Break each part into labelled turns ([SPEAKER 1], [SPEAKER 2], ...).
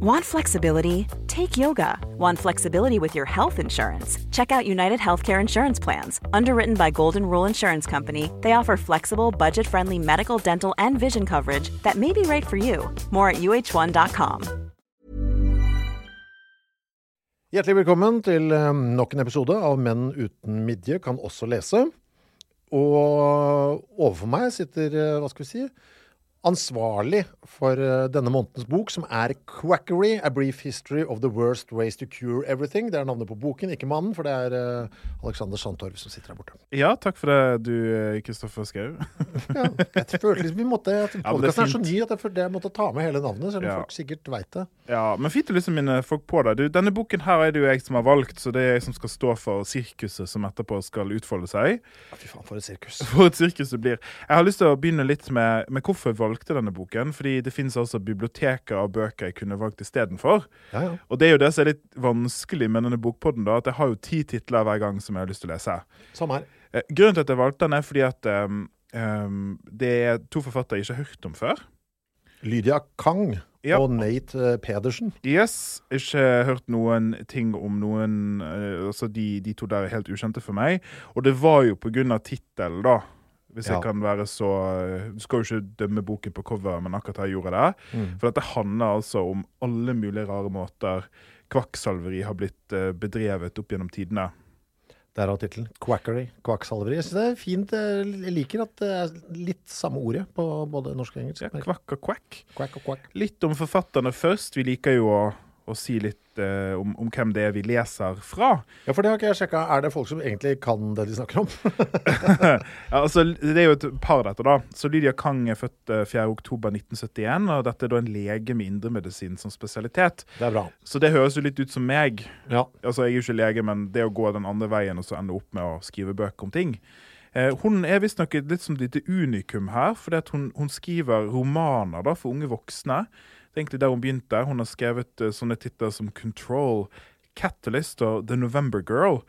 [SPEAKER 1] Want flexibility? Take yoga. Want flexibility with your health insurance? Check out United Healthcare Insurance Plans. Underwritten by Golden Rule Insurance Company, they offer flexible, budget friendly medical, dental, and vision coverage that may be right for you. More at uh1.com.
[SPEAKER 2] Hjertelig velkommen til eh, nok en episode av Menn uten midje kan også lese. Og overfor meg sitter, eh, hva skal vi si, ansvarlig for eh, denne månedens bok, som er 'Quackery A Brief History of the Worst Ways to Cure Everything'. Det er navnet på boken, ikke mannen, for det er eh, Alexander Sandtorv som sitter her borte.
[SPEAKER 3] Ja, takk for det, du Kristoffer Schou.
[SPEAKER 2] Ja, jeg følte liksom vi måtte
[SPEAKER 3] men det er
[SPEAKER 2] så ny at jeg følte jeg måtte ta med hele navnet, selv om
[SPEAKER 3] Ja.
[SPEAKER 2] folk sikkert veit det.
[SPEAKER 3] Ja, men fint å liksom minne folk på det. Du, denne boken her er det jo jeg som har valgt, så det er jeg som skal stå for sirkuset som etterpå skal utfolde seg.
[SPEAKER 2] Ja, Fy faen, for et sirkus.
[SPEAKER 3] For et sirkus det blir. Jeg har lyst til å begynne litt med, med hvorfor valgte denne boken. Fordi det finnes altså biblioteker av bøker jeg kunne valgt istedenfor.
[SPEAKER 2] Ja, ja.
[SPEAKER 3] Og det er jo det som er litt vanskelig med denne bokpodden, da, at jeg har jo ti titler hver gang som jeg har lyst til å lese.
[SPEAKER 2] Samme her.
[SPEAKER 3] Eh, Grunnen til at jeg valgte den, er fordi at um, um, det er to forfattere jeg ikke har hørt om før.
[SPEAKER 2] Lydia Kang
[SPEAKER 3] Ja.
[SPEAKER 2] og Nate eh, Pedersen.
[SPEAKER 3] Yes, ikke hørt noen ting om noen eh, Altså, de, de to der er helt ukjente for meg. Og det var jo på grunn av tittelen, da. Hvis
[SPEAKER 2] Ja.
[SPEAKER 3] jeg kan være så eh, Du skal jo ikke dømme boken på cover, men akkurat her gjorde jeg det. For dette handler altså om alle mulige rare måter kvakksalveri har blitt eh, bedrevet opp gjennom tidene.
[SPEAKER 2] Derav tittelen. Quackery. Kvakksalveri. Jeg synes det er fint. Jeg liker at det er litt samme ordet på både norsk og engelsk.
[SPEAKER 3] Ja, kvakk og kvakk.
[SPEAKER 2] Quack og quack.
[SPEAKER 3] Litt om forfatterne først. Vi liker jo å, å si litt eh, om, om hvem det er vi leser fra.
[SPEAKER 2] Ja, for det har ikke jeg sjekka. Er det folk som egentlig kan det de snakker om?
[SPEAKER 3] Ja, altså, det er jo et par, dette, da. Så Lydia Kang er født eh, 4.10.1971, og dette er da en lege med indremedisin som spesialitet.
[SPEAKER 2] Det er bra.
[SPEAKER 3] Så det høres jo litt ut som meg.
[SPEAKER 2] Ja.
[SPEAKER 3] Altså, Jeg er jo ikke lege, men det å gå den andre veien og så ende opp med å skrive bøker om ting. Eh, hun er visstnok litt som et lite unikum her, fordi hun, hun skriver romaner da, for unge voksne. Det er egentlig der hun begynte. Hun har skrevet eh, sånne titler som Control, Catalyst og The November Girl.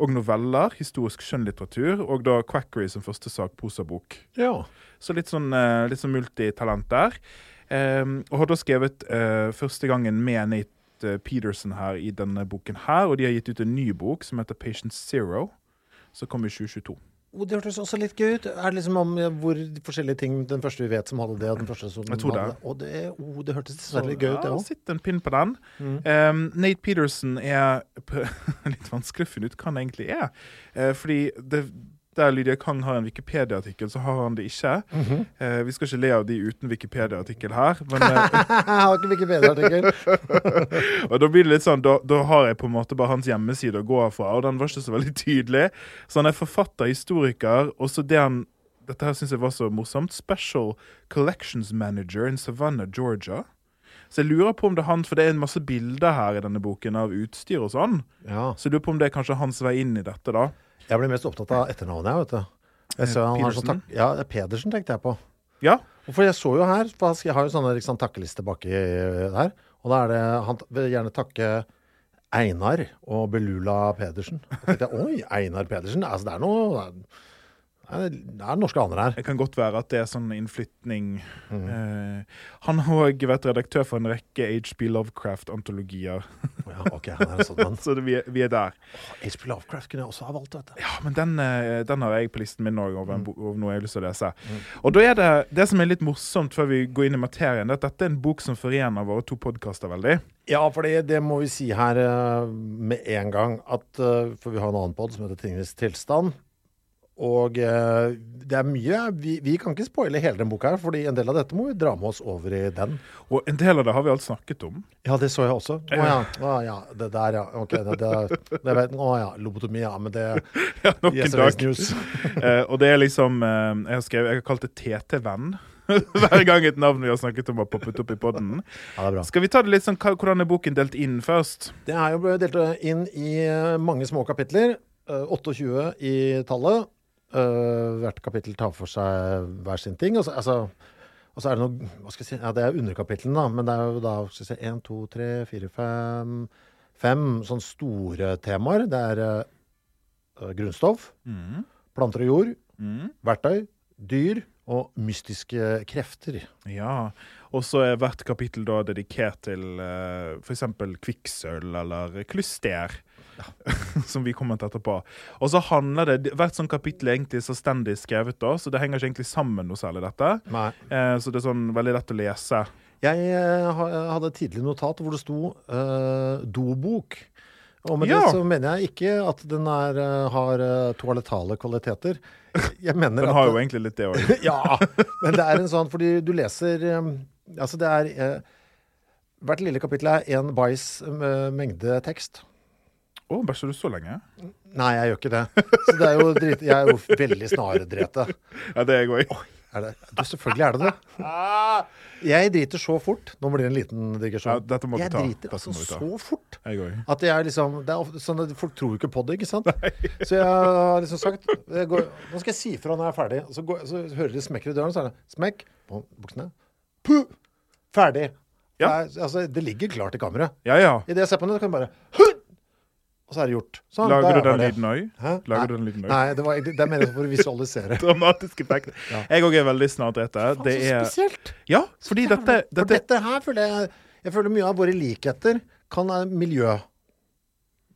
[SPEAKER 3] Og noveller, historisk skjønnlitteratur, og da Quackery som første sakprosabok.
[SPEAKER 2] ja.
[SPEAKER 3] Så litt sånn, eh, litt sånn multitalent der. Um, og har da skrevet uh, første gangen med Nate Peterson her i denne boken her. Og de har gitt ut en ny bok som heter Patient Zero, som kom i 2022.
[SPEAKER 2] Oh, det hørtes også litt gøy ut. Er det liksom om hvor forskjellige ting Den første vi vet som hadde det, og den første som
[SPEAKER 3] Jeg tror det.
[SPEAKER 2] hadde det. Oh, det hørtes dessverre litt gøy ut, det
[SPEAKER 3] ja,
[SPEAKER 2] òg.
[SPEAKER 3] sitt en pinn på den. Ehm, Nate Peterson er litt vanskelig å finne ut hva han egentlig er. Uh, fordi det, der Lydia Kang har en Wikipedia-artikkel, så har han det ikke.
[SPEAKER 2] Mhm.
[SPEAKER 3] Eh, vi skal ikke le av de uten Wikipedia-artikkel her. Men eh,
[SPEAKER 2] Jeg har ikke Wikipedia-artikkel.
[SPEAKER 3] Og da blir det litt sånn, da, da har jeg på en måte bare hans hjemmeside å gå fra, og den var ikke så veldig tydelig. Så han er forfatter, historiker, og så det han Dette her syns jeg var så morsomt. Special Collections Manager in Savannah, Georgia. Så jeg lurer på om det er han, for det er en masse bilder her i denne boken av utstyr og sånn.
[SPEAKER 2] Ja.
[SPEAKER 3] Så jeg lurer på om det er kanskje hans vei inn i dette, da.
[SPEAKER 2] Jeg ble mest opptatt av etternavnet, jeg, vet du. Jeg så han har sånn
[SPEAKER 3] Peterson?
[SPEAKER 2] tak ja, Pedersen tenkte jeg på.
[SPEAKER 3] Ja.
[SPEAKER 2] For jeg så jo her, jeg har jo sånne liksom, takkeliste baki der. Og da er det Han vil gjerne takke Einar og Belula Pedersen. Og tenkte jeg, Oi, Einar Pedersen. Altså, det er noe Det er, norske aner her.
[SPEAKER 3] Det kan godt være at det er sånn innflytning.
[SPEAKER 2] Mm.
[SPEAKER 3] Eh, han har òg vært redaktør for en rekke HB Lovecraft-antologier.
[SPEAKER 2] Ja, ok, han er sånn.
[SPEAKER 3] Så det, vi, er, vi er der.
[SPEAKER 2] H.P. Lovecraft kunne jeg også ha valgt, Dette.
[SPEAKER 3] Ja, men den, eh, den har jeg på listen min òg, over,
[SPEAKER 2] Mm.
[SPEAKER 3] over noe jeg har lyst til å lese. Og da er det det som er litt morsomt før vi går inn i materien, det er at dette er en bok som forener våre to podkaster veldig.
[SPEAKER 2] Ja, for det, det må vi si her eh, med en gang. At, eh, for vi har en annen pod som heter Tingenes tilstand. Og eh, det er mye vi, vi kan ikke spoile hele den boka her, fordi en del av dette må vi dra med oss over i den.
[SPEAKER 3] Og en del av det har vi alt snakket om.
[SPEAKER 2] Ja, det så jeg også. Å ja. Å, ja. Det der, ja. Ok. Det, det, det vet, å ja. Lobotomi, ja. Men det
[SPEAKER 3] Ja, nok en dag.
[SPEAKER 2] News.
[SPEAKER 3] Eh, og det er liksom eh, Jeg har skrevet, jeg har kalt det TT-venn. Hver gang et navn vi har snakket om, har poppet opp i poden.
[SPEAKER 2] Ja.
[SPEAKER 3] Skal vi ta det litt sånn, hvordan er boken delt inn først?
[SPEAKER 2] Det er jo delt inn i eh, mange små kapitler. eh, 28 i tallet. Eh, hvert kapittel tar for seg hver sin ting. Og så, altså, og så er det noe hva skal jeg si, ja, Det er underkapitlene, da. Men det er jo da skal jeg si, 1, 2, 3, 4, 5 Fem sånne store temaer. Det er uh, grunnstoff,
[SPEAKER 3] Mm.
[SPEAKER 2] planter og jord,
[SPEAKER 3] Mm.
[SPEAKER 2] verktøy, dyr og mystiske krefter.
[SPEAKER 3] Ja. Og så er hvert kapittel da dedikert til uh, f.eks. kvikksølv eller klyster. som vi kommer til etterpå. Og så handler det Hvert sånn kapittel er egentlig så stendig skrevet, da, så det henger ikke egentlig sammen noe særlig, dette. Eh, så det er sånn veldig lett å lese.
[SPEAKER 2] Jeg eh, hadde et tidlig notat hvor det sto eh, dobok. Og med
[SPEAKER 3] Ja.
[SPEAKER 2] det så mener jeg ikke at den er, eh, har uh, toalettale kvaliteter.
[SPEAKER 3] Den har jo egentlig litt det òg.
[SPEAKER 2] Ja, men det er en sånn fordi du leser eh, Altså, det er eh, Hvert lille kapittel er én bæsj eh, mengde tekst.
[SPEAKER 3] Å, bæsjer du så lenge?
[SPEAKER 2] Nei, jeg gjør ikke det. Så det er jo drit, jeg er jo veldig snarredrete.
[SPEAKER 3] Ja, det er jeg òg.
[SPEAKER 2] Det? Du, selvfølgelig er det det. Jeg driter så fort. Nå blir det en liten digresjon.
[SPEAKER 3] Ja,
[SPEAKER 2] jeg
[SPEAKER 3] ta.
[SPEAKER 2] driter altså så fort.
[SPEAKER 3] Jeg.
[SPEAKER 2] At jeg liksom, ofte sånn at Folk tror jo ikke på det, ikke sant? Nei. Så jeg har liksom sagt går, Nå skal jeg si fra når jeg er ferdig. Så, går, så hører de smekker i døren, så er det smekk på buksene. Puh! Ferdig.
[SPEAKER 3] Ja.
[SPEAKER 2] Det, er, altså, det ligger klart i kammeret.
[SPEAKER 3] Ja ja.
[SPEAKER 2] Idet jeg ser på den, kan jeg bare! Og så er det gjort. Sånn, er
[SPEAKER 3] Lager du den lyden òg? Lager
[SPEAKER 2] Nei.
[SPEAKER 3] du den lyden?
[SPEAKER 2] Nei, det, var, det, det er mer for å visualisere.
[SPEAKER 3] Dramatisk effekt.
[SPEAKER 2] Ja.
[SPEAKER 3] Jeg òg er veldig snart etter.
[SPEAKER 2] Det
[SPEAKER 3] er så
[SPEAKER 2] spesielt.
[SPEAKER 3] Ja, fordi dette,
[SPEAKER 2] For
[SPEAKER 3] dette
[SPEAKER 2] dette her føler jeg Jeg føler mye av våre likheter kan være miljø.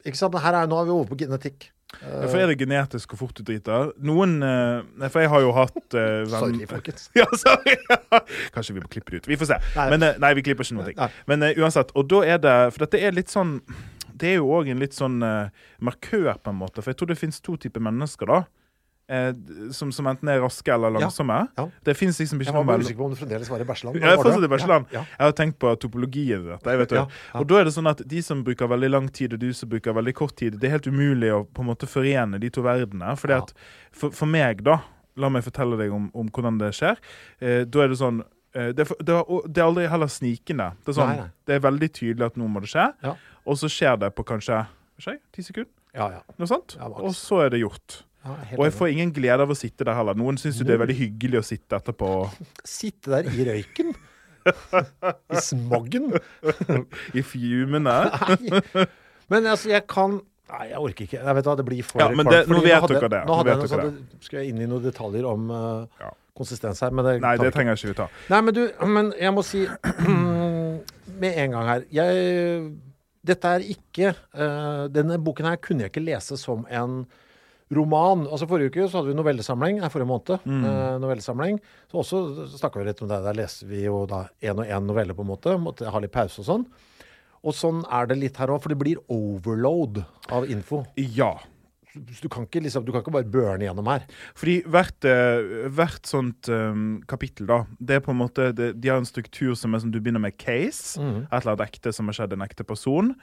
[SPEAKER 2] Ikke sant? Her er, nå er vi over på genetikk.
[SPEAKER 3] Ja, For er det genetisk hvor fort du driter? Noen uh, For jeg har jo hatt uh,
[SPEAKER 2] Sorry, folkens.
[SPEAKER 3] Ja, sorry. Kanskje vi må klippe det ut. Vi får se.
[SPEAKER 2] Nei.
[SPEAKER 3] Men, uh, nei, vi klipper ikke
[SPEAKER 2] noe.
[SPEAKER 3] Men uansett. Og da er det For dette er litt sånn Det er jo òg en litt sånn eh, markør, på en måte. For jeg tror det finnes to typer mennesker, da. eh, som, som enten er raske eller langsomme.
[SPEAKER 2] ja.
[SPEAKER 3] Det fins liksom ikke
[SPEAKER 2] Jeg var
[SPEAKER 3] noe
[SPEAKER 2] usikker på om du fremdeles var i Bæsjeland.
[SPEAKER 3] ja, jeg Bæsjeland.
[SPEAKER 2] Ja,
[SPEAKER 3] Jeg har tenkt på topologien i dette. Vet du.
[SPEAKER 2] Ja, ja.
[SPEAKER 3] Og da er det sånn at de som bruker veldig lang tid, og du som bruker veldig kort tid, det er helt umulig å på en måte forene de to verdenene. Fordi
[SPEAKER 2] Ja.
[SPEAKER 3] at for, for meg, da, la meg fortelle deg om, om hvordan det skjer. Eh, da er det sånn det, er, det, er, det er aldri heller snikende. Det er, sånn,
[SPEAKER 2] Nei, nei.
[SPEAKER 3] det er veldig tydelig at nå må det skje,
[SPEAKER 2] Ja.
[SPEAKER 3] og så skjer det på kanskje ti sekunder.
[SPEAKER 2] ja, ja.
[SPEAKER 3] Noe sånt. Og så er det gjort. Og jeg får ingen glede av å sitte der heller. Noen syns jo det er veldig hyggelig å sitte etterpå.
[SPEAKER 2] Sitte der i røyken. I smoggen.
[SPEAKER 3] I fjumene.
[SPEAKER 2] Nei. Men altså, jeg kan Nei, jeg orker ikke. Jeg vet hva, Det blir for
[SPEAKER 3] Ja, men det- nå vet
[SPEAKER 2] hadde-
[SPEAKER 3] dere det.
[SPEAKER 2] Nå
[SPEAKER 3] Nå
[SPEAKER 2] hadde noe
[SPEAKER 3] dere
[SPEAKER 2] sånn, Skal jeg inn i noen detaljer om uh,
[SPEAKER 3] Ja.
[SPEAKER 2] Konsistens her? Men det
[SPEAKER 3] Nei, det trenger jeg ikke vi ta.
[SPEAKER 2] Nei, men du, men jeg må si med en gang her jeg, Dette er ikke uh, Denne boken her kunne jeg ikke lese som en roman. Altså Forrige uke så hadde vi novellesamling. Nei, forrige måned. eh, novellesamling. Så også snakka vi litt om det. Der leser vi jo da én og én novelle, på en måte. Måtte ha litt pause og sånn. Og sånn er det litt her òg, for det blir overload av info.
[SPEAKER 3] Ja.
[SPEAKER 2] Du kan ikke, liksom, du kan ikke bare burne gjennom her.
[SPEAKER 3] Fordi hvert, eh, hvert sånt um, kapittel, da, det er på en måte det, De har en struktur som er som du begynner med case.
[SPEAKER 2] Mm.
[SPEAKER 3] Et eller annet ekte som har skjedd en ekte person.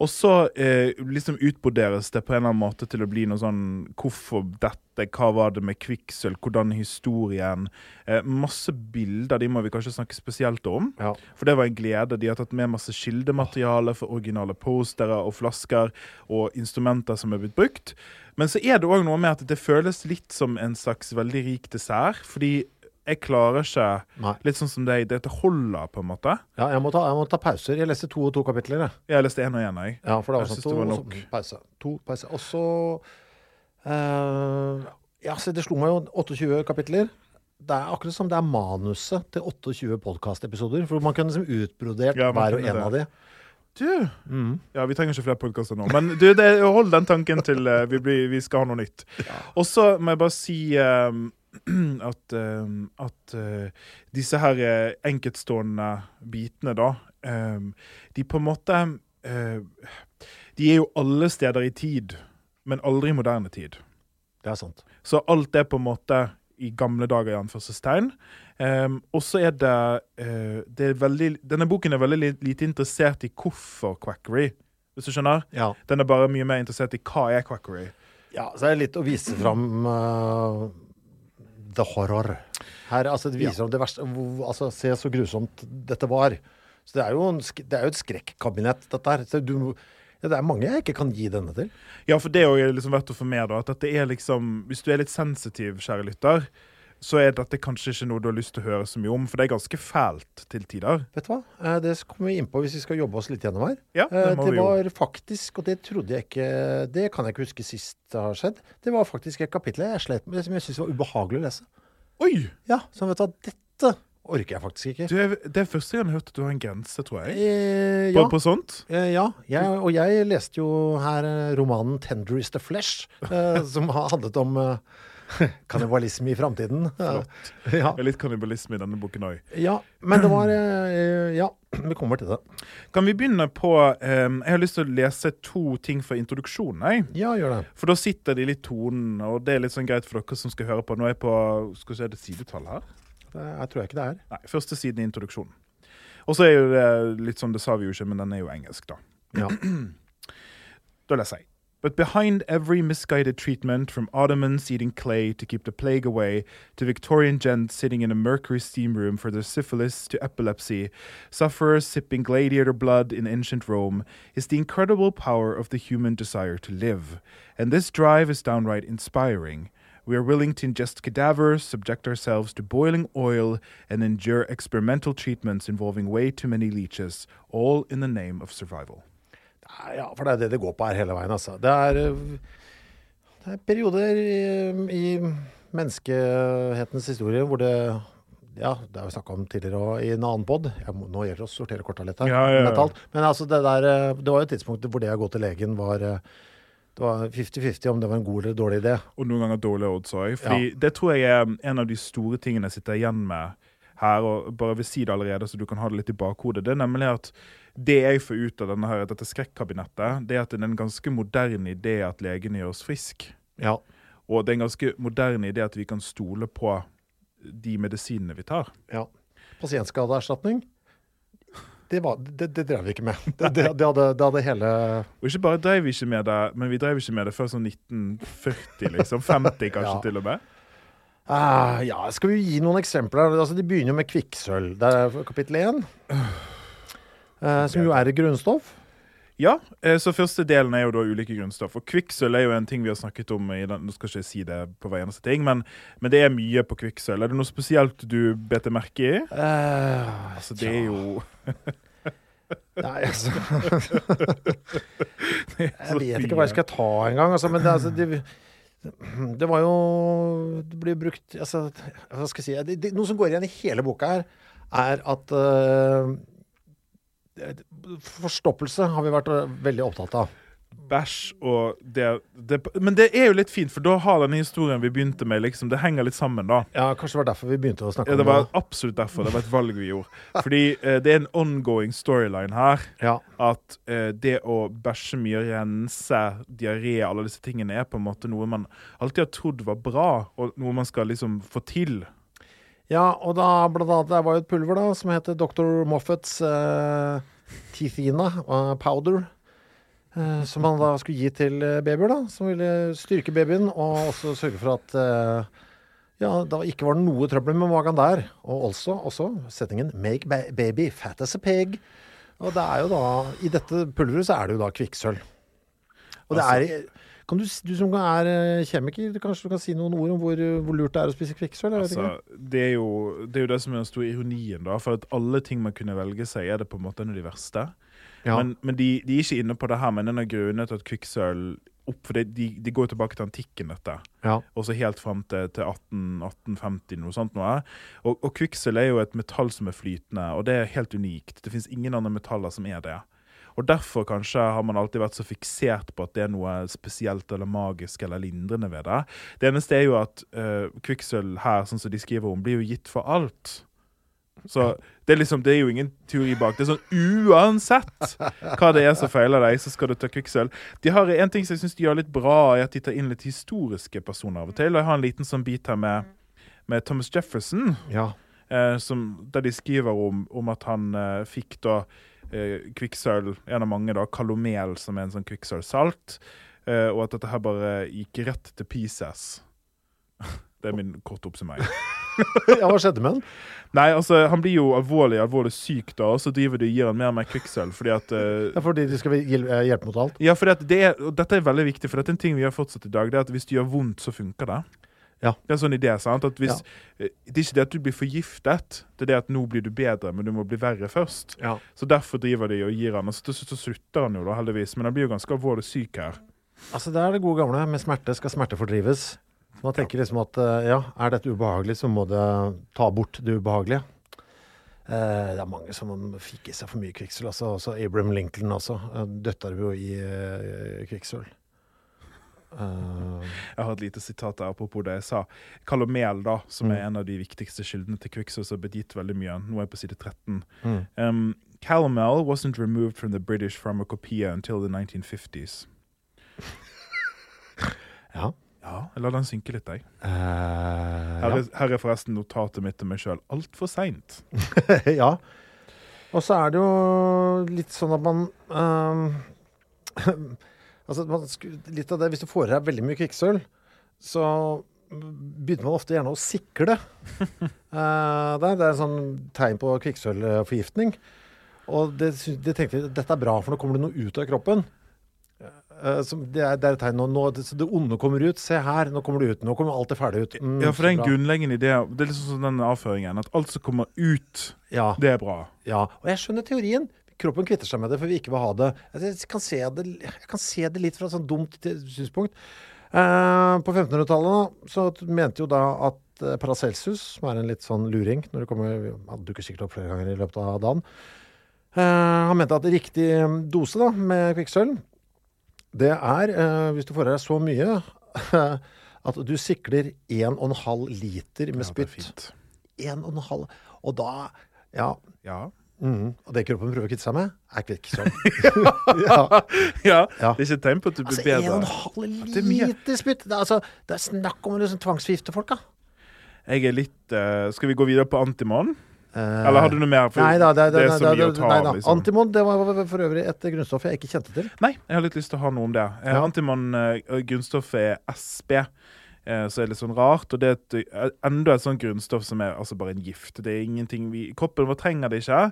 [SPEAKER 3] Og så eh, liksom utbroderes det på en eller annen måte til å bli noe sånn Hvorfor dette? Hva var det med kvikksølv? Hvordan historien? Eh, masse bilder, de må vi kanskje snakke spesielt om.
[SPEAKER 2] Ja.
[SPEAKER 3] For det var en glede. De har tatt med masse kildemateriale for originale postere og flasker og instrumenter som er blitt brukt. Men så er det òg noe med at det føles litt som en slags veldig rik dessert. Fordi jeg klarer ikke
[SPEAKER 2] Nei.
[SPEAKER 3] Litt sånn som deg. Dette holder, på en måte.
[SPEAKER 2] Ja, jeg må, ta, jeg må ta pauser. Jeg leste to og to kapitler. Jeg.
[SPEAKER 3] Jeg leste én og én, jeg.
[SPEAKER 2] Ja, for det var
[SPEAKER 3] Jeg
[SPEAKER 2] sånn to,
[SPEAKER 3] det var nok.
[SPEAKER 2] pause. To pause. Og så uh, Ja, så det slo meg jo 28 kapitler. Det er akkurat som det er manuset til 28 podkastepisoder. For man kunne liksom utbrodert
[SPEAKER 3] Ja,
[SPEAKER 2] hver og en
[SPEAKER 3] det.
[SPEAKER 2] av de.
[SPEAKER 3] Du!
[SPEAKER 2] Mm.
[SPEAKER 3] Ja, vi trenger ikke flere podkaster nå. Men du, det, hold den tanken til uh, vi, blir, vi skal ha noe nytt. Og så må jeg bare si eh, at, eh, at eh, disse her eh, enkeltstående bitene, da eh, De på en måte eh, De er jo alle steder i tid, men aldri i moderne tid.
[SPEAKER 2] Det er sant.
[SPEAKER 3] Så alt er på en måte i gamle dager, i anførselstegn. Um, og så er det, uh, det er veldig, Denne boken er veldig li- lite interessert i hvorfor quackery, hvis du skjønner.
[SPEAKER 2] Ja.
[SPEAKER 3] Den er bare mye mer interessert i hva er quackery.
[SPEAKER 2] ja, så er det litt å vise fram eh, the horror. Her, altså, det viser om det verste Altså, se så grusomt dette var. Så det er jo, en, det er jo et skrekkabinett, dette her. Så du, ja, det er mange jeg ikke kan gi denne til.
[SPEAKER 3] Ja, for det er jo liksom verdt å få med, da. At dette er liksom Hvis du er litt sensitiv, kjære lytter, så er dette kanskje ikke noe du har lyst til å høre så mye om, for det er ganske fælt til tider.
[SPEAKER 2] Vet du hva? Eh, Det kommer vi inn på hvis vi skal jobbe oss litt gjennom her.
[SPEAKER 3] Ja, det
[SPEAKER 2] Eh,
[SPEAKER 3] må
[SPEAKER 2] det
[SPEAKER 3] vi jo.
[SPEAKER 2] var faktisk, og det trodde jeg ikke Det kan jeg ikke huske sist det har skjedd. Det var faktisk et kapittel jeg slet med, som jeg syntes var ubehagelig å lese.
[SPEAKER 3] Oi!
[SPEAKER 2] Ja, så vet du hva, dette orker jeg faktisk ikke.
[SPEAKER 3] Du, det er første gang jeg har hørt at du har en grense, tror jeg.
[SPEAKER 2] Eh,
[SPEAKER 3] På,
[SPEAKER 2] ja.
[SPEAKER 3] på sånt.
[SPEAKER 2] Eh, ja, jeg, og jeg leste jo her eh, romanen 'Tender is the Flesh', eh, som har handlet om eh, kannibalisme i framtiden. ja.
[SPEAKER 3] Det litt kannibalisme i denne boken òg.
[SPEAKER 2] ja, men det var eh, Ja, vi kommer til det.
[SPEAKER 3] Kan vi begynne på um, Jeg har lyst til å lese to ting fra introduksjonen. Jeg.
[SPEAKER 2] Ja, gjør det.
[SPEAKER 3] For da sitter de litt tonen, og det er litt sånn greit for dere som skal høre på. Nå er jeg på Skal vi se, er det sidetall her?
[SPEAKER 2] det jeg tror jeg ikke det er.
[SPEAKER 3] Nei, første siden i introduksjonen. Og så er jo det litt sånn, det sa vi jo ikke, men den er jo engelsk, da.
[SPEAKER 2] Ja.
[SPEAKER 3] Da leser jeg. But behind every misguided treatment, from Ottomans eating clay to keep the plague away, to Victorian gents sitting in a mercury steam room for their syphilis to epilepsy, sufferers sipping gladiator blood in ancient Rome, is the incredible power of the human desire to live. And this drive is downright inspiring. We are willing to ingest cadavers, subject ourselves to boiling oil, and endure experimental treatments involving way too many leeches, all in the name of survival.
[SPEAKER 2] Ja, for det er det det går på her hele veien, altså. Det er, eh, det er perioder i, i menneskehetens historie hvor det Ja, det har vi snakka om tidligere òg i en annen pod. Nå gjelder det å sortere korta litt her.
[SPEAKER 3] Ja, ja, ja.
[SPEAKER 2] Men altså, det der eh, Det var jo et tidspunkt hvor det å gå til legen var eh, Det var 50-50 om det var en god eller dårlig idé.
[SPEAKER 3] Og noen ganger dårlige odds òg. Fordi det tror jeg er en av de store tingene jeg sitter igjen med her, og bare vil si det allerede, så du kan ha det litt i bakhodet. Det er nemlig at det jeg får ut av denne her, dette skrekkabinettet, det er at det er en ganske moderne idé at legene gjør oss friske.
[SPEAKER 2] Ja.
[SPEAKER 3] Og det er en ganske moderne idé at vi kan stole på de medisinene vi tar.
[SPEAKER 2] ja. Pasientskadeerstatning, det, var, det, det drev vi ikke med. Det, det, det, hadde, det hadde hele
[SPEAKER 3] Og ikke bare drev vi ikke med det, men vi drev ikke med det før sånn 1940, liksom. 50 kanskje
[SPEAKER 2] Ja.
[SPEAKER 3] til og med.
[SPEAKER 2] Uh, ja, skal vi gi noen eksempler? Altså, de begynner jo med kvikksølv. Det er kapittel én. Eh, som jo er et grunnstoff.
[SPEAKER 3] Ja, eh, så første delen er jo da ulike grunnstoff. Og kvikksølv er jo en ting vi har snakket om i den, Nå skal ikke jeg si det på hver eneste ting, men, men det er mye på kvikksølv. Er det noe spesielt du bet deg merke i?
[SPEAKER 2] Uh,
[SPEAKER 3] Altså, det er jo
[SPEAKER 2] Nei, altså Jeg vet ikke hva jeg skal ta engang. Altså, men det, altså, det, det var jo Det blir brukt altså, Hva skal jeg si det, det, Noe som går igjen i hele boka her, er at eh, Forstoppelse har vi vært veldig opptatt av.
[SPEAKER 3] bæsj og det, det Men det er jo litt fint, for da har denne historien vi begynte med, liksom Det henger litt sammen, da.
[SPEAKER 2] Ja, Kanskje det var derfor vi begynte å snakke
[SPEAKER 3] Ja, det
[SPEAKER 2] om
[SPEAKER 3] var absolutt derfor. Det var et valg vi gjorde. Fordi eh, det er en ongoing storyline her.
[SPEAKER 2] Ja.
[SPEAKER 3] At eh, det å bæsje mye, rense, diaré, alle disse tingene er på en måte noe man alltid har trodd var bra, og noe man skal liksom få til.
[SPEAKER 2] Ja, og da blant annet, det var jo et pulver da, som heter Dr. Moffats uh, Tithina uh, powder. Uh, som han da skulle gi til eh, babyer, da. Som ville styrke babyen, og også sørge for at uh, ja, det ikke var noe trøbbel med magen der. Og også, også setningen 'make ba baby fat as a pig'. Og det er jo da I dette pulveret så er det jo da kvikksølv. Og det er i- kan du, du som er eh, kjemiker, kanskje du kan si noen ord om hvor, hvor lurt det er å spise kvikksølv?
[SPEAKER 3] Altså, det, er jo, det er jo det som er den store ironien, da. For at alle ting man kunne velge seg, er det på en måte en av de verste.
[SPEAKER 2] Ja.
[SPEAKER 3] Men, men de, de er ikke inne på det her, men en av grunnene til at kvikksølv opp, for det, de, de går tilbake til antikken, dette.
[SPEAKER 2] ja.
[SPEAKER 3] Og så helt fram til, til 18, 1850, noe sånt noe. Og, og kvikksølv er jo et metall som er flytende, og det er helt unikt. Det fins ingen andre metaller som er det. Og derfor kanskje har man alltid vært så fiksert på at det er noe spesielt eller magisk eller lindrende ved det. Det eneste er jo at uh, kvikksølv her, sånn som de skriver om, blir jo gitt for alt. Så det er liksom, det er jo ingen teori bak. Det er sånn uansett hva det er som feiler deg, så skal du ta kvikksølv. De har en ting som jeg syns de gjør litt bra, er at de tar inn litt historiske personer av og til. Og jeg har en liten sånn bit her med, med Thomas Jefferson,
[SPEAKER 2] ja.
[SPEAKER 3] eh, som, der de skriver om, om at han eh, fikk da eh, kvikksølv, en av mange, da, kalomel, som er en sånn kvikksølvsalt, Uh, og at dette her bare gikk rett til pieces. Det er min korte oppsummering.
[SPEAKER 2] ja, hva skjedde med den?
[SPEAKER 3] Nei, altså, han blir jo alvorlig alvorlig syk, da, og så driver du og gir han mer og mer kvikksølv. fordi at Uh,
[SPEAKER 2] Ja, fordi de skal hjel- eh, hjelpe mot alt?
[SPEAKER 3] Ja, for det, er, og dette er veldig viktig, for dette er en ting vi gjør fortsatt i dag. Det er at hvis det gjør vondt, så funker det.
[SPEAKER 2] Ja.
[SPEAKER 3] Det er en sånn idé, sant? At hvis, ja. Det er ikke det at du blir forgiftet, det er det at nå blir du bedre, men du må bli verre først.
[SPEAKER 2] Ja.
[SPEAKER 3] Så derfor driver de og gir han. Og så til slutt så slutter han jo, da, heldigvis. Men han blir jo ganske alvorlig syk her.
[SPEAKER 2] Altså, det er det gode gamle. Med smerte skal smerte fordrives. Man tenker liksom at eh, ja, er dette ubehagelig, så må det ta bort det ubehagelige. Eh, det er mange som fikk i seg for mye kvikksølv. Altså, Abraham Lincoln også. Uh, Døtta jo i kvikksølv. Eh,
[SPEAKER 3] Jeg har et lite sitat der apropos det jeg sa. Kalomel, da, som
[SPEAKER 2] Mm.
[SPEAKER 3] er en av de viktigste kildene til kvikksølv, som er blitt gitt veldig mye. Nå er jeg på side 13.
[SPEAKER 2] mm.
[SPEAKER 3] Um, calomel wasn't removed from the British pharmacopoeia until the 1950s.
[SPEAKER 2] Ja.
[SPEAKER 3] Ja, La den synke litt, jeg.
[SPEAKER 2] Uh,
[SPEAKER 3] Her, er, her er forresten notatet mitt til meg sjøl. Altfor seint.
[SPEAKER 2] ja. Og så er det jo litt sånn at man ehm, Altså, man litt av det Hvis du får i deg veldig mye kvikksølv, så begynner man ofte gjerne å sikle. uh, der. Det er en sånn tegn på kvikksølvforgiftning. Og det, det tenkte jeg, dette er bra, for nå kommer det noe ut av kroppen. Uh, det, er, det er et tegn nå, nå det, så det onde kommer ut. Se her, nå kommer det ut. Nå kommer alt det ferdig ut. Mm,
[SPEAKER 3] Ja, for det er en grunnleggende idé. Det er liksom sånn den avføringen. At alt som kommer ut,
[SPEAKER 2] Ja.
[SPEAKER 3] det er bra.
[SPEAKER 2] Ja, og jeg skjønner teorien. Kroppen kvitter seg med det, for vi ikke vil ha det. Altså, Jeg kan se det, jeg kan se det litt fra et sånt dumt synspunkt. Eh, på 1500-tallet så mente jo da at eh, Paracelsus, som er en litt sånn luring når det kommer, Han dukker sikkert opp flere ganger i løpet av dagen. Eh, han mente at riktig dose da, med kvikksølv, det er eh, hvis du får i deg så mye at du sikler 1,5 liter med
[SPEAKER 3] Ja,
[SPEAKER 2] spytt.
[SPEAKER 3] fint.
[SPEAKER 2] 1,5 Og da Ja.
[SPEAKER 3] Ja.
[SPEAKER 2] Mhm. Og det kroppen prøver å kvitte seg med, er kvikksølv. ja.
[SPEAKER 3] ja.
[SPEAKER 2] Ja.
[SPEAKER 3] Det er ikke tegn på at du blir
[SPEAKER 2] Altså,
[SPEAKER 3] bedre.
[SPEAKER 2] 1,5
[SPEAKER 3] det er mye.
[SPEAKER 2] liter spytt! Det er, altså, det er snakk om å liksom tvangsforgifte folk, da.
[SPEAKER 3] Jeg er litt uh, Skal vi gå videre på Antimon?
[SPEAKER 2] Uh,
[SPEAKER 3] Eller har du noe mer? For
[SPEAKER 2] Nei da, det, det,
[SPEAKER 3] det er så mye å ta av. Liksom.
[SPEAKER 2] Antimon det var for øvrig et grunnstoff jeg ikke kjente til.
[SPEAKER 3] Nei, jeg har litt lyst til å ha noe om det. Eh,
[SPEAKER 2] Ja.
[SPEAKER 3] Antimon-grunnstoffet uh, er SB, eh, det er litt sånn rart. Og det er et, eh, enda et sånt grunnstoff som er altså bare en gift. Det er ingenting vi Kroppen vår trenger det ikke.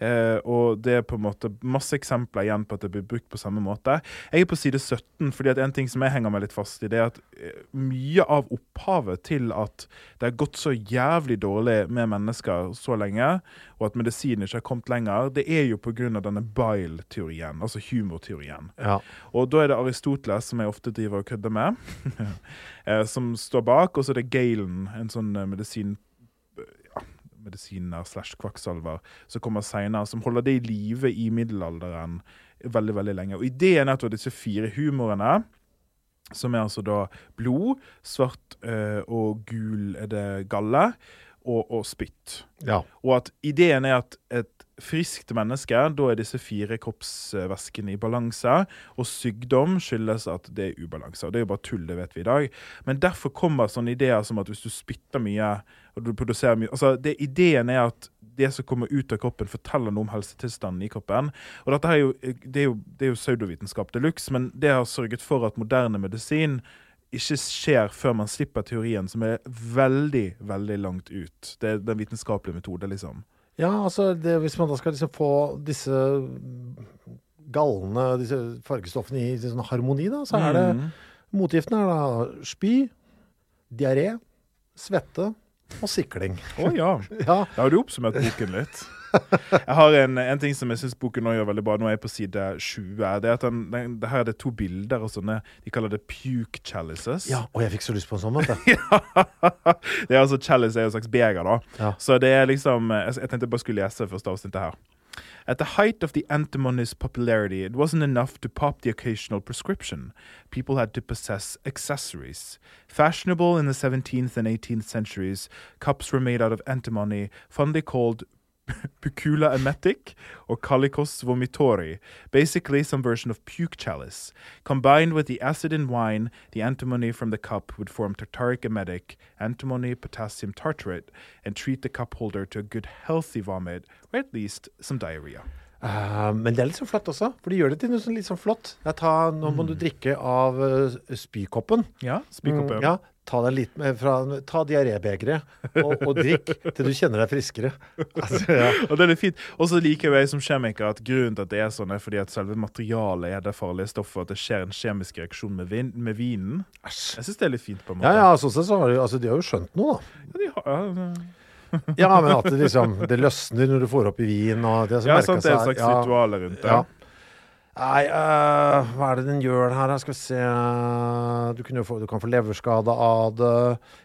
[SPEAKER 3] Eh, og det er på en måte masse eksempler igjen på at det blir brukt på samme måte. Jeg er på side 17, fordi at en ting som jeg henger meg litt fast i, det er at eh, mye av opphavet til at det har gått så jævlig dårlig med mennesker så lenge, og at medisinen ikke har kommet lenger, det er jo pga. denne Bile-teorien, altså humorteorien.
[SPEAKER 2] Ja.
[SPEAKER 3] Og da er det Aristoteles, som jeg ofte driver og kødder med, eh, som står bak. Og så er det Galen, en sånn eh, medisin medisiner slash kvakksalver som kommer seinere, som holder det i live i middelalderen veldig, veldig lenge. Og ideen er at disse fire humorene som er altså da blod, svart øh, og gul er det galle, og, og spytt.
[SPEAKER 2] ja.
[SPEAKER 3] Og at ideen er at et friskt menneske, da er disse fire kroppsvæskene i balanse, og sykdom skyldes at det er ubalanse. Og det er jo bare tull, det vet vi i dag. Men derfor kommer sånne ideer som at hvis du spytter mye, og du produserer mye altså det, Ideen er at det som kommer ut av kroppen, forteller noe om helsetilstanden i kroppen. Og dette her er jo, det er jo, det er jo pseudovitenskap de luxe, men det har sørget for at moderne medisin ikke skjer før man slipper teorien, som er veldig, veldig langt ut. Det er den vitenskapelige metode, liksom.
[SPEAKER 2] ja, altså det, hvis man da skal liksom få disse gallene, disse fargestoffene i sånn harmoni, da, så er det
[SPEAKER 3] Mm.
[SPEAKER 2] Motgiftene er da spy, diaré, svette og sikling.
[SPEAKER 3] Å ja.
[SPEAKER 2] Ja,
[SPEAKER 3] Da har du oppsummert boken litt. Jeg har en, en ting som jeg syns boken nå gjør veldig bra. Nå er jeg på side 20. Det er at den, den, det her er det to bilder og sånne De kaller det puke chalices.
[SPEAKER 2] ja. Og jeg fikk så lyst på en sånn, vet
[SPEAKER 3] det er altså Chalice er jo en slags beger, da.
[SPEAKER 2] Ja.
[SPEAKER 3] Så det er liksom Jeg, jeg tenkte jeg bare skulle lese første avsnittet her. At the height of the antimony's popularity, it wasn't enough to pop the occasional prescription. People had to possess accessories. Fashionable in the 17th and 18th centuries, cups were made out of antimony, fondly called Pucula emetic or Calicos vomitori, basically some version of puke chalice. Combined with the acid in wine, the antimony from the cup would form tartaric emetic, antimony potassium tartarate, and treat the cup holder to a good healthy vomit, or at least some diarrhea.
[SPEAKER 2] Uh, men det er litt sånn flott også, for de gjør det til noe sånn litt sånn flott. Tar, nå må du drikke av uh, spykoppen.
[SPEAKER 3] Ja, spykoppen.
[SPEAKER 2] Mm, ja, Ta, deg litt med fra, ta diarébegeret og, og drikk til du kjenner deg friskere. Altså, ja.
[SPEAKER 3] Og det er litt fint. Og så liker jeg som kjemiker at grunnen til at det er sånn, er fordi at selve materialet er det farlige stoffet, at det skjer en kjemisk reaksjon med, vin, med vinen.
[SPEAKER 2] Æsj.
[SPEAKER 3] Jeg syns det er litt fint, på en måte.
[SPEAKER 2] Ja, ja, sånn sett så har de, altså, de har jo skjønt noe, da.
[SPEAKER 3] Ja, de har, ja,
[SPEAKER 2] Ja, men at det liksom Det løsner når du får opp i vin og det som
[SPEAKER 3] ja, sant, det er et slags
[SPEAKER 2] ja,
[SPEAKER 3] ritual rundt det.
[SPEAKER 2] Ja. Nei, uh, hva er det den gjør her? Skal vi se Du, få, du kan få leverskade av det,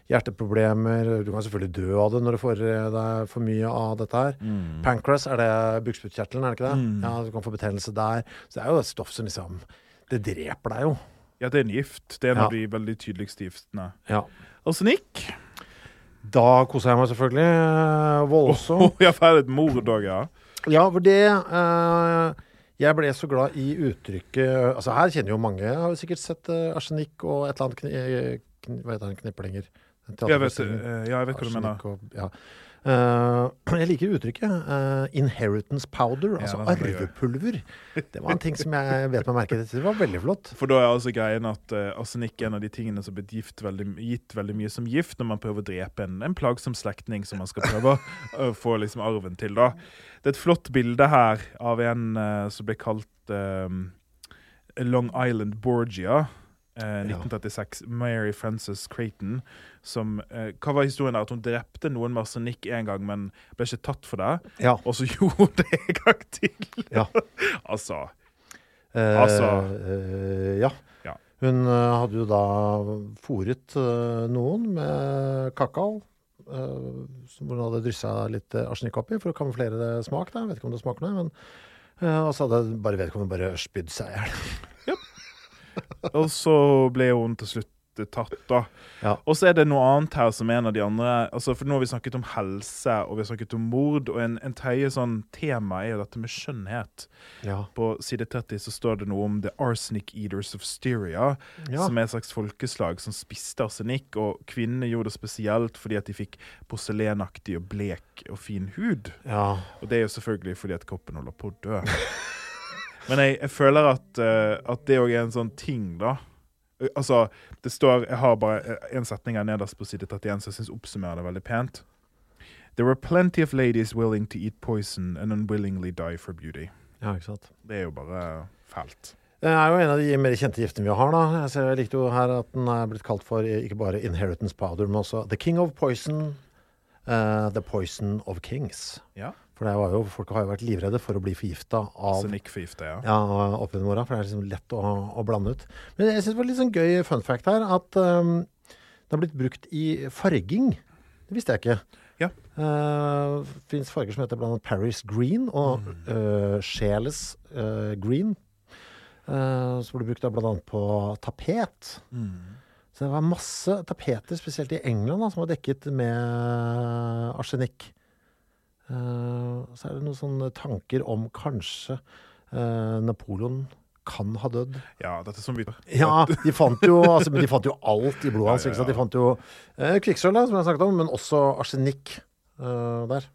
[SPEAKER 2] hjerteproblemer Du kan selvfølgelig dø av det når du får deg for mye av dette her.
[SPEAKER 3] Mm.
[SPEAKER 2] Pancras er det bukspyttkjertelen, er det ikke det? Ja, du kan få betennelse der. Så det er jo et stoff som liksom Det dreper deg jo.
[SPEAKER 3] Ja, det er en gift. Det er en
[SPEAKER 2] Ja.
[SPEAKER 3] av de veldig tydeligste giftene.
[SPEAKER 2] Ja.
[SPEAKER 3] Arsenikk?
[SPEAKER 2] Da koser jeg meg selvfølgelig voldsomt.
[SPEAKER 3] Oh,
[SPEAKER 2] oh,
[SPEAKER 3] ja, for det er et mord òg, ja.
[SPEAKER 2] Ja, for det øh, Jeg ble så glad i uttrykket Altså Her kjenner jo mange. Jeg har jo sikkert sett uh, arsenikk og et eller annet kni, kni, Hva heter den knipplinger? Den
[SPEAKER 3] Jeg vet, eh, ja, jeg vet hva du mener.
[SPEAKER 2] Og, ja. Eh, jeg liker uttrykket. Uh, inheritance powder,
[SPEAKER 3] Ja,
[SPEAKER 2] altså
[SPEAKER 3] er
[SPEAKER 2] arvepulver. Det var en ting som jeg vet meg merket. Det var veldig flott.
[SPEAKER 3] For da er altså greien at uh, arsenikk er en av de tingene som blitt gift veldig, gitt veldig mye som gift når man prøver å drepe en, en plagsom slektning som man skal prøve å få liksom arven til. da. Det er et flott bilde her av en eh, som ble kalt eh, Long Island Borgia. Eh, 1936. Mary Frances Creighton. Som, eh, hva var historien der? At hun drepte noen med arsenikk en gang, men ble ikke tatt for det.
[SPEAKER 2] Ja.
[SPEAKER 3] Og så gjorde hun det en gang til!
[SPEAKER 2] Ja.
[SPEAKER 3] altså
[SPEAKER 2] Eh,
[SPEAKER 3] Altså-
[SPEAKER 2] eh, ja.
[SPEAKER 3] Ja.
[SPEAKER 2] Hun eh, hadde jo da fôret eh, noen med kakao. eh, som hun hadde dryssa litt eh, arsenikk oppi for å kamuflere smak. Da. Jeg vet ikke om det smaker noe, men eh, Og så hadde bare vedkommende bare spydd seg i hjel.
[SPEAKER 3] Og så ble hun til slutt tatt, da.
[SPEAKER 2] Ja.
[SPEAKER 3] Og så er det noe annet her som en av de andre altså For nå har vi snakket om helse, og vi har snakket om mord, og en, en tredje sånn tema er jo dette med skjønnhet.
[SPEAKER 2] Ja.
[SPEAKER 3] På side 30 så står det noe om The Arsenic Eaters of Styria,
[SPEAKER 2] Ja.
[SPEAKER 3] som er et slags folkeslag som spiste arsenikk, og kvinnene gjorde det spesielt fordi at de fikk porselenaktig og blek og fin hud.
[SPEAKER 2] ja.
[SPEAKER 3] Og det er jo selvfølgelig fordi at kroppen holder på å dø. Men jeg, jeg føler at, uh, at det òg er en sånn ting, da. Eh, Altså, det står Jeg har bare én en setning her nederst på side 31 som jeg syns oppsummerer det veldig pent. There were plenty of ladies willing to eat poison and unwillingly die for beauty.
[SPEAKER 2] ja, ikke sant.
[SPEAKER 3] Det er jo bare fælt.
[SPEAKER 2] Det er jo en av de mer kjente giftene vi har. da. Jeg, ser, jeg likte jo her at den er blitt kalt for eh, ikke bare Inheritance Powder, men også The King of Poison. uh, the Poison of Kings.
[SPEAKER 3] Ja.
[SPEAKER 2] For det var jo, folk har jo vært livredde for å bli forgifta av
[SPEAKER 3] Arsenikk-forgifta, ja.
[SPEAKER 2] ja, opp gjennom åra, for det er liksom lett å, å blande ut. Men jeg syns det var litt sånn gøy fun fact her at um, det har blitt brukt i farging. Det visste jeg ikke.
[SPEAKER 3] Ja.
[SPEAKER 2] Uh, det fins farger som heter annet Paris Green og
[SPEAKER 3] Mm.
[SPEAKER 2] uh, Sjeles uh, Green. Uh, som ble brukt bl.a. på tapet.
[SPEAKER 3] Mm.
[SPEAKER 2] Så det var masse tapeter, spesielt i England, da, som var dekket med arsenikk. Eh, så er det noen sånne tanker om kanskje eh, Napoleon kan ha dødd.
[SPEAKER 3] Ja, dette er som vi
[SPEAKER 2] Ja, de fant jo, altså, men de fant jo alt i blodet hans.
[SPEAKER 3] Ja, ja, ja.
[SPEAKER 2] De fant jo eh, kvikksølv, som jeg snakket om, men også arsenikk eh, der.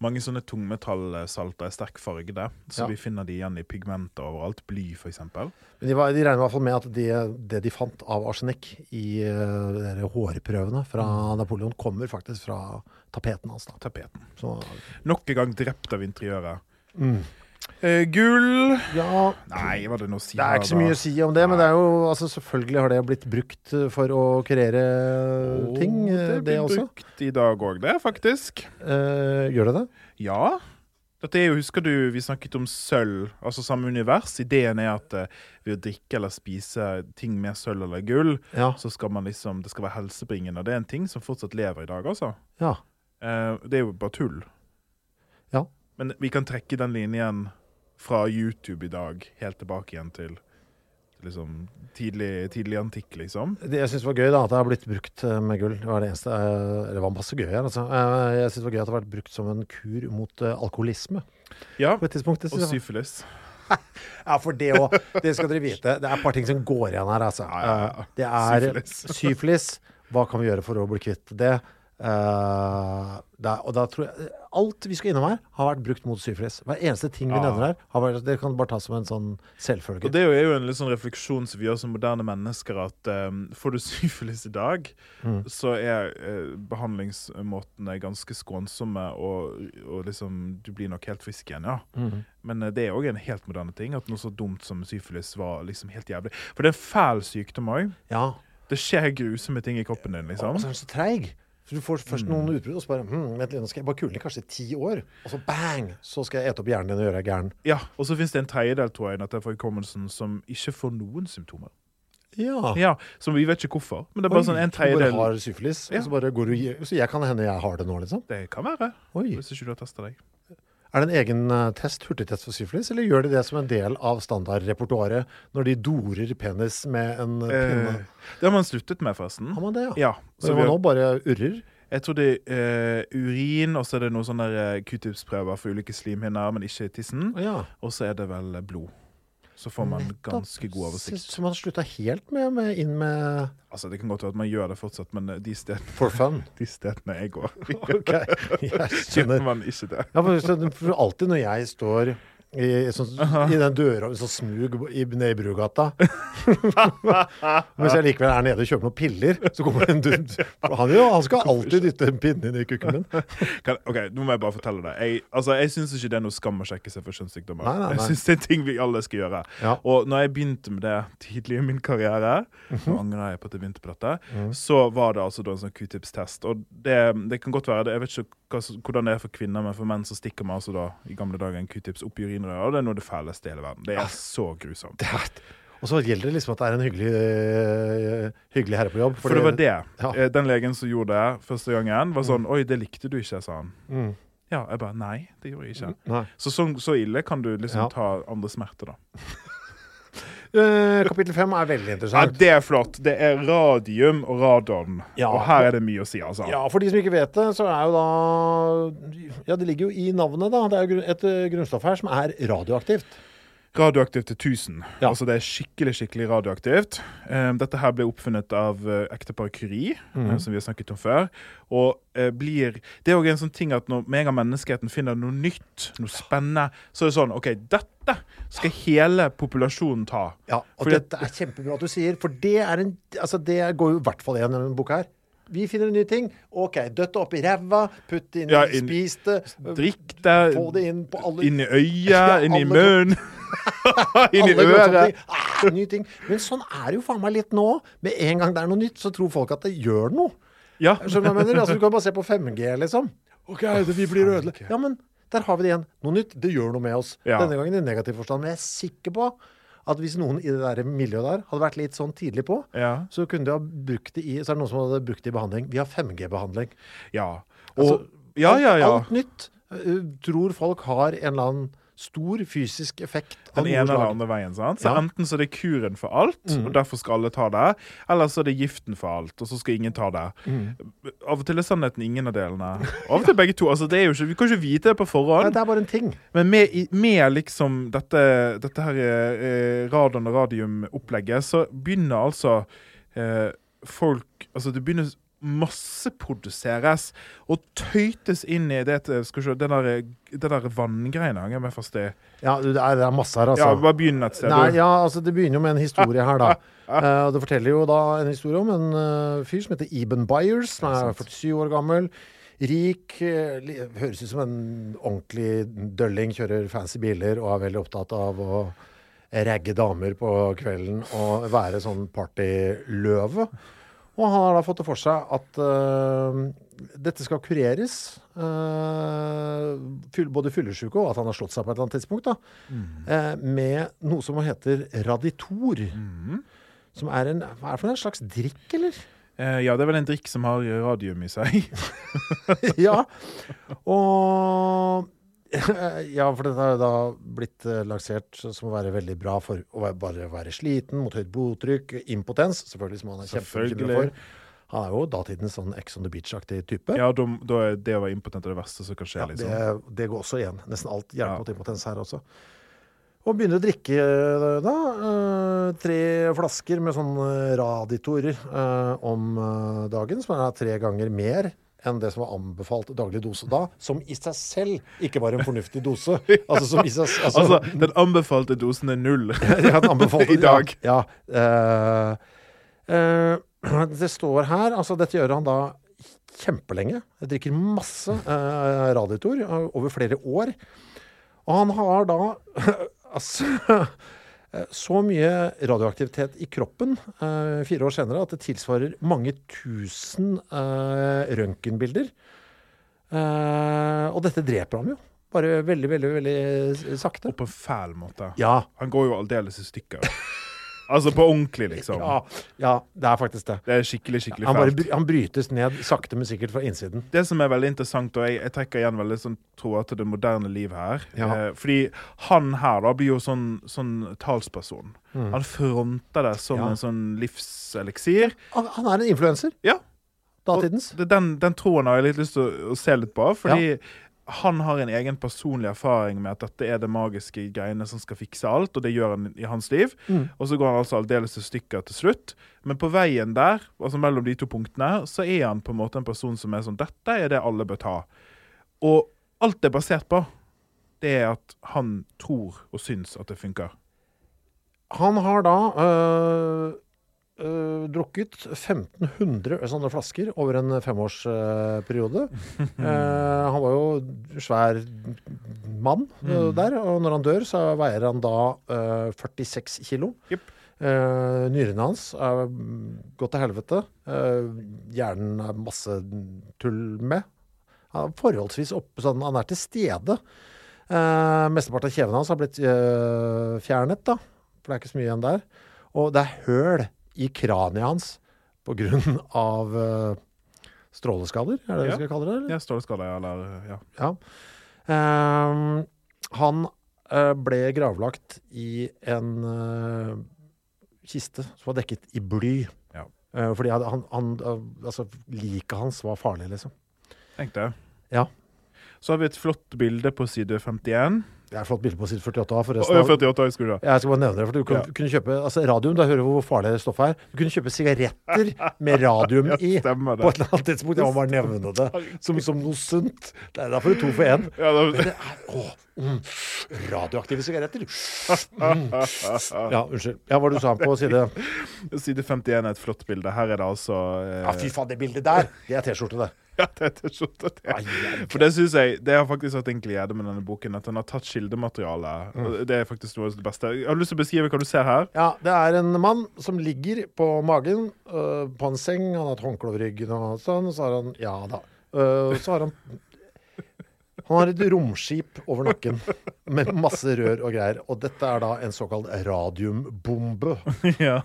[SPEAKER 3] Mange sånne tungmetallsalter er sterk farge der, så
[SPEAKER 2] Ja.
[SPEAKER 3] vi finner de igjen i pigmenter overalt. Bly, eksempel.
[SPEAKER 2] De, var, de regner i hvert fall med at de, det de fant av arsenikk i uh, hårprøvene fra
[SPEAKER 3] Mm.
[SPEAKER 2] Napoleon, kommer faktisk fra tapeten hans. da.
[SPEAKER 3] Tapeten.
[SPEAKER 2] Så,
[SPEAKER 3] Nok en gang drept av interiøret.
[SPEAKER 2] mm.
[SPEAKER 3] Eh, gull
[SPEAKER 2] ja,
[SPEAKER 3] Nei, var det noe å si
[SPEAKER 2] Det er ikke så mye å si om det, men det jo, altså, selvfølgelig har det blitt brukt eh, for å kreere
[SPEAKER 3] oh,
[SPEAKER 2] ting,
[SPEAKER 3] det
[SPEAKER 2] det,
[SPEAKER 3] blir
[SPEAKER 2] også.
[SPEAKER 3] brukt i dag òg, det, faktisk.
[SPEAKER 2] Uh, gjør det det?
[SPEAKER 3] Ja. Dette er jo, Husker du vi snakket om sølv, altså samme univers? Ideen er at uh, ved å drikke eller spise ting med sølv eller gull,
[SPEAKER 2] Ja.
[SPEAKER 3] så skal man liksom, det skal være helsebringende. Og det er en ting som fortsatt lever i dag, altså.
[SPEAKER 2] ja.
[SPEAKER 3] Det er jo bare tull. Men vi kan trekke den linjen fra YouTube i dag helt tilbake igjen til liksom tidlig, tidlig antikk, liksom.
[SPEAKER 2] Det jeg syns var gøy, da, at det har blitt brukt eh, med gull. Det var det eneste Eller Det var masse gøy her, altså. Eh, Jeg syns det var gøy at det har vært brukt som en kur mot eh, alkoholisme
[SPEAKER 3] Ja,
[SPEAKER 2] på et tidspunkt.
[SPEAKER 3] Og syfilis.
[SPEAKER 2] Ja, for det òg. Det skal dere vite. Det er et par ting som går igjen her, altså.
[SPEAKER 3] Ja, ja, ja.
[SPEAKER 2] Eh, Det er
[SPEAKER 3] syfilis.
[SPEAKER 2] Hva kan vi gjøre for å bli kvitt det? Eh, da, og da tror jeg Alt vi skal innom her, har vært brukt mot syfilis. Hver eneste ting vi
[SPEAKER 3] Ja.
[SPEAKER 2] nevner her, har vært, det kan bare tas som en sånn selvfølge.
[SPEAKER 3] Og det er jo en litt sånn refleksjon som vi gjør som moderne mennesker, at um, får du syfilis i dag,
[SPEAKER 2] Mm.
[SPEAKER 3] så er uh, behandlingsmåtene ganske skånsomme, og, og liksom du blir nok helt frisk igjen, ja.
[SPEAKER 2] Mm.
[SPEAKER 3] Men uh, det er òg en helt moderne ting, at noe så dumt som syfilis var liksom helt jævlig. For det er en fæl sykdom òg.
[SPEAKER 2] Ja.
[SPEAKER 3] Det skjer grusomme ting i kroppen din, liksom.
[SPEAKER 2] Og så er den så treig. Så du får først noen
[SPEAKER 3] Mm.
[SPEAKER 2] utbrudd, og så bare hm, Vent litt, nå skal jeg bare kule i kanskje ti år. Og så bang! Så skal jeg ete opp hjernen din og gjøre deg gæren.
[SPEAKER 3] Ja, Og så finnes det en tredjedel tror jeg, dette for hukommelsen som ikke får noen symptomer.
[SPEAKER 2] Ja.
[SPEAKER 3] Ja, Som vi vet ikke hvorfor. Men det er bare sånn en tredjedel.
[SPEAKER 2] Du bare har syfilis,
[SPEAKER 3] Ja.
[SPEAKER 2] og så bare går du Så jeg kan hende jeg har det nå, liksom?
[SPEAKER 3] Det kan være.
[SPEAKER 2] Oi.
[SPEAKER 3] Hvis ikke du har testa deg.
[SPEAKER 2] Er det en egen eh, test, hurtigtest for syfilis, eller gjør de det som en del av standardrepertoaret når de dorer penis med en eh, pinne?
[SPEAKER 3] Eh, det har man sluttet med, forresten.
[SPEAKER 2] Har man det, ja?
[SPEAKER 3] Ja,
[SPEAKER 2] Så man
[SPEAKER 3] har,
[SPEAKER 2] nå bare urrer?
[SPEAKER 3] jeg tror det er uh, urin, og så er det noen sånne q-tips-prøver for ulike slimhinner, men ikke tissen.
[SPEAKER 2] Ja.
[SPEAKER 3] Og så er det vel eh, blod. Så får man ganske god oversikt.
[SPEAKER 2] så man slutta helt med, med inn med
[SPEAKER 3] Altså, Det kan godt være at man gjør det fortsatt, men eh, de stedene,
[SPEAKER 2] for fun?
[SPEAKER 3] de stedene jeg går,
[SPEAKER 2] OK. Jeg skjønner.
[SPEAKER 3] man ikke det.
[SPEAKER 2] Ja, for alltid når jeg står i, sånn, i den døra med sånn smug i, nede i Brugata Mens jeg likevel er nede og kjøper noen piller, så kommer det en dund. Han, jo, han skal alltid dytte en pinne inn i kukken min.
[SPEAKER 3] Ok, Nå må jeg bare fortelle det. Jeg, altså, jeg syns ikke det er noe skam å sjekke seg for kjønnssykdommer.
[SPEAKER 2] Nei, nei, nei.
[SPEAKER 3] Jeg synes det er ting vi alle skal gjøre.
[SPEAKER 2] Ja.
[SPEAKER 3] Og når jeg begynte med det tidlig i min karriere,
[SPEAKER 2] Mhm.
[SPEAKER 3] nå angrer jeg på at jeg begynte på dette, så var det altså da en sånn q-tips-test. Og det, det kan godt være det, Jeg vet ikke hvordan det er for kvinner, men for menn så stikker man altså da i gamle dager en q-tips opp i urinrøret, og det er noe av det fæleste i hele verden. Det er så grusomt.
[SPEAKER 2] Det og så gjelder det liksom at det er en hyggelig, øh, hyggelig herre på jobb.
[SPEAKER 3] For det var det.
[SPEAKER 2] Ja.
[SPEAKER 3] Eh, Den legen som gjorde det første gangen, var sånn Oi, det likte du ikke, sa han.
[SPEAKER 2] Mm.
[SPEAKER 3] Ja, jeg bare Nei, det gjorde jeg ikke. Så, så, så ille kan du liksom
[SPEAKER 2] Ja.
[SPEAKER 3] ta andre smerter, da.
[SPEAKER 2] Eh, kapittel fem er veldig
[SPEAKER 3] Ja,
[SPEAKER 2] interessant.
[SPEAKER 3] Det er flott. Det er radium og radon.
[SPEAKER 2] Ja.
[SPEAKER 3] Og her er det mye å si, altså.
[SPEAKER 2] Ja, for de som ikke vet det, så er jo da Ja, det ligger jo i navnet, da. Det er jo et øh, grunnstoff her som er radioaktivt.
[SPEAKER 3] Radioaktivt til 1000.
[SPEAKER 2] Ja.
[SPEAKER 3] Altså det er skikkelig skikkelig radioaktivt. Um, dette her ble oppfunnet av uh, ekteparet Curie,
[SPEAKER 2] mm.
[SPEAKER 3] eh, som vi har snakket om før. Og uh, blir Det er òg en sånn ting at når meg og menneskeheten finner noe nytt, noe spennende, så er det sånn OK, dette skal hele populasjonen ta.
[SPEAKER 2] Ja, og
[SPEAKER 3] Fordi
[SPEAKER 2] dette er kjempebra at du sier, for det er en Altså, det går jo i hvert fall igjen i denne boka her. Vi finner en ny ting. OK, døtt det opp i ræva, putt det inn,
[SPEAKER 3] Ja, inn-
[SPEAKER 2] spis det.
[SPEAKER 3] Drikk det
[SPEAKER 2] Få det inn på alle
[SPEAKER 3] inn i øyet,
[SPEAKER 2] Ja,
[SPEAKER 3] inn i munnen, inn i øret.
[SPEAKER 2] Ah, ny ting. Men sånn er det jo faen meg litt nå. Med en gang det er noe nytt, så tror folk at det gjør noe.
[SPEAKER 3] Ja.
[SPEAKER 2] Skjønner du hva jeg mener? Altså, du kan bare se på 5G, liksom. OK, det, vi blir ødelagt. Ja, men der har vi det igjen. Noe nytt. Det gjør noe med oss.
[SPEAKER 3] Ja.
[SPEAKER 2] Denne gangen i negativ forstand. Men jeg er sikker på at hvis noen i det der miljøet der hadde vært litt sånn tidlig på,
[SPEAKER 3] Ja.
[SPEAKER 2] så kunne de ha brukt det i Så er det noen som hadde brukt det i behandling. Vi har 5G-behandling.
[SPEAKER 3] ja. Og
[SPEAKER 2] Altså,
[SPEAKER 3] Ja, ja, ja.
[SPEAKER 2] Alt nytt uh, tror folk har en eller annen stor fysisk effekt
[SPEAKER 3] Den ene eller andre veien. sant? Så
[SPEAKER 2] Ja.
[SPEAKER 3] Enten så er det kuren for alt,
[SPEAKER 2] Mm.
[SPEAKER 3] og derfor skal alle ta det. Eller så er det giften for alt, og så skal ingen ta det.
[SPEAKER 2] Mm.
[SPEAKER 3] Av og til er sannheten ingen av delene. Av og til begge to. altså det er jo ikke, Vi kan ikke vite det på forhånd.
[SPEAKER 2] det er bare en ting.
[SPEAKER 3] Men med, med liksom dette, dette her eh, radon- og radiumopplegget, så begynner altså eh, folk Altså det begynner masseproduseres og tøytes inn i det skal se, den der, det der fast i.
[SPEAKER 2] Ja, det er, det er masse her, altså.
[SPEAKER 3] Ja, bare begynn et sted.
[SPEAKER 2] Nei, ja, altså Det begynner jo med en historie her, da. Uh, Det forteller jo da en historie om en uh, fyr som heter Eben Byers, som er 47 år gammel. Rik. eh, høres ut som en ordentlig dølling. Kjører fancy biler og er veldig opptatt av å ragge damer på kvelden og være sånn partyløve. Og han har da fått det for seg at uh, dette skal kureres. Uh, både fyllesyke og at han har slått seg på et eller annet tidspunkt. da, eh, Med noe som heter Raditor. Som er en Hva er det for en slags drikk, eller?
[SPEAKER 3] Ja, det er vel en drikk som har radium i seg.
[SPEAKER 2] ja. Og Ja, for dette har jo da blitt eh, lansert som å være veldig bra for å være, bare være sliten, mot høyt blodtrykk, impotens, selvfølgelig, som han er
[SPEAKER 3] kjempebekymra
[SPEAKER 2] for. Han er jo datidens sånn Ex on the Beach-aktig type.
[SPEAKER 3] Ja, da, da er det å være impotent det verste som kan skje.
[SPEAKER 2] Ja,
[SPEAKER 3] liksom.
[SPEAKER 2] det, det går også igjen. Nesten alt hjelper
[SPEAKER 3] Ja.
[SPEAKER 2] mot impotens her også. Og begynner å drikke eh, da eh, tre flasker med sånn raditorer Raditor om dagen, som er tre ganger mer enn det som var anbefalt daglig dose da, som i seg selv ikke var en fornuftig dose. Altså som i seg altså,
[SPEAKER 3] Altså, den anbefalte dosen er null.
[SPEAKER 2] ja,
[SPEAKER 3] I dag.
[SPEAKER 2] Ja. ja Uh, uh, det står her Altså, dette gjør han da kjempelenge. Jeg drikker masse uh, eh, over flere år. Og han har da altså så mye radioaktivitet i kroppen eh, fire år senere at det tilsvarer mange tusen eh, røntgenbilder. Eh, og dette dreper ham jo. Bare veldig, veldig, veldig sakte.
[SPEAKER 3] Og på en fæl måte.
[SPEAKER 2] Ja.
[SPEAKER 3] Han går jo aldeles i stykker. altså på ordentlig, liksom.
[SPEAKER 2] Ja, ja, det er faktisk det.
[SPEAKER 3] Det er skikkelig, skikkelig
[SPEAKER 2] Han, bare, han brytes ned sakte, men sikkert fra innsiden.
[SPEAKER 3] Det som er veldig interessant, og jeg, jeg trekker igjen veldig sånn tråder til det moderne liv her
[SPEAKER 2] Ja.
[SPEAKER 3] eh, Fordi han her da blir jo sånn, sånn talsperson. Han fronter det som
[SPEAKER 2] Mm. Ja.
[SPEAKER 3] en sånn livseliksir.
[SPEAKER 2] Han, han er en influenser.
[SPEAKER 3] Ja.
[SPEAKER 2] Datidens.
[SPEAKER 3] Den, den troen har jeg litt lyst til å, å se litt på. Fordi han har en egen personlig erfaring med at dette er det magiske greiene som skal fikse alt, og det gjør han i hans liv.
[SPEAKER 2] Mm.
[SPEAKER 3] Og så går han altså aldeles til stykker til slutt. Men på veien der, altså mellom de to punktene, så er han på en måte en person som er sånn Dette er det alle bør ta. Og alt det er basert på, det er at han tror og syns at det funker.
[SPEAKER 2] Han har da øh, øh, drukket 1500 sånne flasker over en femårsperiode. Uh, han var jo svær mann øh, der, og når han dør, så veier han da øh, 46 kilo.
[SPEAKER 3] Yep.
[SPEAKER 2] Uh, nyrene hans er mm, gått til helvete. Uh, hjernen er masse tull med. Han er forholdsvis oppe, sånn, han er til stede. Uh, Mesteparten av kjeven hans har blitt eh, fjernet, da. For det er ikke så mye igjen der. Og det er høl i kraniet hans på grunn av eh, stråleskader, er det
[SPEAKER 3] Ja.
[SPEAKER 2] vi skal kalle det? Eller?
[SPEAKER 3] Ja, stråleskader, eller ja.
[SPEAKER 2] Ja. Ehm, han eh, ble gravlagt i en eh, kiste som var dekket i bly.
[SPEAKER 3] Ja.
[SPEAKER 2] Fordi han, han, altså, liket hans var farlig, liksom.
[SPEAKER 3] Tenkte jeg.
[SPEAKER 2] Ja.
[SPEAKER 3] Så har vi et flott bilde på side 51.
[SPEAKER 2] Det er et flott bilde på side
[SPEAKER 3] 48A,
[SPEAKER 2] forresten.
[SPEAKER 3] Oh,
[SPEAKER 2] av-
[SPEAKER 3] 48 jeg, skulle.
[SPEAKER 2] Jeg skal bare nevne det, for du kunne,
[SPEAKER 3] Ja.
[SPEAKER 2] kunne kjøpe altså Radium, da hører du hvor farlig stoffet er. Du kunne kjøpe sigaretter med radium i. På et eller annet tidspunkt. Jeg må bare nevne det som, som noe sunt. Det er derfor to for én.
[SPEAKER 3] Ja, da,
[SPEAKER 2] Det er, å, mm, radioaktive sigaretter. Mm. Ja, unnskyld. Ja, hva du sa på side
[SPEAKER 3] Side 51 er et flott bilde. Her er det altså eh,
[SPEAKER 2] Ja, fy faen, det bildet der! Det er T-skjorte, det.
[SPEAKER 3] Ja, det er T-skjorte. For det synes jeg Det har faktisk vært en glede med denne boken. At den har tatt kildemateriale.
[SPEAKER 2] Mm.
[SPEAKER 3] Det er faktisk noe av det beste. Jeg har lyst til å beskrive hva du ser her.
[SPEAKER 2] Ja, det er en mann som ligger på magen øh, på en seng. Han har et håndkle over ryggen og sånn. Og så har han Ja da. Uh, så har han Han har et romskip over nakken med masse rør og greier. Og dette er da en såkalt radiumbombe.
[SPEAKER 3] ja,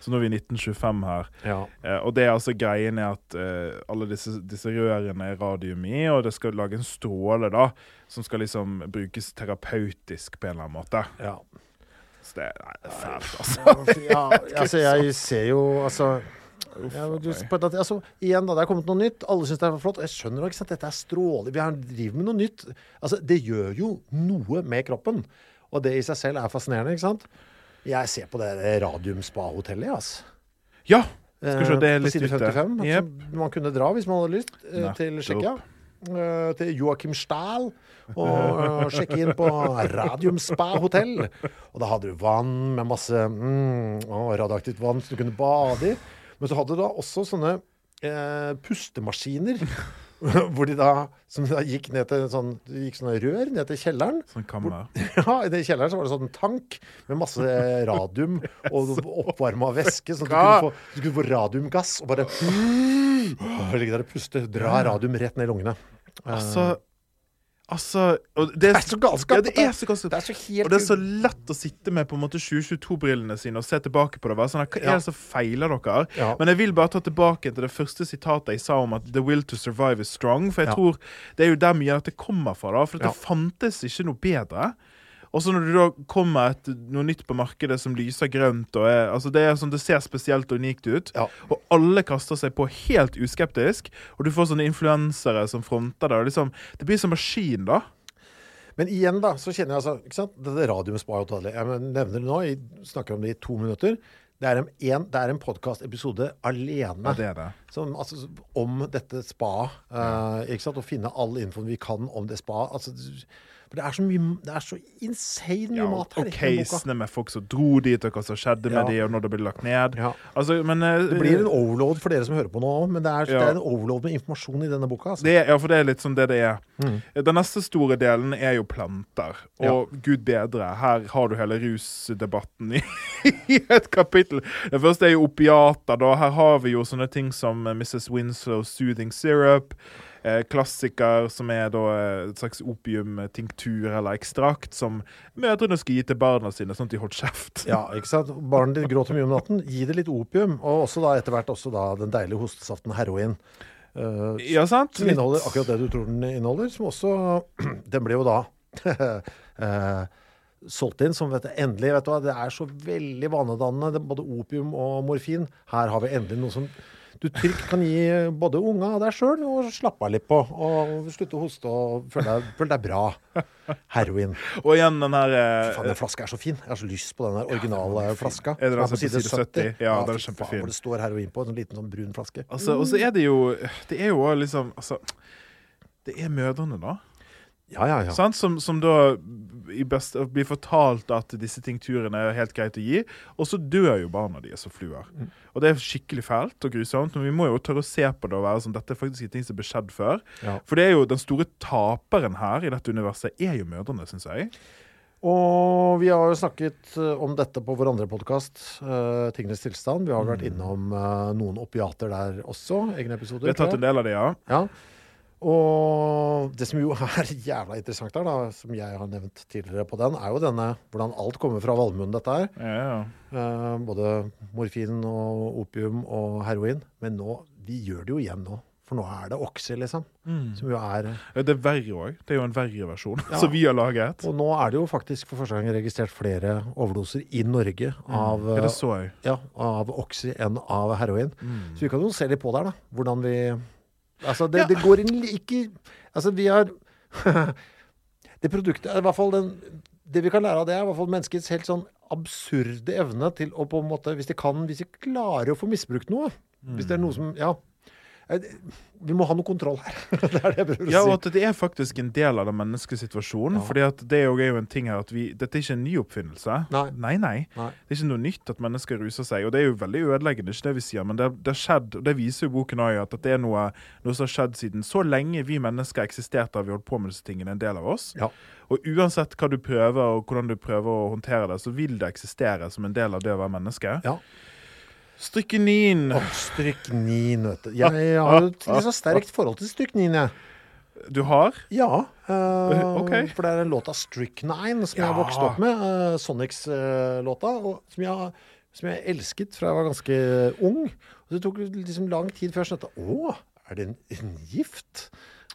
[SPEAKER 3] Så nå er vi i 1925 her.
[SPEAKER 2] Ja.
[SPEAKER 3] Eh, og det er altså greien er at eh, alle disse, disse rørene er radium i, og det skal lage en stråle da, som skal liksom brukes terapeutisk på en eller annen måte.
[SPEAKER 2] ja.
[SPEAKER 3] Så det, nei, det er fælt, altså.
[SPEAKER 2] ja, altså, jeg ser jo altså ja, du, at- altså, igjen da, Det er kommet noe nytt. Alle syns det er flott. Jeg skjønner ikke sant, dette er strålig. Vi har- driver med noe nytt. Altså, Det gjør jo noe med kroppen. Og det i seg selv er fascinerende. ikke sant? Jeg ser på det radium-spa-hotellet, jeg, altså.
[SPEAKER 3] Ja! Skal se, det er
[SPEAKER 2] Eh, på
[SPEAKER 3] litt
[SPEAKER 2] side
[SPEAKER 3] ute.
[SPEAKER 2] 55.
[SPEAKER 3] Jep.
[SPEAKER 2] som Man kunne dra hvis man hadde lyst Nei, til. Tsjekkia. Eh, til Joakim Stahl og uh, sjekke inn på Radium Spa hotell. Og da hadde du vann med masse mm, radioaktivt vann som du kunne bade i. Men så hadde du da også sånne eh, pustemaskiner. Hvor de da, som da gikk ned til sånn, gikk sånne rør ned til kjelleren.
[SPEAKER 3] Sånn kammer.
[SPEAKER 2] Ja, I den kjelleren så var det sånn tank med masse radium og oppvarma væske. Sånn at du kunne, få, du kunne få radiumgass og bare Ligge der og puste. Dra radium rett ned i lungene.
[SPEAKER 3] Altså Altså det,
[SPEAKER 2] Det er så galskap,
[SPEAKER 3] Ja, det er så galskap.
[SPEAKER 2] Det er så helt
[SPEAKER 3] Og det er så lett å sitte med på en måte 2022-brillene sine og se tilbake på det. være sånn, Hva er det som feiler dere?
[SPEAKER 2] Ja.
[SPEAKER 3] Men jeg vil bare ta tilbake til det første sitatet jeg sa om at 'the will to survive is strong'. For jeg
[SPEAKER 2] Ja.
[SPEAKER 3] tror det er jo der mye av dette kommer fra. da, For det fantes ikke noe bedre. Og så når det da kommer et, noe nytt på markedet som lyser grønt og er, altså det, er sånn, det ser spesielt og unikt ut,
[SPEAKER 2] Ja.
[SPEAKER 3] og alle kaster seg på helt uskeptisk, og du får sånne influensere som fronter det. liksom, Det blir som maskin, da.
[SPEAKER 2] Men igjen, da, så kjenner jeg altså ikke sant? Dette radiumspa-hotellet Jeg nevner det nå, jeg snakker om det i to minutter. Det er en, en, det er en podkastepisode alene
[SPEAKER 3] Ja, det er det.
[SPEAKER 2] som, altså, om dette spaet. Uh, ikke sant? Å finne all infoen vi kan om det spaet. Altså, for det er så mye Det er så insane mye
[SPEAKER 3] Ja,
[SPEAKER 2] mat her
[SPEAKER 3] og casene med folk som dro dit, og hva som skjedde med
[SPEAKER 2] Ja.
[SPEAKER 3] de, og når det ble lagt ned.
[SPEAKER 2] Ja.
[SPEAKER 3] Altså, men eh,
[SPEAKER 2] Det blir en overload for dere som hører på nå men det er, det er en overload med informasjon i denne boka. Altså.
[SPEAKER 3] det, Ja, for det er litt sånn det det er. Den neste store delen er jo planter. Og gud bedre, her har du hele rusdebatten i, i et kapittel. Det første er jo opiater, da. Her har vi jo sånne ting som eh, Mrs. Winslow Soothing Syrup. Eh, klassiker som er da eh, et slags opiumtinktur eller ekstrakt som mødrene skal gi til barna sine, sånn at de holder kjeft.
[SPEAKER 2] Ja, ikke sant? Barnet ditt gråter mye om natten. Gi det litt opium. Og også da etter hvert også da den deilige hostesaften heroin. Uh,
[SPEAKER 3] Ja, sant?
[SPEAKER 2] som inneholder akkurat det du tror den inneholder. Som også Den ble jo da uh, solgt inn som vet du, endelig vet du hva, Det er så veldig vanedannende, både opium og morfin. Her har vi endelig noe som du trygt kan gi både unger og deg sjøl og slappe av litt på. Og slutte å hoste og føle deg, føle deg bra. Heroin.
[SPEAKER 3] Og igjen den her eh,
[SPEAKER 2] Faen, den flaska er så fin. Jeg har så lyst på den der originale flaska.
[SPEAKER 3] Er det den er på side 70? Ja, den er kjempefin.
[SPEAKER 2] faen, Hvor det står heroin på. En sånn liten sånn brun flaske.
[SPEAKER 3] Altså, og så er det jo Det er jo liksom Altså, det er mødrene, da.
[SPEAKER 2] Ja, ja, ja.
[SPEAKER 3] Som, som da i best, blir fortalt at disse tinkturene er helt greit å gi, og så dør jo barna deres som fluer.
[SPEAKER 2] Mm.
[SPEAKER 3] Og det er skikkelig fælt og grusomt, men vi må jo tørre å se på det og være sånn dette er faktisk ting som ble skjedd før. For det er jo den store taperen her i dette universet er jo mødrene, syns jeg.
[SPEAKER 2] Og vi har jo snakket eh, om dette på vår andre podkast, Tingenes tilstand. Vi har vært
[SPEAKER 3] Mm.
[SPEAKER 2] innom uh, noen opiater der også. Egne episoder.
[SPEAKER 3] Vi har tatt en del av det, ja.
[SPEAKER 2] Ja. Og det som jo er jævla interessant her, da, som jeg har nevnt tidligere på den, er jo denne hvordan alt kommer fra valmuen, dette her.
[SPEAKER 3] ja, ja.
[SPEAKER 2] Eh, både morfin og opium og heroin. Men nå, vi gjør det jo igjen nå. For nå er det Oxy, liksom. Som jo er
[SPEAKER 3] Det er verre òg. Det er jo en verre versjon
[SPEAKER 2] Ja.
[SPEAKER 3] som vi har laget.
[SPEAKER 2] Og nå er det jo faktisk for første gang registrert flere overdoser i Norge av,
[SPEAKER 3] Ja, det så jeg.
[SPEAKER 2] ja, av Oxy enn av heroin. Så vi kan jo se litt på der, da. Hvordan vi Altså, det, det går inn ikke Altså, vi har Det produktet i hvert fall den Det vi kan lære av det, er i hvert fall menneskets helt sånn absurde evne til å på en måte Hvis de kan Hvis de klarer å få misbrukt noe Hvis det er noe som Ja. Vi må ha noe kontroll her. det er det jeg prøver å
[SPEAKER 3] Ja,
[SPEAKER 2] si.
[SPEAKER 3] og at det er faktisk en del av den menneskelige situasjonen.
[SPEAKER 2] Ja.
[SPEAKER 3] fordi at det er jo en ting her at vi, Dette er ikke en ny oppfinnelse.
[SPEAKER 2] Nei.
[SPEAKER 3] nei, nei.
[SPEAKER 2] Nei.
[SPEAKER 3] Det er ikke noe nytt at mennesker ruser seg. Og det er jo veldig ødeleggende, ikke det vi sier, men det, det har skjedd, og det viser jo boken òg, at det er noe, noe som har skjedd siden så lenge vi mennesker eksisterte, eksistert, har vi holdt på med disse tingene, en del av oss.
[SPEAKER 2] Ja.
[SPEAKER 3] Og uansett hva du prøver, og hvordan du prøver å håndtere det, så vil det eksistere som en del av det å være menneske.
[SPEAKER 2] Ja.
[SPEAKER 3] Stryknin.
[SPEAKER 2] Åh, stryknin, vet du. Jeg har jo et litt så sterkt forhold til stryknin, jeg.
[SPEAKER 3] Du har?
[SPEAKER 2] Ja. Uh,
[SPEAKER 3] Ok.
[SPEAKER 2] For det er en låt av Strychnine som jeg har vokst opp med. Uh, Sonics-låta. Uh, som, jeg, som jeg elsket fra jeg var ganske ung. Og det tok liksom lang tid før jeg skjønte Å, er det en, en gift?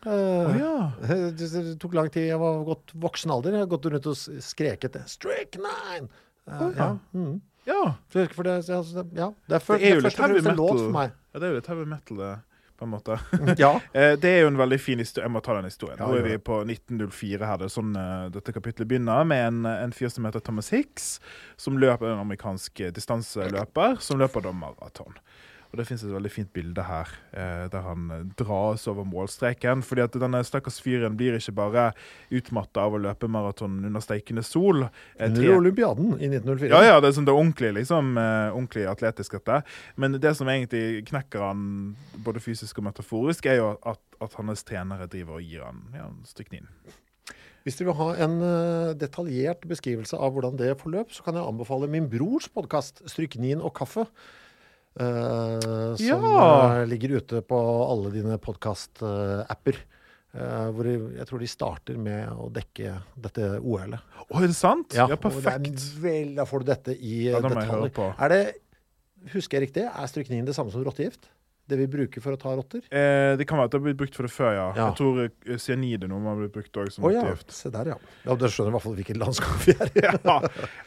[SPEAKER 2] Uh,
[SPEAKER 3] oh, ja.
[SPEAKER 2] det, det tok lang tid. Jeg var godt voksen alder. Jeg har gått rundt og skreket. Strychnine! Uh, ja. Mm.
[SPEAKER 3] Ja.
[SPEAKER 2] For, for det, altså, det- ja, det er, før,
[SPEAKER 3] Det er jo litt heavy metal.
[SPEAKER 2] for.
[SPEAKER 3] Ja, det er jo litt heavy metal, det, på en måte.
[SPEAKER 2] Ja.
[SPEAKER 3] Eh, Det er jo en veldig fin historie. Jeg må ta den historien.
[SPEAKER 2] Ja,
[SPEAKER 3] Nå er vi på 1904 her. Det er sånn eh, dette kapitlet begynner, med en, en fyr som heter Thomas Hicks, som løper en amerikansk eh, distanseløper, som løper da maraton. Og Det finnes et veldig fint bilde her, eh, der han eh, dras over målstreken. fordi at denne stakkars fyren blir ikke bare utmatta av å løpe maraton under steikende sol. Eh,
[SPEAKER 2] Under olympiaden i 1904.
[SPEAKER 3] ja, ja, det er sånn det er ordentlig, liksom, eh, ordentlig atletisk dette. Men det som egentlig knekker han både fysisk og metaforisk, er jo at, at hans trenere driver og gir han ja, stryknin.
[SPEAKER 2] Hvis dere vil ha en eh, detaljert beskrivelse av hvordan det forløp, så kan jeg anbefale min brors podkast 'Stryknin og kaffe'. Eh, som
[SPEAKER 3] Ja!
[SPEAKER 2] eh, ligger ute på alle dine podkast-apper. hvor jeg, tror de starter med å dekke dette OL-et.
[SPEAKER 3] Å, er det sant? Ja,
[SPEAKER 2] ja er
[SPEAKER 3] perfekt.
[SPEAKER 2] vel, da får du dette i
[SPEAKER 3] Ja,
[SPEAKER 2] eh, detaljer. Er det, husker jeg riktig, er stryknin det samme som rottegift? Det vi bruker for å ta rotter?
[SPEAKER 3] Eh, det kan være at det har blitt brukt for det før, ja.
[SPEAKER 2] Ja.
[SPEAKER 3] Jeg tror cyanide cyanid er noe man har blitt brukt òg som
[SPEAKER 2] Å ja, se der, ja. ja. da skjønner i hvert fall hvilket landskap vi er i.
[SPEAKER 3] Ja.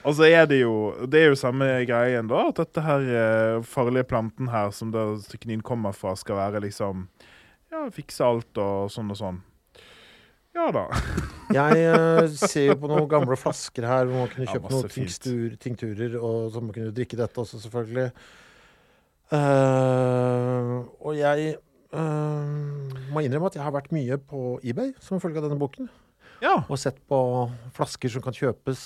[SPEAKER 3] Og så er det jo Det er jo samme greien, da. At dette her eh, farlige planten her, som stryknin kommer fra, skal være liksom Ja, fikse alt og sånn og sånn. Ja da.
[SPEAKER 2] Jeg eh, ser jo på noen gamle flasker her hvor man kunne
[SPEAKER 3] Ja,
[SPEAKER 2] kjøpe noen tinktur, tinkturer, og så man kunne drikke dette også, selvfølgelig. Eh, og jeg uh, må innrømme at jeg har vært mye på eBay som følge av denne boken.
[SPEAKER 3] Ja.
[SPEAKER 2] Og sett på flasker som kan kjøpes.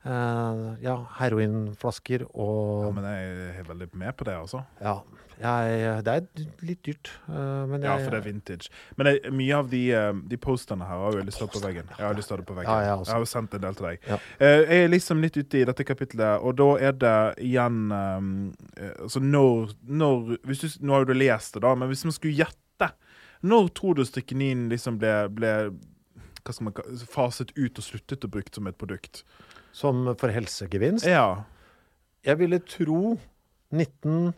[SPEAKER 2] Uh, ja, heroinflasker og
[SPEAKER 3] ja, men jeg er veldig med på det, altså.
[SPEAKER 2] Ja. Jeg, det er litt dyrt, eh, men
[SPEAKER 3] Ja, for det er vintage. Men jeg, mye av de, eh, de posterne her har jo lyst til å ha på veggen. Jeg har lyst til å ha det på veggen.
[SPEAKER 2] Ja, jeg jeg,
[SPEAKER 3] har jo sendt en del til deg.
[SPEAKER 2] Ja.
[SPEAKER 3] Eh, jeg er liksom litt ute i dette kapitlet, og da er det igjen eh, eh, Altså når, når du, Nå har jo du lest det, da, men hvis man skulle gjette Når tror du strykkenin liksom ble, ble man, ka- faset ut og sluttet å brukt som et produkt?
[SPEAKER 2] Som for helsegevinst.
[SPEAKER 3] Ja.
[SPEAKER 2] Jeg ville tro 19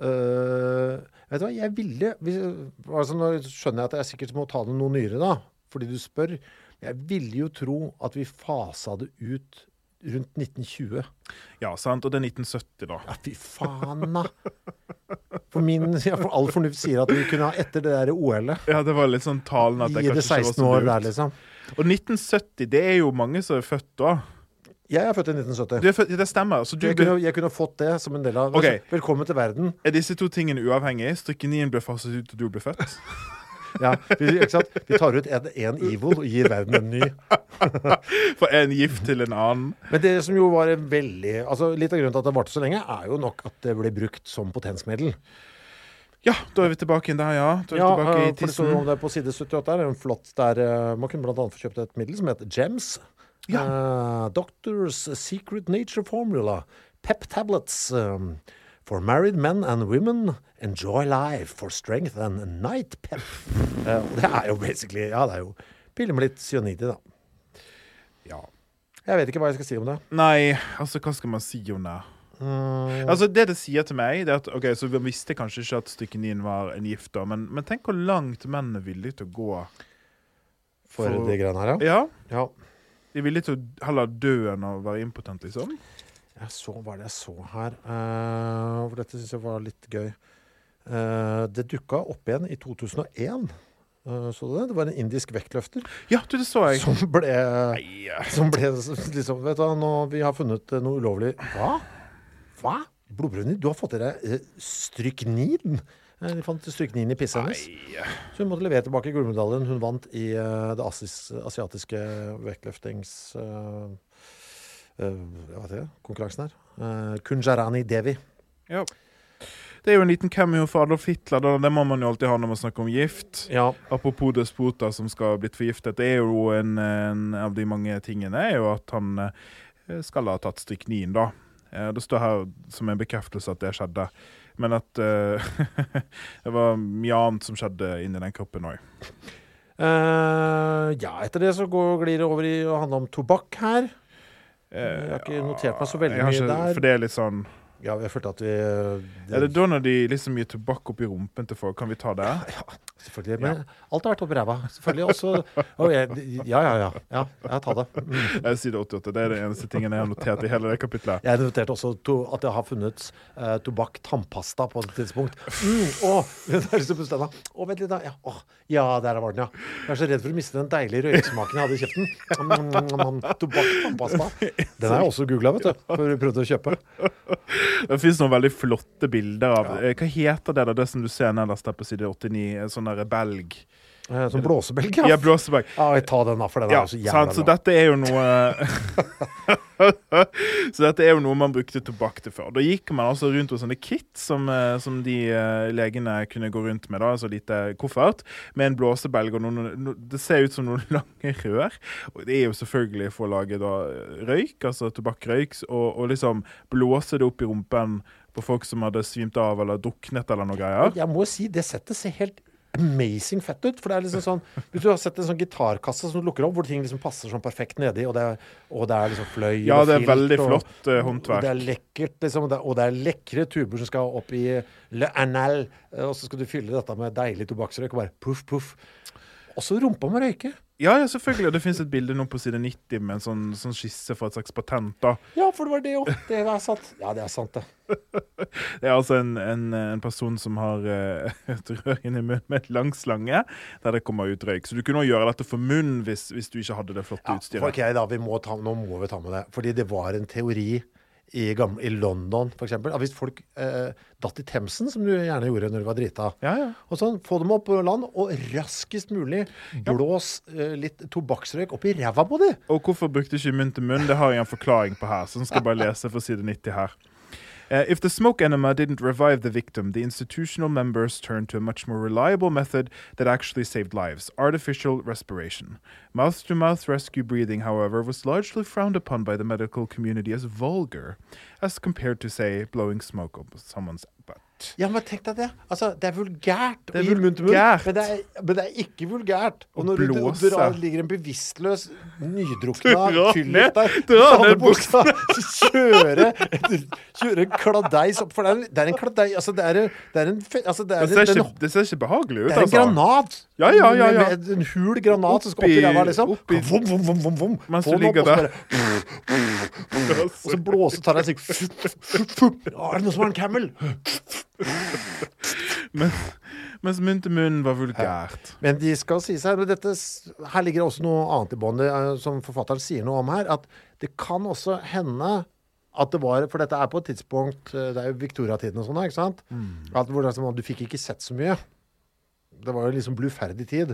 [SPEAKER 2] øh, Vet du hva, jeg ville hvis, altså Nå skjønner jeg at jeg sikkert må ta det noe nyere, da, fordi du spør. Jeg ville jo tro at vi fasa det ut rundt 1920.
[SPEAKER 3] ja, sant. Og det er 1970, da.
[SPEAKER 2] Ja, fy faen, da! For min ja, for all fornuft sier at vi kunne ha etter det der OL-et.
[SPEAKER 3] Ja, det var litt sånn talen at det kanskje ikke var så lurt.
[SPEAKER 2] liksom.
[SPEAKER 3] Og 1970, det er jo mange som er født da.
[SPEAKER 2] Jeg er født i 1970.
[SPEAKER 3] Du er født, det stemmer. Så du
[SPEAKER 2] jeg, kunne, jeg kunne fått det som en del av
[SPEAKER 3] okay.
[SPEAKER 2] Velkommen til verden.
[SPEAKER 3] Er disse to tingene uavhengige? Strykkenien ble faset ut, da du ble født?
[SPEAKER 2] Ja, vi, vi tar ut en, en evil og gir verden en ny.
[SPEAKER 3] For en gift til en annen?
[SPEAKER 2] Men det som jo var en veldig altså Litt av grunnen til at det varte så lenge, er jo nok at det ble brukt som potensmiddel.
[SPEAKER 3] Ja, da er vi tilbake inn der, ja. Da er vi tilbake
[SPEAKER 2] eh,
[SPEAKER 3] i
[SPEAKER 2] for det står om det på side 78 her. En flott der eh, Man kunne bl.a. få kjøpt et middel som heter GEMS. Eh, Doctors Secret Nature Formula. Pep tablets. um, for married men and women, enjoy life for strength and night pep. Uh, det er jo basically Ja, det er jo piller med litt cyanid i, da.
[SPEAKER 3] Ja.
[SPEAKER 2] Jeg vet ikke hva jeg skal si om det.
[SPEAKER 3] Nei, altså, hva skal man si om det?
[SPEAKER 2] Mm.
[SPEAKER 3] Altså, Det det sier til meg, det er at ok, så vi visste kanskje ikke at strykkenin var en gift, da, men, men tenk hvor langt menn er villige til å gå.
[SPEAKER 2] For,
[SPEAKER 3] For-
[SPEAKER 2] det greiene her, ja.
[SPEAKER 3] Ja,
[SPEAKER 2] ja.
[SPEAKER 3] De er villige til å heller dø enn å være impotent, liksom.
[SPEAKER 2] Jeg så, hva det jeg så her? Uh, for dette syns jeg var litt gøy. Uh, det dukka opp igjen i 2001. Uh, så du det? Det var en indisk vektløfter
[SPEAKER 3] Ja, du, det så jeg.
[SPEAKER 2] som ble,
[SPEAKER 3] eh,
[SPEAKER 2] som ble liksom, Vet du, nå, vi har funnet eh, noe ulovlig Hva? Hva? Blodbrønner? Du har fått i deg eh, stryknin? De fant strykningen i pisset hennes. Så hun måtte levere tilbake gullmedaljen hun vant i uh, det asis, asiatiske vektløftings... Uh, uh, det? Konkurransen her. Kunjarani Devi.
[SPEAKER 3] Ja. Det er jo en liten cameo for Adolf Hitler. Da. Det må man jo alltid ha når man snakker om gift.
[SPEAKER 2] Ja.
[SPEAKER 3] Apropos despoter som skal ha blitt forgiftet. Det er jo en, en av de mange tingene er jo at han skal ha tatt stryknin, da. Det står her som en bekreftelse at det skjedde. Men at eh, det var mye annet som skjedde inni den kroppen òg.
[SPEAKER 2] Uh, ja, etter det så går, glir det over i å handle om tobakk her. Jeg har ikke notert meg så veldig mye der.
[SPEAKER 3] For det er litt sånn
[SPEAKER 2] Ja, jeg følte at vi det,
[SPEAKER 3] Er det da når de liksom gir tobakk oppi rumpen til folk? Kan vi ta det?
[SPEAKER 2] Ja, Selvfølgelig. Men alt har vært oppi ræva. Selvfølgelig også Å, jeg, Ja, ja, ja. ja jeg tar det. Mm.
[SPEAKER 3] Jeg det 88. Det er det eneste tingen jeg har notert i hele det kapitlet.
[SPEAKER 2] Jeg noterte også to, at det har funnet uh, tobakk tannpasta på et tidspunkt. Mm, å, det er liksom å. Vent litt, da. Ja, å, ja, der var den, ja. Jeg er så redd for å miste den deilige røyksmaken jeg hadde i kjeften. Mm, mm, tobakk tannpasta. Den har jeg også googla, vet du. For å prøve å kjøpe.
[SPEAKER 3] Det fins noen veldig flotte bilder av ja. Hva heter det da, det som du ser nederst der på side 89? Sånn derre belg.
[SPEAKER 2] Eh, Som blåsebelg,
[SPEAKER 3] Ja,
[SPEAKER 2] ja.
[SPEAKER 3] blåsebelg.
[SPEAKER 2] Ja, jeg tar den da, for den
[SPEAKER 3] Ja,
[SPEAKER 2] er så
[SPEAKER 3] sant? Så dette er jo noe Så dette er jo noe man brukte tobakk til før. Da gikk man altså rundt med sånne kit som, eh, som de eh, legene kunne gå rundt med, da, altså lite koffert, med en blåsebelg og noen no, Det ser ut som noen lange rør. Og det er jo selvfølgelig for å lage da røyk, altså tobakkrøyk, og, og liksom blåse det opp i rumpen på folk som hadde svimt av eller druknet eller noe greier.
[SPEAKER 2] Jeg må si, det settet ser helt amazing fett ut. For det er liksom sånn Hvis du har sett en sånn gitarkasse som du lukker opp, hvor ting liksom passer sånn perfekt nedi, og det er, og det er liksom fløy
[SPEAKER 3] Ja, det er veldig
[SPEAKER 2] og-
[SPEAKER 3] flott eh,
[SPEAKER 2] Og det er lekkert, liksom. Og det, og det er lekre tuber som skal opp i le anal. eh, Og så skal du fylle dette med deilig tobakksrøyk, og bare puff, puff. Også rumpa må røyke.
[SPEAKER 3] Ja, ja, selvfølgelig. Og det fins et bilde nå på side 90 med en sånn, sånn skisse for et slags patent. da.
[SPEAKER 2] Ja, for det var det jo. Det er sant. Ja, det er sant, det.
[SPEAKER 3] Det er altså en, en, en person som har eh, et rør inni munnen med et langslange der det kommer ut røyk. Så du kunne også gjøre dette for munnen hvis, hvis du ikke hadde det flotte
[SPEAKER 2] Ja,
[SPEAKER 3] utstyret.
[SPEAKER 2] ok, da, vi må ta, nå må vi ta med det. Fordi det var en teori i, gamle, i London, f.eks. Hvis folk eh, datt i Themsen, som du gjerne gjorde når du var drita,
[SPEAKER 3] Ja, ja.
[SPEAKER 2] og sånn, få dem opp på land, og raskest mulig blås eh, litt tobakksrøyk opp i ræva på dem.
[SPEAKER 3] Og hvorfor brukte ikke munn til munn? Det har jeg en forklaring på her. Så nå skal jeg bare lese fra side 90 her. Uh, if the smoke enema didn't revive the victim, the institutional members turned to a much more reliable method that actually saved lives artificial respiration. Mouth to mouth rescue breathing, however, was largely frowned upon by the medical community as vulgar, as compared to, say, blowing smoke up someone's
[SPEAKER 2] Ja, men tenk deg det. Altså, det er vulgært
[SPEAKER 3] Det er vulgært.
[SPEAKER 2] men det, er, men det er ikke vulgært. Og når du-
[SPEAKER 3] blåse.
[SPEAKER 2] du drar- ligger en bevisstløs, nydrukna fyllik der
[SPEAKER 3] dra ned
[SPEAKER 2] buksa, kjøre, kjøre en kladeis opp For det er en, det er en kladeis Altså, det er, det er en altså, det er,
[SPEAKER 3] ser,
[SPEAKER 2] den-
[SPEAKER 3] ikke, det ser ikke behagelig ut,
[SPEAKER 2] det er en
[SPEAKER 3] altså.
[SPEAKER 2] granat.
[SPEAKER 3] Ja, ja, ja, ja.
[SPEAKER 2] Med, med en hul granat som skal opp i ræva, liksom.
[SPEAKER 3] oppi-
[SPEAKER 2] Vom, vom, vom, vom, vom.
[SPEAKER 3] Mens du ligger der.
[SPEAKER 2] Og så blåser tar jeg sånn Er det noen som har en camel?
[SPEAKER 3] Men, mens munn til munn var vulgært.
[SPEAKER 2] Men de skal sies her, dette, her ligger det også noe annet i båndet er, som forfatteren sier noe om her, at det kan også hende at det var For dette er på et tidspunkt eh, Det er jo Victoria-tiden og sånn, ikke sant? At hvor det du fikk ikke sett så mye. Det var jo liksom bluferdig tid.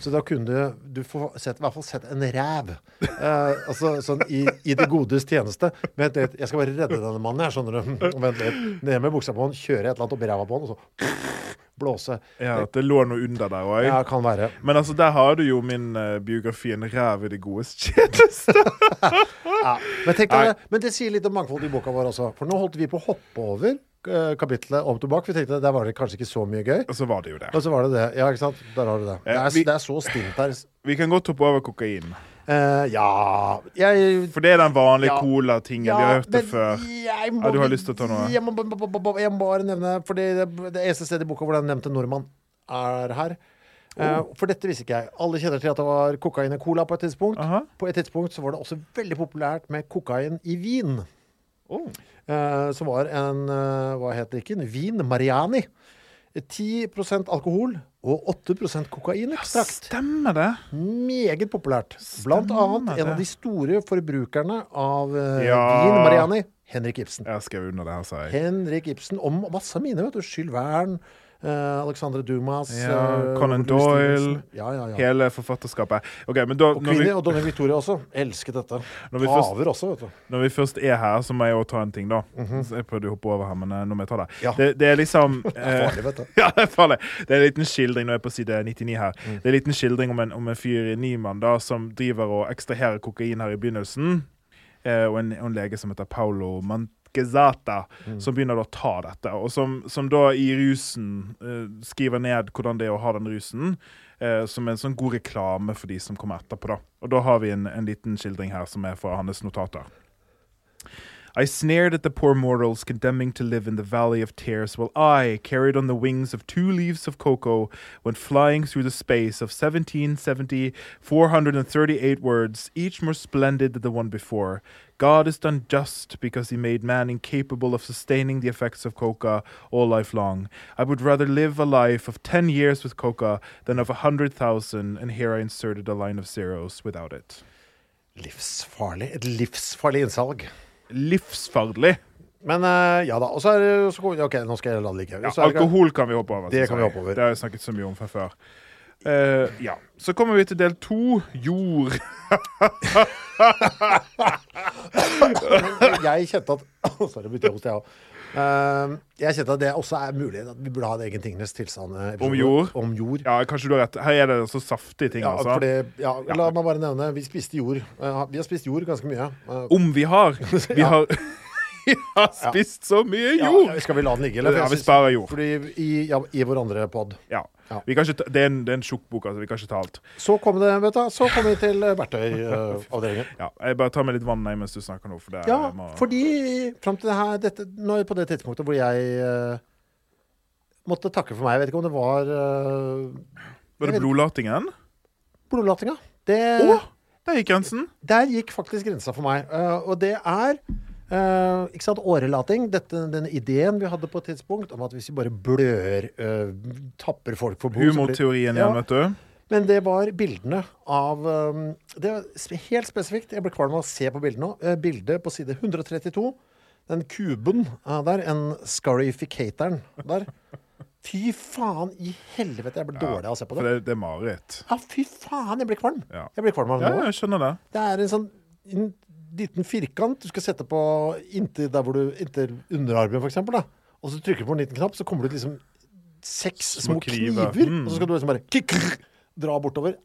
[SPEAKER 2] Så da kunne du, du få sett, i hvert fall sett en ræv. Eh, altså sånn i, i det godes tjeneste. Vent litt, jeg skal bare redde denne mannen her, skjønner du. Vent litt. Ned med buksa på han, kjøre et eller annet oppi ræva på han, og så blåse.
[SPEAKER 3] Ja, at det lå noe under der òg.
[SPEAKER 2] Ja, kan være.
[SPEAKER 3] Men altså, der har du jo min uh, biografi 'En ræv i det godes tjeneste'.
[SPEAKER 2] Ja. Men, tenk deg, men det sier litt om mangfoldet i boka vår også. For nå holdt vi på å hoppe over kapitlet om tobakk. Vi tenkte der var det kanskje ikke så mye gøy.
[SPEAKER 3] Og så var det jo det.
[SPEAKER 2] Og så var det det. Ja, ikke sant. Der har du det. Det
[SPEAKER 3] Ja,
[SPEAKER 2] er,
[SPEAKER 3] vi-
[SPEAKER 2] det er så stilt her.
[SPEAKER 3] Vi kan godt hoppe over kokain.
[SPEAKER 2] Eh, ja Jeg
[SPEAKER 3] For det er den vanlige
[SPEAKER 2] Ja.
[SPEAKER 3] cola-tingen. vi har hørt det før.
[SPEAKER 2] Må,
[SPEAKER 3] Ja, du har lyst til å ta noe?
[SPEAKER 2] Jeg må, jeg må bare nevne For det, det eneste stedet i boka hvor den nevnte nordmann er her. Eh,
[SPEAKER 3] Oh.
[SPEAKER 2] for dette visste ikke jeg. Alle kjenner til at det var kokain i cola på et tidspunkt.
[SPEAKER 3] Aha.
[SPEAKER 2] På et tidspunkt så var det også veldig populært med kokain i vin.
[SPEAKER 3] Oh.
[SPEAKER 2] Eh, som var en eh, Hva het drikken? Vin Mariani. 10% alkohol og 8 kokainekstrakt.
[SPEAKER 3] Stemmer det?
[SPEAKER 2] Meget populært. Blant
[SPEAKER 3] Stemmer
[SPEAKER 2] annet en av de store forbrukerne av eh,
[SPEAKER 3] Ja.
[SPEAKER 2] vin Mariani, Henrik Ibsen.
[SPEAKER 3] Jeg skrev under det her, sa jeg.
[SPEAKER 2] Henrik Ibsen om masse mine, vet du. Jules Verne, eh, Alexandre Dumas
[SPEAKER 3] Ja,
[SPEAKER 2] eh,
[SPEAKER 3] Conan Doyle.
[SPEAKER 2] Ja, ja, ja.
[SPEAKER 3] Hele forfatterskapet. Okay, men da,
[SPEAKER 2] Og
[SPEAKER 3] Queenie vi,
[SPEAKER 2] og dronning Victoria også. Elsket dette.
[SPEAKER 3] Når vi først-
[SPEAKER 2] også, vet du.
[SPEAKER 3] når vi først er her, så må jeg jo ta en ting, da. Så Jeg prøvde å hoppe over her, men eh, nå må jeg ta det. Det, det er liksom
[SPEAKER 2] Det er farlig, vet du.
[SPEAKER 3] Ja, det er farlig. Det er en liten skildring nå er jeg på side 99 her.
[SPEAKER 2] Mm.
[SPEAKER 3] Det er en liten skildring om en, om en fyr i Nyman da, som driver og ekstraherer kokain her i begynnelsen. Eh, og, en, en lege som heter Paolo Manquezata,
[SPEAKER 2] Mm.
[SPEAKER 3] som begynner å ta dette. Og som, som da i rusen uh, skriver ned hvordan det er å ha den rusen. uh, som en sånn god reklame for de som kommer etterpå. da. Og da har vi en, en liten skildring her som er fra hans notater. I sneered at the poor mortals condemning to live in the valley of tears, while I, carried on the wings of two leaves of cocoa, went flying through the space of 1770, 438 words, each more splendid than the one before. God is done just because he made man incapable of sustaining the effects of coca all life long. I would rather live a life of 10 years with coca than of a 100,000, and here I inserted a line of zeros without it.
[SPEAKER 2] Livsfarlig. Et livsfarlig innsalg.
[SPEAKER 3] Livsfarlig.
[SPEAKER 2] Men uh, ja da. Og så er det så, OK, nå skal jeg la det ligge.
[SPEAKER 3] Ja, alkohol kan vi hoppe over.
[SPEAKER 2] Det kan vi hoppe over.
[SPEAKER 3] Det har jeg snakket så mye om fra før. Eh, ja. Så kommer vi til del to. Jord.
[SPEAKER 2] jeg kjente at Sorry, begynte jeg å hoste, jeg òg. jeg kjente at det også er mulig at vi burde ha en egen tingenes tilstand-episode.
[SPEAKER 3] Om jord?
[SPEAKER 2] Om jord.
[SPEAKER 3] Ja, kanskje du har rett. Her er det så saftige ting,
[SPEAKER 2] Ja,
[SPEAKER 3] altså.
[SPEAKER 2] Fordi, ja, ja, la meg bare nevne Vi spiste jord. Uh, vi har spist jord ganske mye. Uh,
[SPEAKER 3] Om vi har. Vi har, vi har spist så mye
[SPEAKER 2] ja,
[SPEAKER 3] jord!
[SPEAKER 2] skal vi la den ligge, eller?
[SPEAKER 3] Ja, vi sparer jord.
[SPEAKER 2] Fordi i, ja, i vår andre pod.
[SPEAKER 3] Ja.
[SPEAKER 2] Ja.
[SPEAKER 3] Vi kan ikke ta, det er en, det er en tjukk bok, altså. Vi kan ikke ta alt.
[SPEAKER 2] Så kom det, vet du, så kom vi til verktøyavdelingen.
[SPEAKER 3] Uh, Ja, jeg bare tar med litt vann mens du snakker nå. For det
[SPEAKER 2] Ja,
[SPEAKER 3] må,
[SPEAKER 2] fordi fram til det her dette, Nå vi på det tidspunktet hvor jeg uh, måtte takke for meg. Jeg vet ikke om det var uh,
[SPEAKER 3] Var det blodlatingen?
[SPEAKER 2] blodlatinga. Det,
[SPEAKER 3] Å! Der gikk grensen.
[SPEAKER 2] Der gikk faktisk grensa for meg. Eh, og det er eh, ikke sant, årelating. Dette, denne ideen vi hadde på et tidspunkt om at hvis vi bare blør, uh, tapper folk for blod
[SPEAKER 3] Humorteorien igjen, Ja. vet du.
[SPEAKER 2] Men det var bildene av um, Det var helt spesifikt. Jeg ble kvalm av å se på bildene nå. Uh, bildet på side 132. Den kuben uh, der. En scarificatoren der. Fy faen i helvete, jeg ble dårlig av å se på
[SPEAKER 3] For
[SPEAKER 2] det.
[SPEAKER 3] det, det er mareritt.
[SPEAKER 2] Ja, fy faen, jeg ble kvalm.
[SPEAKER 3] Ja.
[SPEAKER 2] Jeg ble kvalm av det
[SPEAKER 3] Ja, jeg skjønner det.
[SPEAKER 2] Det er en sånn en liten firkant du skal sette på inntil der hvor du Inntil underarmen, eksempel. Og så trykker du på en liten knapp, så kommer det ut liksom seks
[SPEAKER 3] Små
[SPEAKER 2] små
[SPEAKER 3] kniver.
[SPEAKER 2] kniver.
[SPEAKER 3] Mm.
[SPEAKER 2] Og så skal du liksom bare kikk, dra bortover.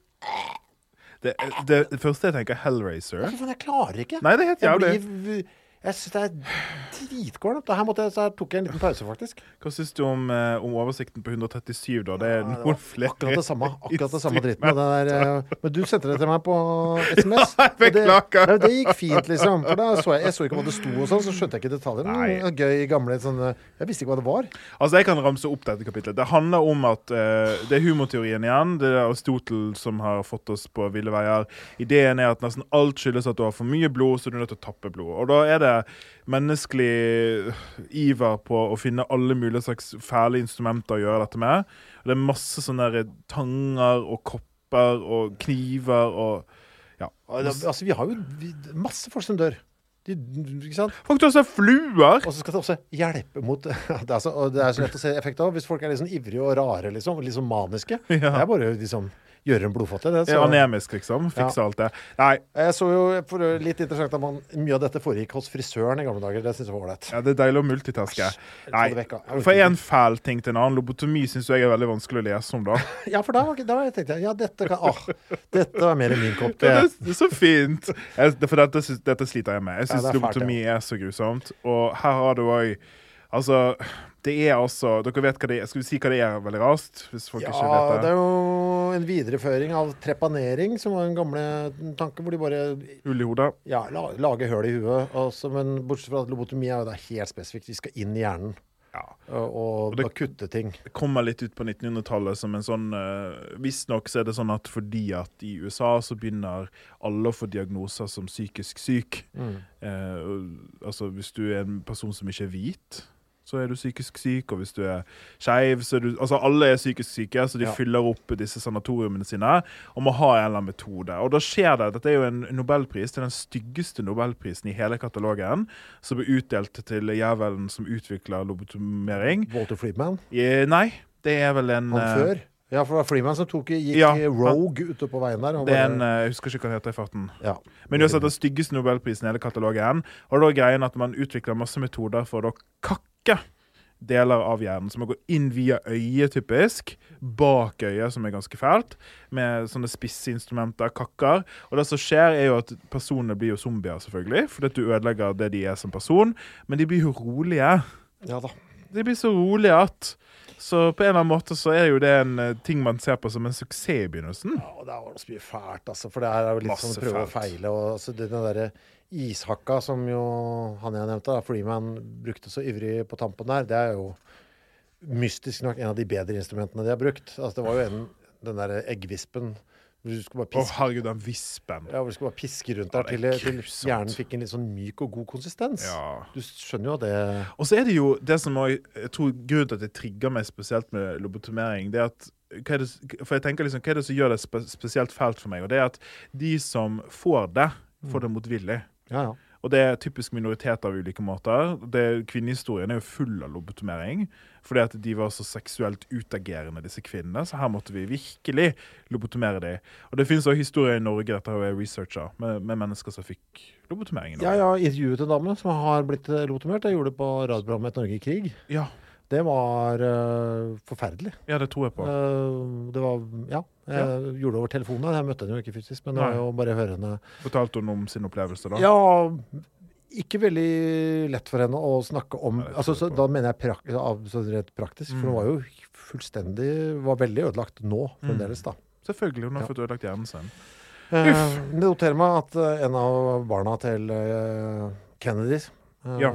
[SPEAKER 3] Det, det, det første jeg tenker, Hellraiser.
[SPEAKER 2] Faen, jeg klarer ikke.
[SPEAKER 3] Nei, det er helt jævlig.
[SPEAKER 2] Jeg syns det er dritgående Her, måtte her tok jeg en liten pause, faktisk.
[SPEAKER 3] Hva syns du om, eh, om oversikten på 137, da? Det er
[SPEAKER 2] Ja,
[SPEAKER 3] noen flere
[SPEAKER 2] akkurat det samme. Akkurat det samme dritten. Det der, eh, men du sendte det til meg på SMS.
[SPEAKER 3] Ja,
[SPEAKER 2] det. Nei, det gikk fint, liksom. For da så jeg, jeg så ikke hva det sto, og sånn, så skjønte jeg ikke detaljer. Mm, gøy, gamle sånne Jeg visste ikke hva det var.
[SPEAKER 3] Altså, Jeg kan ramse opp dette kapitlet. Det handler om at eh, det er humorteorien igjen. Det er Aristotel som har fått oss på ville veier. Ideen er at nesten alt skyldes at du har for mye blod, så du er nødt til å tappe blod. Og da er det menneskelig iver på å finne alle mulige slags fæle instrumenter å gjøre dette med. Og det er masse sånne tanger og kopper og kniver og ja.
[SPEAKER 2] Ja, Altså, vi har jo masse folk som dør. De, ikke sant?
[SPEAKER 3] Folk tar seg fluer!
[SPEAKER 2] Og så skal det også hjelpe mot Det er så, det er så lett å se effekt av. Hvis folk er litt sånn ivrige og rare, liksom, litt sånn maniske. Det er bare liksom gjøre en blodfattig. Det, så...
[SPEAKER 3] Ja, anemisk, liksom. Fikse alt det. Nei,
[SPEAKER 2] Jeg så jo for litt interessant at man, mye av dette foregikk hos frisøren i gamle dager. Det syns jeg var ålreit.
[SPEAKER 3] ja, det er deilig å multitaske. Nei,
[SPEAKER 2] det
[SPEAKER 3] for
[SPEAKER 2] én
[SPEAKER 3] en fæl ting til en annen. Lobotomi syns jeg er veldig vanskelig å lese om, da.
[SPEAKER 2] Ja, for da, da tenkte jeg ja, dette kan ah, Dette var mer enn min kopp
[SPEAKER 3] Det er, det er så fint! Jeg, for dette, dette sliter jeg med. Jeg
[SPEAKER 2] Ja,
[SPEAKER 3] syns
[SPEAKER 2] ja,
[SPEAKER 3] lobotomi er så grusomt. Og her har du òg Altså, det er altså Dere vet hva det er. Skal vi si hva det er veldig raskt? Hvis folk ikke
[SPEAKER 2] Ja,
[SPEAKER 3] vet
[SPEAKER 2] det
[SPEAKER 3] det.
[SPEAKER 2] er jo en videreføring av trepanering, som var en gamle tanke, hvor de bare
[SPEAKER 3] Hull i hodet.
[SPEAKER 2] ja, la, lage høl i huet. Altså, men bortsett fra at lobotomi er jo da helt spesifikt. Vi skal inn i hjernen
[SPEAKER 3] Ja.
[SPEAKER 2] og, og
[SPEAKER 3] det-
[SPEAKER 2] kutte ting.
[SPEAKER 3] Det kommer litt ut på 1900-tallet som en sånn uh, Visstnok så er det sånn at fordi at i USA så begynner alle å få diagnoser som psykisk syk.
[SPEAKER 2] Mm.
[SPEAKER 3] Uh, altså hvis du er en person som ikke er hvit, så er du psykisk syk. Og hvis du er skeiv, så er du Altså alle er psykisk syke, så de
[SPEAKER 2] Ja.
[SPEAKER 3] fyller opp disse sanatoriumene sine og må ha en eller annen metode. Og da skjer det Dette er jo en nobelpris. Det er den styggeste nobelprisen i hele katalogen, som blir utdelt til jævelen som utvikler lobotomering.
[SPEAKER 2] Walter Friedman.
[SPEAKER 3] Eh, nei, det er vel en
[SPEAKER 2] Han
[SPEAKER 3] eh,
[SPEAKER 2] før. Ja, for det var Freeman som tok, gikk
[SPEAKER 3] Ja,
[SPEAKER 2] rogue ute på veien der.
[SPEAKER 3] Det er en, eh, Jeg husker ikke hva det heter i farten.
[SPEAKER 2] ja.
[SPEAKER 3] Men uansett den styggeste nobelprisen i hele katalogen. Og da er greien at man utvikler masse metoder for å kakke deler av hjernen. som man gå inn via øyet, typisk. Bak øyet, som er ganske fælt. Med sånne spisse instrumenter, kakker. Og det som skjer, er jo at personene blir jo zombier, selvfølgelig. Fordi at du ødelegger det de er som person. Men de blir jo rolige.
[SPEAKER 2] ja da.
[SPEAKER 3] De blir så rolige at Så på en eller annen måte så er jo det en eh, ting man ser på som en suksess i begynnelsen.
[SPEAKER 2] Ja, og det var så mye fælt, altså. For det her er jo litt
[SPEAKER 3] Masse
[SPEAKER 2] sånn prøve og feile. Og altså, den derre ishakka som jo han jeg nevnte, da, Freeman, brukte så ivrig på tampen der, det er jo mystisk nok en av de bedre instrumentene de har brukt. Altså, det var jo en, den derre eggvispen du skulle bare
[SPEAKER 3] Å,
[SPEAKER 2] piske,
[SPEAKER 3] herregud, den vispen.
[SPEAKER 2] ja, hvor du skulle bare piske rundt der til,
[SPEAKER 3] er
[SPEAKER 2] til hjernen fikk en litt sånn myk og god konsistens.
[SPEAKER 3] Ja.
[SPEAKER 2] Du skjønner jo at det
[SPEAKER 3] Og så er det jo det som jeg, jeg tror grunnen til at det trigger meg spesielt med lobotomering, det er at er det, For jeg tenker liksom, hva er det som gjør det spe, spesielt fælt for meg? Og det er at de som får det, får det motvillig.
[SPEAKER 2] Ja, ja.
[SPEAKER 3] Og det er typisk minoriteter av ulike måter. Det, kvinnehistorien er jo full av lobotomering. Fordi at de var så seksuelt utagerende, disse kvinnene. Så her måtte vi virkelig lobotomere dem. Og det finnes òg historier i Norge, dette har jeg researcha, med, med mennesker som fikk lobotomering.
[SPEAKER 2] Ja,
[SPEAKER 3] Ja,
[SPEAKER 2] jeg har intervjuet en dame som har blitt lobotomert. Jeg gjorde det på radioprogrammet Et Norge i krig.
[SPEAKER 3] Ja,
[SPEAKER 2] Det var uh, forferdelig.
[SPEAKER 3] ja, det tror jeg på.
[SPEAKER 2] Uh, det var Ja. Jeg gjorde det over telefonen. Jeg møtte henne jo ikke fysisk, men
[SPEAKER 3] Nei.
[SPEAKER 2] jo bare høre henne
[SPEAKER 3] Fortalte hun om sin opplevelse, da?
[SPEAKER 2] Ja, ikke veldig lett for henne å snakke om
[SPEAKER 3] Nei,
[SPEAKER 2] altså, så. Da mener jeg prak, av, rent praktisk, for
[SPEAKER 3] Mm.
[SPEAKER 2] hun var jo fullstendig Var veldig ødelagt nå fremdeles, da.
[SPEAKER 3] Selvfølgelig. Hun har
[SPEAKER 2] Ja.
[SPEAKER 3] fått ødelagt hjernen sin.
[SPEAKER 2] Uff. Det noterer meg at eh, en av barna til eh, Kennedy eh,
[SPEAKER 3] Ja.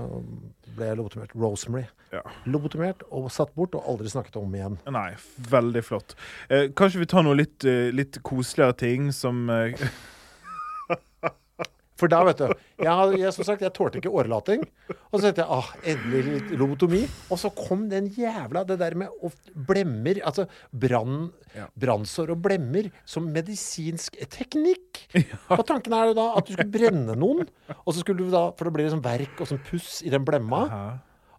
[SPEAKER 2] Ble lobotomert. Rosemary.
[SPEAKER 3] Ja.
[SPEAKER 2] Lobotomert og satt bort og aldri snakket om igjen.
[SPEAKER 3] Nei, veldig flott. Eh, kanskje vi tar noe litt, eh, litt koseligere ting som eh,
[SPEAKER 2] For da, vet du Jeg, jeg, som sagt, jeg tålte ikke årelating. Og så tenkte jeg ah, endelig litt lobotomi. Og så kom den jævla Det der med blemmer Altså brann,
[SPEAKER 3] Ja.
[SPEAKER 2] brannsår og blemmer som medisinsk teknikk. Og tanken er jo da at du skulle brenne noen, og så skulle du da For det blir liksom verk og sånn puss i den blemma.
[SPEAKER 3] Hæ?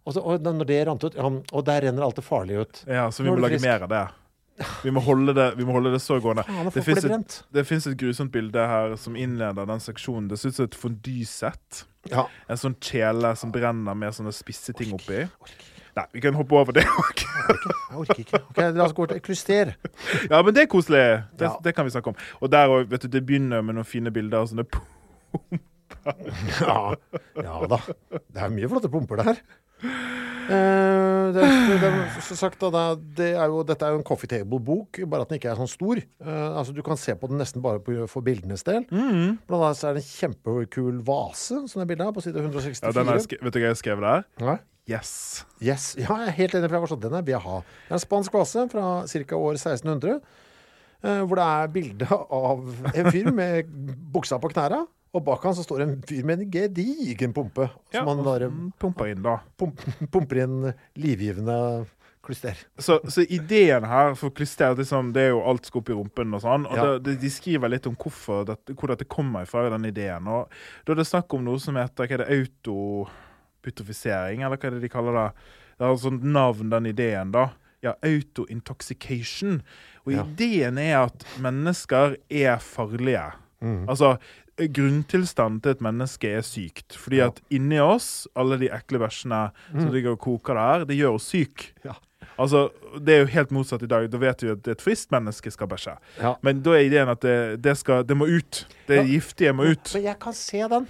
[SPEAKER 2] Og, så, og når det rant ut ja, Og der renner alt det farlige ut.
[SPEAKER 3] Ja, så vi må lage mer av det. Vi må holde det, vi må holde det så gående.
[SPEAKER 2] Faen,
[SPEAKER 3] Det fins et, det et grusomt bilde her som innleder den seksjonen. Det ser ut som et fondysett.
[SPEAKER 2] Ja.
[SPEAKER 3] En sånn kjele som brenner med sånne spisse ting oppi. Nei, vi kan hoppe over det òg.
[SPEAKER 2] Jeg orker ikke. Ok, La oss gå til Kluster.
[SPEAKER 3] ja, men det er koselig. Det,
[SPEAKER 2] Ja.
[SPEAKER 3] det kan vi snakke om. Og der òg, vet du, det begynner med noen fine bilder og sånne
[SPEAKER 2] Ja, ja da. Det er mye flotte pumper der. Uh, det, det, det, som sagt, da, det, det er jo, dette er jo en coffee table-bok, bare at den ikke er sånn stor. Uh, altså Du kan se på den nesten bare på, for bildenes del.
[SPEAKER 3] Mm.
[SPEAKER 2] Blant annet så er det en kjempekul vase som det er bilde av, på side 164.
[SPEAKER 3] ja, den er, Vet du hva jeg skrev der?
[SPEAKER 2] Ja.
[SPEAKER 3] Yes.
[SPEAKER 2] Yes. Ja, jeg er helt enig, for jeg var sånn, den vil jeg ha. Det er en spansk vase fra ca. år 1600, uh, hvor det er bilde av en fyr med buksa på knæra, og bak han så står en fyr med en gedigen pumpe,
[SPEAKER 3] Ja,
[SPEAKER 2] som han bare
[SPEAKER 3] pumper inn, da.
[SPEAKER 2] pump, pumper inn livgivende klyster.
[SPEAKER 3] Så, så ideen her for klyster er liksom, det er jo alt skal opp i rumpen og sånn. Og
[SPEAKER 2] Ja.
[SPEAKER 3] det, de skriver litt om hvorfor dette, hvor dette kommer fra, den ideen. Og da er det snakk om noe som heter hva er det, autobutrofisering, eller hva er det de kaller det? Det har sånt navn, den ideen, da. Ja, autointoxication. Og
[SPEAKER 2] Ja.
[SPEAKER 3] ideen er at mennesker er farlige.
[SPEAKER 2] Mm.
[SPEAKER 3] Altså, grunntilstanden til et menneske er sykt. Fordi
[SPEAKER 2] Ja.
[SPEAKER 3] at inni oss, alle de ekle bæsjene som ligger og koker der, det gjør oss syk.
[SPEAKER 2] Ja.
[SPEAKER 3] Altså, Det er jo helt motsatt i dag. Da vet vi at et friskt menneske skal bæsje.
[SPEAKER 2] Ja.
[SPEAKER 3] Men da er ideen at det, det, skal, det må ut. Det
[SPEAKER 2] Ja.
[SPEAKER 3] giftige må ut.
[SPEAKER 2] Men jeg kan se den.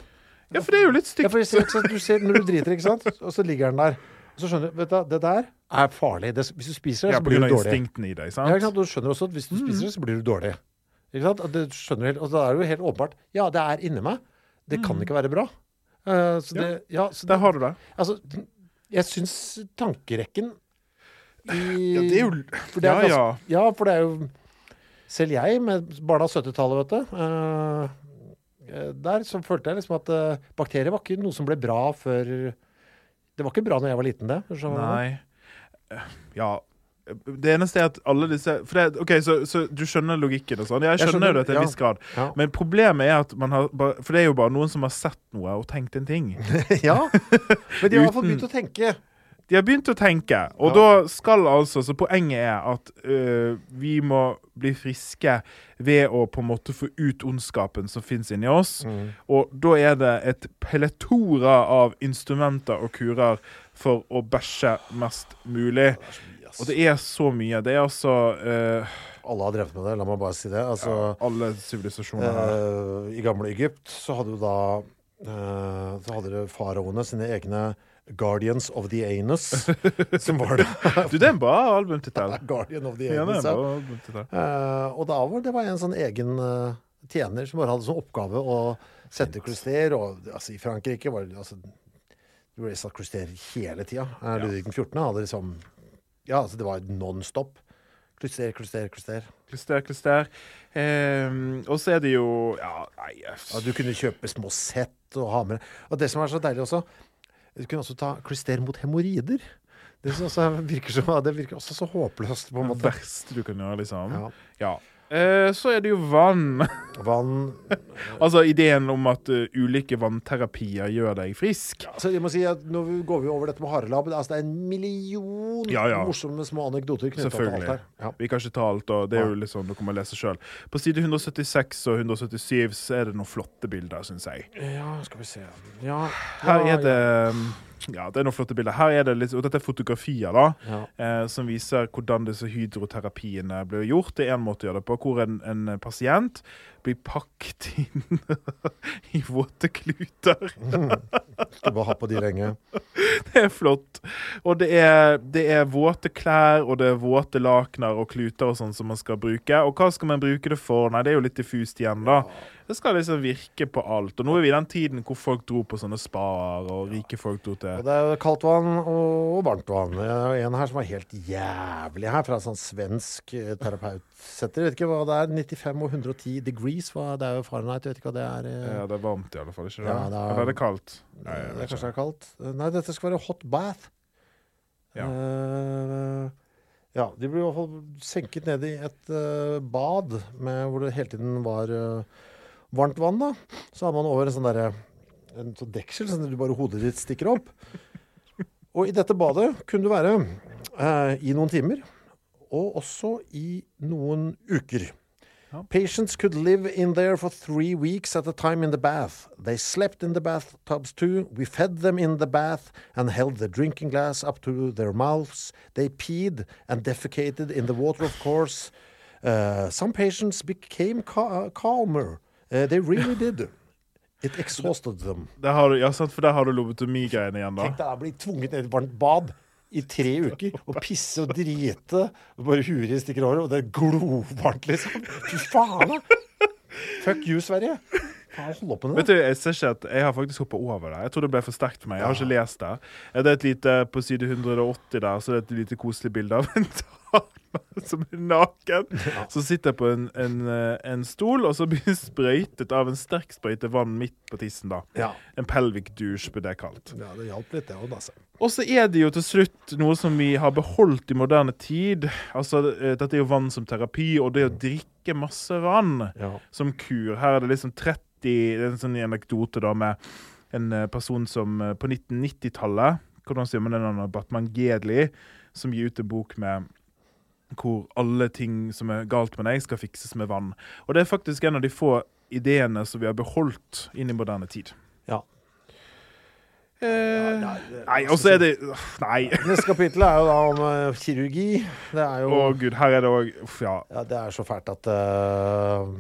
[SPEAKER 3] Ja, for det er jo litt
[SPEAKER 2] Ja,
[SPEAKER 3] stygt.
[SPEAKER 2] sant, du ser når du driter, ikke sant? Og så ligger den der. Og så skjønner du, vet du, det der er farlig. Det, hvis du spiser det,
[SPEAKER 3] Ja,
[SPEAKER 2] så
[SPEAKER 3] på
[SPEAKER 2] blir
[SPEAKER 3] grunn
[SPEAKER 2] du
[SPEAKER 3] av
[SPEAKER 2] dårlig.
[SPEAKER 3] instinktene i deg.
[SPEAKER 2] Ja, ikke sant? Du skjønner også at hvis du spiser det, så blir du dårlig. Ikke sant? Det skjønner du helt, og da er det jo helt åpenbart. Ja, det er inni meg. Det kan ikke være bra. Uh, så det, ja, så
[SPEAKER 3] Der har du det.
[SPEAKER 2] altså, jeg syns tankerekken i
[SPEAKER 3] Ja, det er jo
[SPEAKER 2] for det er
[SPEAKER 3] Ja,
[SPEAKER 2] ganske-
[SPEAKER 3] ja.
[SPEAKER 2] Ja, for det er jo Selv jeg, med barna av 70-tallet, vet du eh, eh, Der så følte jeg liksom at eh, bakterier var ikke noe som ble bra før Det var ikke bra når jeg var liten, det. skjønner du hva jeg mener?
[SPEAKER 3] Nei. Ja. Det eneste er at alle disse det, OK, så, så du skjønner logikken og sånn? Jeg skjønner
[SPEAKER 2] jo
[SPEAKER 3] det til en
[SPEAKER 2] ja.
[SPEAKER 3] viss grad.
[SPEAKER 2] Ja.
[SPEAKER 3] Men problemet er at man har For det er jo bare noen som har sett noe og tenkt en ting.
[SPEAKER 2] ja. Men de har i hvert fall begynt å tenke.
[SPEAKER 3] De har begynt å tenke, og
[SPEAKER 2] Ja.
[SPEAKER 3] da skal altså Så poenget er at øh, vi må bli friske ved å på en måte få ut ondskapen som fins inni oss.
[SPEAKER 2] Mm.
[SPEAKER 3] Og da er det et Pelletora av instrumenter og kurer for å bæsje mest mulig. Og det er så mye. Det er altså uh,
[SPEAKER 2] Alle har drevet med det, la meg bare si det. Altså,
[SPEAKER 3] alle sivilisasjoner
[SPEAKER 2] eh, I gamle Egypt så hadde jo da uh, Så hadde du faraoene sine egne Guardians of the Anus, som var det.
[SPEAKER 3] Du, det er en bra albumtittel.
[SPEAKER 2] Guardian of the
[SPEAKER 3] Ja,
[SPEAKER 2] Anus, ja. og da var det var en sånn egen tjener som bare hadde som oppgave å sette klyster. Og altså, i Frankrike var det altså, du ble satt klyster hele tida. Uh, Ludvig den 14. hadde liksom Ja, altså det var non stop. Klyster, klyster, klyster.
[SPEAKER 3] Klyster, klyster. Ehm, og så er det jo Ja, nei
[SPEAKER 2] Ja, du kunne kjøpe små sett og ha med Og det som er så deilig også, du kunne også ta klyster mot hemoroider. Det virker, det virker også så håpløst, på en
[SPEAKER 3] Det verste du kan gjøre, liksom.
[SPEAKER 2] Ja.
[SPEAKER 3] Ja. Eh, så er det jo vann.
[SPEAKER 2] Vann
[SPEAKER 3] altså ideen om at uh, ulike vannterapier gjør deg frisk.
[SPEAKER 2] Altså, jeg må si at Nå går vi over dette med harelabb. Altså, det er en million
[SPEAKER 3] Ja, ja.
[SPEAKER 2] morsomme små anekdoter knyttet til alt
[SPEAKER 3] Selvfølgelig.
[SPEAKER 2] her. Ja.
[SPEAKER 3] Vi kan ikke ta alt, og det er jo liksom, dere må lese sjøl. På side 176 og 177 så er det noen flotte bilder, syns jeg.
[SPEAKER 2] ja, skal vi se Ja,
[SPEAKER 3] Her
[SPEAKER 2] ja,
[SPEAKER 3] er det Ja, det er noen flotte bilder. Her er det litt, og dette er fotografier, da.
[SPEAKER 2] ja.
[SPEAKER 3] eh, som viser hvordan disse hydroterapiene blir gjort. Det er en måte å gjøre det på, hvor en, en pasient blir pakket inn i våte kluter.
[SPEAKER 2] Skal bare ha på de lenge.
[SPEAKER 3] Det er flott. Og det er, det er våte klær, og det er våte lakener og kluter og sånn som man skal bruke. Og hva skal man bruke det for? Nei, det er jo litt diffust igjen, da. Det skal liksom virke på alt. Og nå er vi i den tiden hvor folk dro på sånne spaer, og rike folk dro
[SPEAKER 2] Og
[SPEAKER 3] til
[SPEAKER 2] det er kaldt vann og varmt vann. Det er en her som er helt jævlig her, fra sånn svensk eh, terapeutsenter. Vet ikke hva det er. 95 og 110 degrees. Det er jo Fahrenheit. Vet ikke hva det er. eh.
[SPEAKER 3] Ja, det er varmt i alle fall, ikke det?
[SPEAKER 2] Ja, det er-
[SPEAKER 3] Eller er det kaldt? Nei,
[SPEAKER 2] det er kanskje det er kaldt. Nei, dette skal være hot bath.
[SPEAKER 3] Ja.
[SPEAKER 2] Uh, ja, de ble i hvert fall senket ned i et uh, bad med, hvor det hele tiden var eh, varmt vann. da. Så hadde man over en sånn derre en sånn deksel, sånn at du bare hodet ditt stikker opp. Og i dette badet kunne du være eh, i noen timer, og også i noen uker. Patients could live in there for three weeks at a time in the bath. They slept in the bathtubs too. We fed them in the bath and held the drinking glass up to their mouths. They peed and defecated in the water, of course. Uh, some patients became ca calmer. Uh, they really did. It exhausted them.
[SPEAKER 3] Der har du, ja, sant, for der har du lobotomi-greiene igjen, da.
[SPEAKER 2] Tenk deg å bli tvunget ned i et varmt bad i tre uker og pisse og drite. Og bare huet stikker over, og det er glovarmt, liksom. Fy faen, da! Fuck you, Sverige. Hold opp med
[SPEAKER 3] Vet du, Jeg ser ikke at jeg har faktisk hoppa over det. Jeg tror det ble for sterkt for meg. Jeg har ikke lest det. Det er et lite, På side 180 der så det er et lite koselig bilde av en dame som er naken. Som sitter på en, en, eh, en stol, og så blir sprøytet av en sterk sprøyte vann midt på tissen. da.
[SPEAKER 2] Ja.
[SPEAKER 3] En pelvic douche, blir det kalt.
[SPEAKER 2] ja, det hjalp litt, det òg, altså.
[SPEAKER 3] Og så er det jo til slutt noe som vi har beholdt i moderne tid. Altså, eh, Dette er jo vann som terapi, og det å drikke masse vann
[SPEAKER 2] Ja.
[SPEAKER 3] som kur. Her er det liksom 30 Det er en sånn anekdote da med en eh, person som eh, på 1990-tallet Hvordan sier man det navnet? Batman Gedli, som gir ut en bok med hvor alle ting som er galt med deg, skal fikses med vann. Og det er faktisk en av de få ideene som vi har beholdt inn i moderne tid.
[SPEAKER 2] ja.
[SPEAKER 3] Eh,
[SPEAKER 2] nei, det-
[SPEAKER 3] nei, og så er det Nei.
[SPEAKER 2] Neste kapittel er jo da om uh, kirurgi. Det er jo
[SPEAKER 3] Å gud, her er det òg Ja.
[SPEAKER 2] ja, Det er så fælt at eh,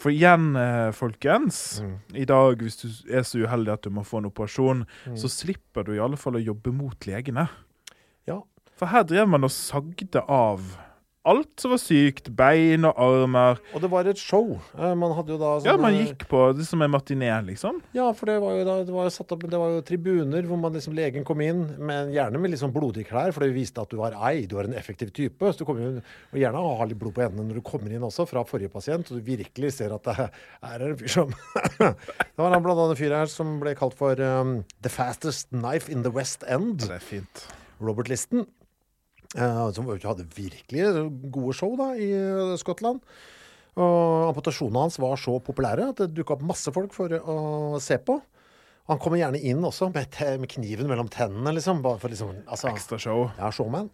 [SPEAKER 3] For igjen, eh, folkens.
[SPEAKER 2] Mm.
[SPEAKER 3] I dag, hvis du er så uheldig at du må få en operasjon,
[SPEAKER 2] Mm.
[SPEAKER 3] så slipper du i alle fall å jobbe mot legene.
[SPEAKER 2] Ja.
[SPEAKER 3] For her drev man og sagde av alt som var sykt. Bein og armer.
[SPEAKER 2] Og det var et show. Eh, Man hadde jo da
[SPEAKER 3] Ja, man gikk på det som en matiné, liksom.
[SPEAKER 2] Ja, for det var jo, da, det var satt opp Det var jo tribuner hvor man liksom legen kom inn, men gjerne med litt sånn blodige klær, for det viste at du var ei, du var en effektiv type. Så du kommer jo, og gjerne ha litt blod på hendene når du kommer inn også, fra forrige pasient, og du virkelig ser at det er en fyr som Det var blant annet en fyr her som ble kalt for um, The Fastest Knife in the West End.
[SPEAKER 3] Det er fint.
[SPEAKER 2] Robert Listen. Eh, som hadde virkelig gode show da, i eh, Skottland. Og amputasjonene hans var så populære at det dukka opp masse folk for å se på. Han kommer gjerne inn også med, med kniven mellom tennene, liksom. Bare for liksom altså,
[SPEAKER 3] Ekstra show.
[SPEAKER 2] ja, showman.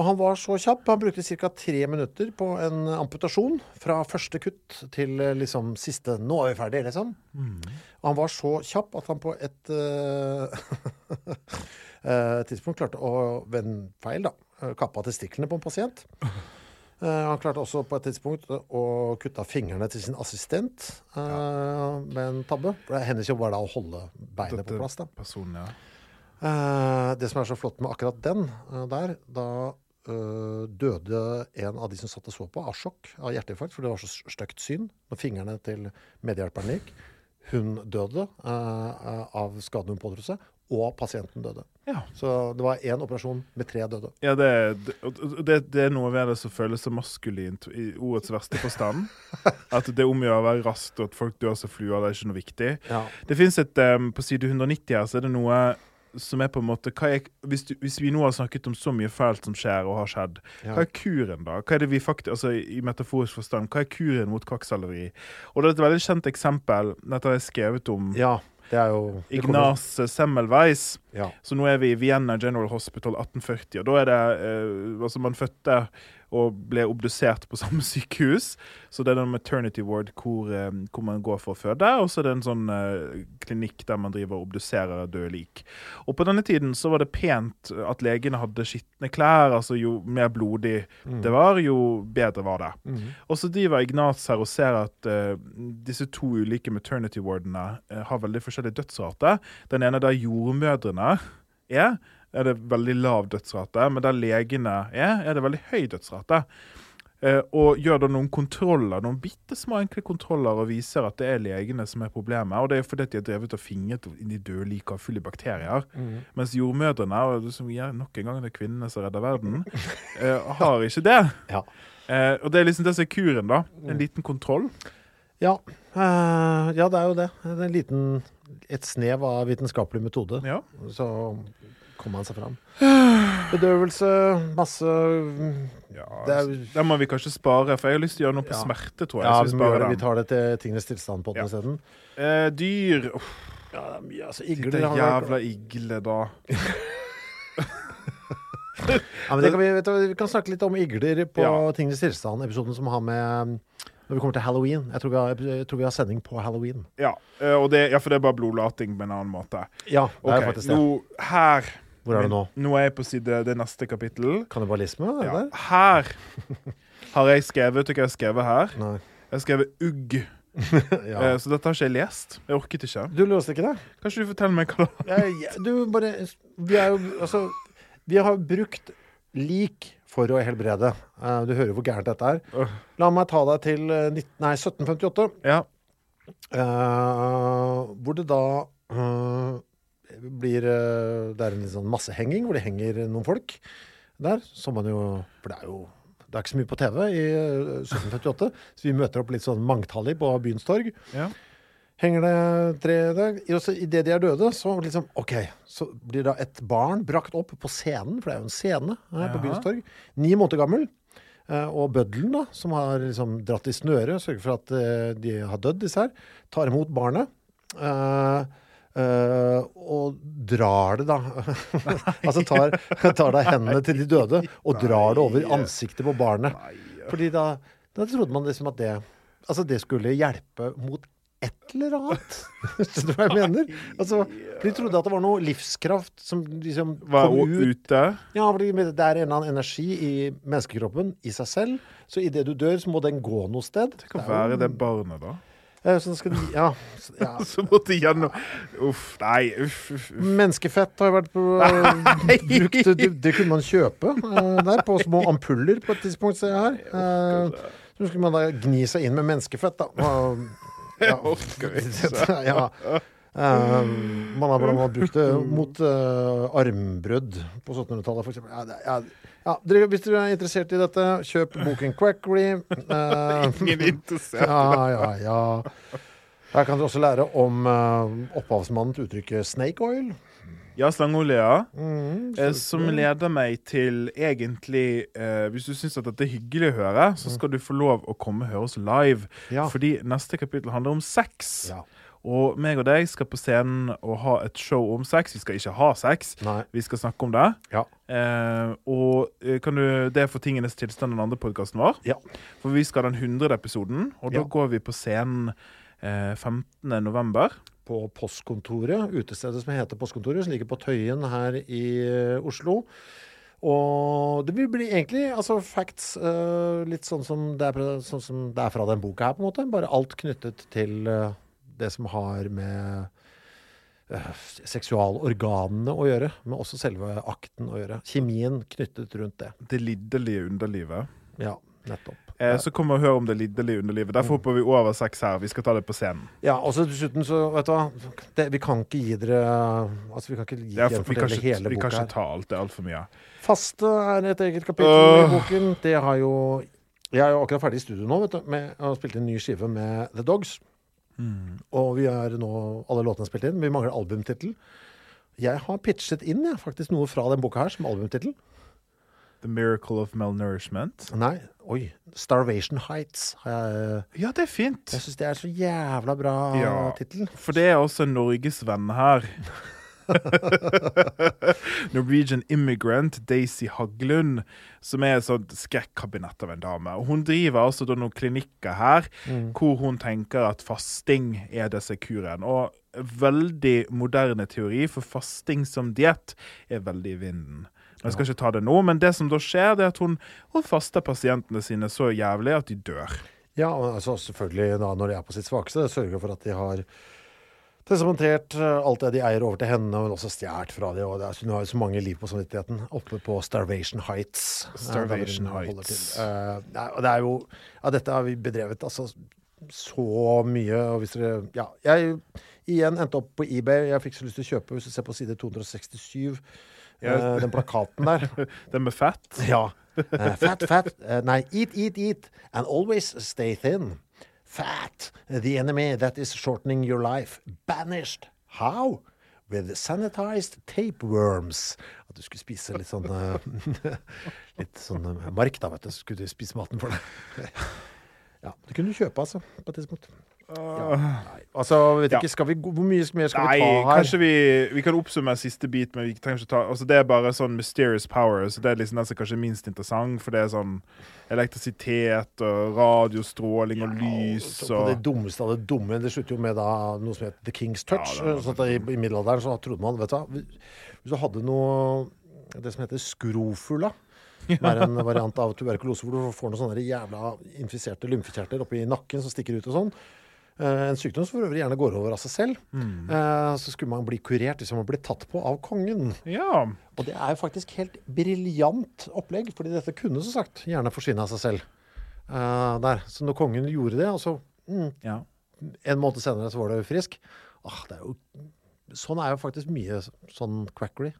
[SPEAKER 2] Og han var så kjapp. Han brukte ca. tre minutter på en amputasjon. Fra første kutt til eh, liksom siste Nå er vi ferdige, liksom. Og han var så kjapp at han på et eh, tidspunkt klarte å ved en feil da, eh, kappe av testiklene på en pasient. Eh, han klarte også på et tidspunkt å kutte av fingrene til sin assistent ja. med en tabbe. For Hennes jobb var da å holde beinet på plass.
[SPEAKER 3] Personen, ja.
[SPEAKER 2] Eh, det som er så flott med akkurat den eh, der, da eh, døde en av de som satt og så på, av sjokk, av hjerteinfarkt, for det var så stygt syn når fingrene til medhjelperen gikk. Hun døde eh, av skaden hun pådro seg, og pasienten døde.
[SPEAKER 3] Ja.
[SPEAKER 2] Så det var én operasjon med tre døde.
[SPEAKER 3] Ja, det, det, det, er noe ved det som føles så maskulint i ordets verste forstand. At det omgjør å være raskt, og at folk dør som fluer. Det er ikke noe viktig.
[SPEAKER 2] Ja.
[SPEAKER 3] Det fins et um, På side 190 her så er det noe som er på en måte er, hvis, du, hvis vi nå har snakket om så mye fælt som skjer og har skjedd,
[SPEAKER 2] Ja.
[SPEAKER 3] hva er kuren da? Hva er det vi faktisk, altså I metaforisk forstand, hva er kuren mot kvakksalveri? Og det er et veldig kjent eksempel. Dette har jeg skrevet om.
[SPEAKER 2] ja, det er jo det
[SPEAKER 3] Ignas Semmelweis.
[SPEAKER 2] Ja.
[SPEAKER 3] Så nå er vi i Vienna General Hospital 1840, og da er det eh, Altså, man fødte og ble obdusert på samme sykehus. Så det er en maternity ward hvor, eh, hvor man går for å føde, og så er det en sånn uh, klinikk der man driver og obduserer døde lik. Og på denne tiden så var det pent at legene hadde skitne klær. altså Jo mer blodig det var, jo bedre var det. Og så driver Ignaz her og ser at uh, disse to ulike maternity wardene uh, har veldig forskjellig dødsrate. Den ene der jordmødrene er, er det veldig lav dødsrate. Men der legene er, er det veldig høy dødsrate. Eh, og gjør da noen kontroller, noen bitte små enkle kontroller og viser at det er legene som er problemet. Og det er fordi at de har drevet og fingret inn i døde lik av fulle bakterier. Mens jordmødrene, og det som er nok en gang det er kvinnene som redder verden, eh, har ikke det.
[SPEAKER 2] Ja.
[SPEAKER 3] Eh, og det er liksom det som er kuren, da. En liten kontroll.
[SPEAKER 2] Ja, ja, det er jo det. En liten, et snev av vitenskapelig metode.
[SPEAKER 3] Ja.
[SPEAKER 2] Så kommer han seg fram. Bedøvelse, masse
[SPEAKER 3] ja
[SPEAKER 2] Det er jo-
[SPEAKER 3] må vi kanskje spare, for jeg har lyst til å gjøre noe på
[SPEAKER 2] Ja.
[SPEAKER 3] smerte, tror jeg.
[SPEAKER 2] Ja, vi,
[SPEAKER 3] vi
[SPEAKER 2] det. vi tar det til tingenes tilstand på den
[SPEAKER 3] Ja.
[SPEAKER 2] isteden.
[SPEAKER 3] Eh, dyr Uff,
[SPEAKER 2] Ja, det er mye. Altså,
[SPEAKER 3] Det
[SPEAKER 2] igler har
[SPEAKER 3] jævla igle, da.
[SPEAKER 2] Ja, men det kan vi, vet du, vi kan snakke litt om igler på
[SPEAKER 3] Ja.
[SPEAKER 2] Tingenes tilstand-episoden som har med Når vi kommer til halloween. Jeg tror vi har, tror vi har sending på halloween.
[SPEAKER 3] Ja, eh, og det, ja, for det er bare blodlating på en annen måte.
[SPEAKER 2] Ja, det er faktisk det.
[SPEAKER 3] nå, her
[SPEAKER 2] Hvor er det nå?
[SPEAKER 3] Nå er jeg på side det neste kapittel.
[SPEAKER 2] Kannibalisme?
[SPEAKER 3] Ja.
[SPEAKER 2] der?
[SPEAKER 3] Her har jeg skrevet Vet du hva jeg har skrevet her?
[SPEAKER 2] Nei.
[SPEAKER 3] Jeg har skrevet ugg.
[SPEAKER 2] Ja.
[SPEAKER 3] Eh, Så dette har ikke jeg lest. Jeg orket ikke.
[SPEAKER 2] Du låste ikke det?
[SPEAKER 3] Kanskje du forteller meg hva det
[SPEAKER 2] jeg, du bare Vi er jo Altså, vi har brukt lik for å helbrede. Eh, du hører hvor gærent dette er. La meg ta deg til eh, 19, nei, 1758.
[SPEAKER 3] Ja.
[SPEAKER 2] Uh, hvor det da eh, blir eh, Det er en sånn massehenging hvor det henger noen folk der. Som man jo For det er jo det er ikke så mye på TV i eh, 1758, så vi møter opp litt sånn mangtallig på byens torg.
[SPEAKER 3] ja.
[SPEAKER 2] Henger det tre der. Idet de er døde, så liksom OK. Så blir da et barn brakt opp på scenen, for det er jo en scene her på byens torg. Ni måneder gammel. Eh, og bøddelen, da, som har liksom dratt i snøret, sørger for at eh, de har dødd, disse her, tar imot barnet. eh, eh, og drar det, da Altså tar, tar da hendene til de døde og drar det over ansiktet på barnet. Fordi da, da trodde man liksom at det Altså det skulle hjelpe mot et eller annet. Skjønner du hva jeg mener? Altså, De trodde at det var noe livskraft som liksom
[SPEAKER 3] Var
[SPEAKER 2] kom ut.
[SPEAKER 3] ute?
[SPEAKER 2] Ja, fordi det er en eller annen energi i menneskekroppen i seg selv. Så idet du dør, så må den gå noe sted.
[SPEAKER 3] Det kan være det barnet, da.
[SPEAKER 2] Eh, Så skal, ja, ja.
[SPEAKER 3] Så måtte gjennom Uff, nei, uff, uff.
[SPEAKER 2] Menneskefett har jo vært på, brukt. Det, det kunne man kjøpe eh, der, på små ampuller på et tidspunkt, ser jeg her. Eh, så skulle man da gni seg inn med menneskefett, da. Og, ja. Eh, man har blant annet brukt det mot uh, armbrudd på 1700-tallet, f.eks. Ja, det- ja, ja, dere- hvis dere er interessert i dette, kjøp boken Quackery. Uh,
[SPEAKER 3] Ingen interessert.
[SPEAKER 2] ja, ja, ja. Her kan dere også lære om uh, opphavsmannen til uttrykket 'snake oil'.
[SPEAKER 3] Ja, slangeolje, ja.
[SPEAKER 2] Mm,
[SPEAKER 3] Eh, Som leder meg til egentlig eh, Hvis du syns dette er hyggelig å høre, så skal du få lov å komme og høre oss live.
[SPEAKER 2] Ja.
[SPEAKER 3] Fordi neste kapittel handler om sex.
[SPEAKER 2] Ja.
[SPEAKER 3] Og meg og deg skal på scenen og ha et show om sex. Vi skal ikke ha sex,
[SPEAKER 2] Nei.
[SPEAKER 3] vi skal snakke om det.
[SPEAKER 2] Ja.
[SPEAKER 3] Eh, og eh, kan du, det for Tingenes tilstand, den andre podkasten vår.
[SPEAKER 2] Ja.
[SPEAKER 3] For vi skal ha den 100. episoden, og da
[SPEAKER 2] Ja.
[SPEAKER 3] går vi på scenen eh, 15. november.
[SPEAKER 2] På postkontoret, utestedet som heter Postkontoret, som ligger på Tøyen her i eh, Oslo. Og det vil bli egentlig altså facts uh, litt sånn som, det er, sånn som det er fra den boka her, på en måte. Bare alt knyttet til eh, det som har med eh, seksualorganene å gjøre, men også selve akten å gjøre. Kjemien knyttet rundt det.
[SPEAKER 3] Det lidderlige underlivet.
[SPEAKER 2] Ja, nettopp.
[SPEAKER 3] Eh, så kom og hør om det lidderlige underlivet. Derfor hopper vi over sex her. Vi skal ta det på scenen.
[SPEAKER 2] Ja, og så dessuten så, vet du hva det, Vi kan ikke gi dere Altså, vi kan ikke gi
[SPEAKER 3] er,
[SPEAKER 2] dere
[SPEAKER 3] for- vi, kan
[SPEAKER 2] fortelle
[SPEAKER 3] ikke, vi kan ikke ta alt. Det er altfor mye.
[SPEAKER 2] Faste er et eget kapittel i boken. Det har jo Jeg er jo akkurat ferdig i studio nå, vet du. Med, har spilt en ny skive med The Dogs. Og vi er nå Alle låtene spilt inn. Vi mangler albumtittel. Jeg har pitchet inn jeg, faktisk noe fra den boka her som albumtittel.
[SPEAKER 3] The Miracle of Malnourishment.
[SPEAKER 2] Nei, oi. Starvation Heights. Jeg
[SPEAKER 3] Ja, det er fint.
[SPEAKER 2] jeg syns det er så jævla bra
[SPEAKER 3] Ja.
[SPEAKER 2] tittel.
[SPEAKER 3] For det er også en norgesvenn her. Norwegian immigrant Daisy Haglund, som er et sånt skrekkabinett av en dame. Og Hun driver altså noen klinikker her hvor hun tenker at fasting er disse kuren. Og veldig moderne teori, for fasting som diett er veldig i vinden. Jeg skal ikke ta det nå, men det som da skjer, det er at hun, hun faster pasientene sine så jævlig at de dør.
[SPEAKER 2] Ja, altså selvfølgelig da når de er på sitt svakeste, sørger for at de har testamentert eh, alt det de eier over til henne, men også stjålet fra dem. Og det er, hun har jo så mange liv på samvittigheten. Oppe på Starvation Heights. eh,
[SPEAKER 3] Starvation
[SPEAKER 2] holder
[SPEAKER 3] Heights.
[SPEAKER 2] og det er jo Ja, dette har vi bedrevet altså så mye. Og hvis dere Ja, jeg igjen endte opp på eBay. Jeg fikk så lyst til å kjøpe, hvis du ser på side 267,
[SPEAKER 3] Ja.
[SPEAKER 2] uh, den plakaten der.
[SPEAKER 3] den med fett.
[SPEAKER 2] Ja. Uh, fat, fat. nei, eat, eat, eat. And always stay thin. Fat. The enemy that is shortening your life. Banished. How? With sanitized tapeworms. At du skulle spise litt sånn eh, Litt sånn eh, mark, da, vet du. Så skulle du spise maten for deg. Ja, det kunne du kjøpe, altså, på et tidspunkt. Ja, altså, vet ikke, skal vi, Hvor mye mer skal
[SPEAKER 3] Nei,
[SPEAKER 2] vi ta her?
[SPEAKER 3] kanskje vi, vi kan oppsummere siste bit, men vi trenger ikke ta altså Det er bare sånn mysterious power, så det er liksom den som kanskje er minst interessant, for det er sånn elektrisitet og radiostråling og lys
[SPEAKER 2] og, det dummeste av det dumme. Det slutter jo med da noe som heter The King's Touch.
[SPEAKER 3] Ja,
[SPEAKER 2] sånn at i, I middelalderen så trodde man vet du, Hvis du hadde noe det som heter skrofula, det er en variant av tuberkulose, hvor du får noen sånne jævla infiserte lymfekjertler oppi nakken som stikker ut og sånn. Eh, en sykdom som for øvrig gjerne går over av seg selv.
[SPEAKER 3] Mm.
[SPEAKER 2] Eh, så skulle man bli kurert hvis man ble tatt på av kongen.
[SPEAKER 3] Ja.
[SPEAKER 2] Og det er jo faktisk helt briljant opplegg, fordi dette kunne som sagt gjerne forsvinne av seg selv. eh, der. Så når kongen gjorde det, og så mm,
[SPEAKER 3] ja.
[SPEAKER 2] en måned senere så var det frisk ah, det er jo, Sånn er jo faktisk mye sånn quackery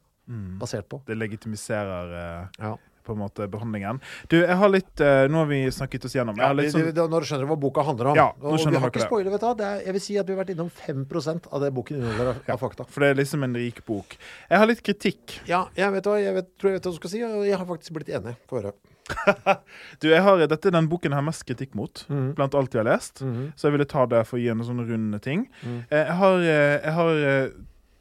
[SPEAKER 2] basert på.
[SPEAKER 3] Det legitimiserer eh,
[SPEAKER 2] Ja.
[SPEAKER 3] På en måte behandlingen. Du, jeg har litt uh, Nå har vi snakket oss gjennom. Jeg har
[SPEAKER 2] det,
[SPEAKER 3] sånn,
[SPEAKER 2] det, når du skjønner hva boka handler om.
[SPEAKER 3] Ja, nå
[SPEAKER 2] og vi har ikke spoiler, vet du. er, jeg vil si at vi har vært innom 5% av det boken inneholder av, av fakta.
[SPEAKER 3] for det er liksom en rik bok. Jeg har litt kritikk.
[SPEAKER 2] Ja, jeg vet hva, jeg vet, tror jeg vet hva du skal si, og jeg har faktisk blitt enig. Få høre.
[SPEAKER 3] Du, jeg har, Dette er den boken jeg har mest kritikk mot,
[SPEAKER 2] Mhm.
[SPEAKER 3] blant alt jeg har lest. Så jeg ville ta det for å gi en sånn runde ting.
[SPEAKER 2] Mhm.
[SPEAKER 3] Eh, Jeg har, eh, jeg har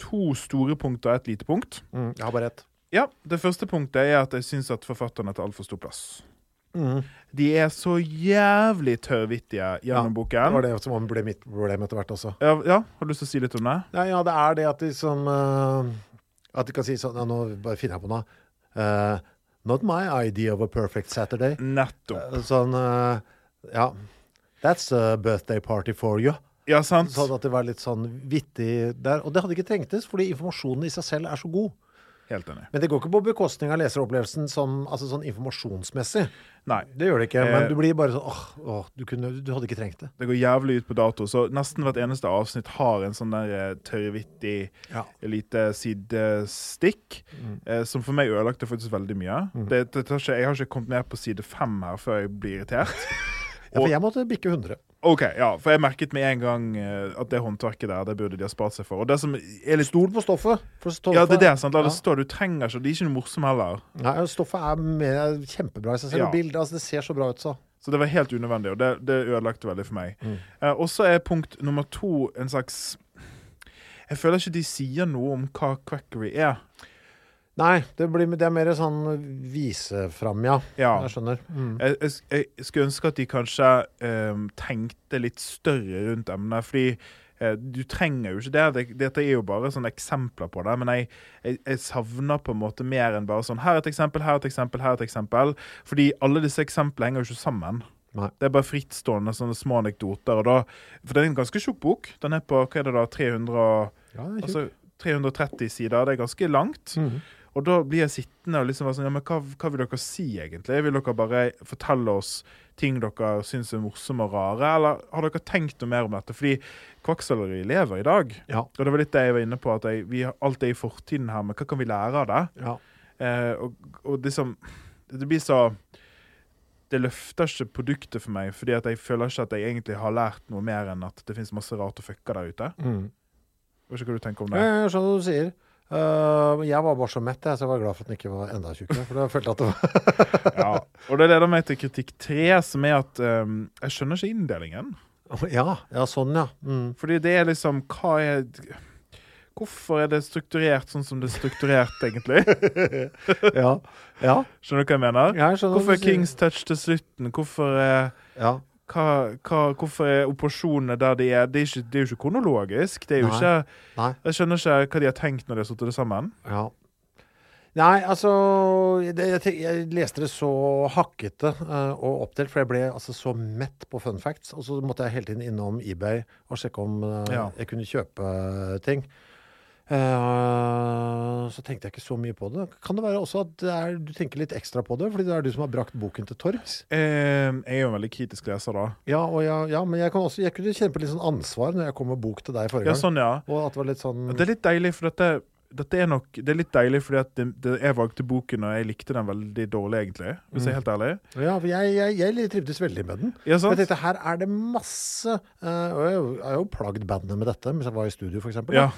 [SPEAKER 3] to store punkter og et lite punkt.
[SPEAKER 2] Mm, jeg har bare ett.
[SPEAKER 3] Ja, Det første punktet er at jeg syns at forfatterne tar altfor stor plass.
[SPEAKER 2] Mm.
[SPEAKER 3] De er så jævlig tørrvittige gjennom
[SPEAKER 2] Det
[SPEAKER 3] boken.
[SPEAKER 2] var det som ble mitt problem etter hvert også.
[SPEAKER 3] Ja, ja, Har du lyst til å si litt om det?
[SPEAKER 2] Ja, ja, det er det at de som uh, At de kan si sånn ja, Nå bare finner jeg på noe. Uh, not my idea of a perfect Saturday.
[SPEAKER 3] Nettopp.
[SPEAKER 2] Uh, Sånn Ja. That's a birthday party for you.
[SPEAKER 3] Ja, sant?
[SPEAKER 2] Sånn at det var litt sånn vittig der. Og det hadde ikke trengtes, fordi informasjonen i seg selv er så god.
[SPEAKER 3] Helt enig.
[SPEAKER 2] Men det går ikke på bekostning av leseropplevelsen som, altså sånn informasjonsmessig.
[SPEAKER 3] Nei.
[SPEAKER 2] Det gjør det ikke.
[SPEAKER 3] Eh,
[SPEAKER 2] Men du blir bare sånn åh, åh du, kunne, du hadde ikke trengt det.
[SPEAKER 3] Det går jævlig ut på dato, så nesten hvert eneste avsnitt har en sånn der eh, tørrvittig
[SPEAKER 2] Ja.
[SPEAKER 3] lite sidestikk, eh, som for meg ødelagte faktisk veldig mye. Det, det tar ikke, jeg har ikke kommet ned på side fem her før jeg blir irritert.
[SPEAKER 2] Ja, for jeg måtte bikke 100.
[SPEAKER 3] OK, ja, for jeg merket med en gang eh, at det håndverket der, det burde de ha spart seg for. Og det som er litt
[SPEAKER 2] Stol på stoffet. For stoffet
[SPEAKER 3] Ja, det er det, sant? La det stå. Du trenger ikke De er ikke noe morsomme heller.
[SPEAKER 2] Nei, stoffet er med, kjempebra i seg selv.
[SPEAKER 3] Ja.
[SPEAKER 2] Bildet, altså, det ser så bra ut, så.
[SPEAKER 3] Så det var helt unødvendig, og det, det ødelagte veldig for meg. Eh, og så er punkt nummer to en slags Jeg føler ikke de sier noe om hva quackery er.
[SPEAKER 2] Nei, det, blir, det er mer sånn vise fram, ja.
[SPEAKER 3] Ja.
[SPEAKER 2] Jeg skjønner. Mm.
[SPEAKER 3] Jeg, jeg, jeg skulle ønske at de kanskje eh, tenkte litt større rundt emnet. Fordi eh, du trenger jo ikke det. det. Dette er jo bare sånne eksempler på det. Men jeg, jeg, savner på en måte mer enn bare sånn Her er et eksempel, her er et eksempel, her er et eksempel. Fordi alle disse eksemplene henger jo ikke sammen.
[SPEAKER 2] Nei.
[SPEAKER 3] Det er bare frittstående sånne små anekdoter. Og da, for det er en ganske tjukk bok. Den er på hva er det da, 300, og-
[SPEAKER 2] Ja, det er
[SPEAKER 3] altså, 330 sider. Det er ganske langt.
[SPEAKER 2] Mhm.
[SPEAKER 3] Og da blir jeg sittende og liksom være sånn Ja, men hva, hva vil dere si, egentlig? Vil dere bare fortelle oss ting dere syns er morsomme og rare, eller har dere tenkt noe mer om dette? Fordi kvakksalveri lever i dag.
[SPEAKER 2] Ja.
[SPEAKER 3] Og det var litt det jeg var inne på, at jeg, vi har alt er i fortiden her, men hva kan vi lære av det?
[SPEAKER 2] Ja.
[SPEAKER 3] Eh, og, og liksom Det blir så Det løfter ikke produktet for meg, fordi jeg føler ikke at jeg egentlig har lært noe mer enn at det finnes masse rart å fucke der ute.
[SPEAKER 2] Mm.
[SPEAKER 3] Jeg vet ikke hva du tenker om det.
[SPEAKER 2] Jeg skjønner hva du sier. Uh, jeg var bare så mett, jeg, så jeg var glad for at den ikke var enda tjukkere. For jeg følte at det var
[SPEAKER 3] Ja. Og det leder meg til kritikk tre, som er at um, jeg skjønner ikke inndelingen.
[SPEAKER 2] Ja, ja sånn, ja. Mm.
[SPEAKER 3] Fordi det er liksom Hva er Hvorfor er det strukturert sånn som det er strukturert, egentlig?
[SPEAKER 2] Ja. ja.
[SPEAKER 3] Skjønner du hva jeg mener?
[SPEAKER 2] Jeg
[SPEAKER 3] Hvorfor er. Kings Touch til slutten? Hvorfor er,
[SPEAKER 2] Ja.
[SPEAKER 3] Hva, hva, hvorfor er operasjonene der de er? Det er, ikke, det er jo ikke kronologisk. Det er jo
[SPEAKER 2] Nei.
[SPEAKER 3] ikke
[SPEAKER 2] Nei.
[SPEAKER 3] Jeg skjønner ikke hva de har tenkt når de har satt det sammen.
[SPEAKER 2] Ja. Nei, altså det, jeg, jeg leste det så hakkete uh, og oppdelt, for jeg ble altså så mett på fun facts. Og så måtte jeg hele tiden innom eBay og sjekke om uh,
[SPEAKER 3] Ja.
[SPEAKER 2] jeg kunne kjøpe ting. Eh, så tenkte jeg ikke så mye på det. Kan det være også at det er, du tenker litt ekstra på det, fordi det er du som har brakt boken til torgs?
[SPEAKER 3] Eh, jeg er jo en veldig kritisk leser, da.
[SPEAKER 2] Ja, og ja, ja, men jeg, kan også, jeg kunne kjenne på litt sånn ansvar når jeg kom med bok til deg forrige gang.
[SPEAKER 3] Ja, sånn, ja.
[SPEAKER 2] Og at det var litt sånn
[SPEAKER 3] Det er litt deilig, for dette, dette er nok Det er litt deilig fordi at det, det, jeg valgte boken, og jeg likte den veldig dårlig, egentlig. Hvis jeg er helt ærlig.
[SPEAKER 2] Ja, for jeg, jeg, jeg trivdes veldig med den.
[SPEAKER 3] Ja,
[SPEAKER 2] Jeg
[SPEAKER 3] sant?
[SPEAKER 2] tenkte her er det masse eh, Og jeg jeg har jo plagd bandet med dette mens jeg var i studio, for eksempel
[SPEAKER 3] Ja.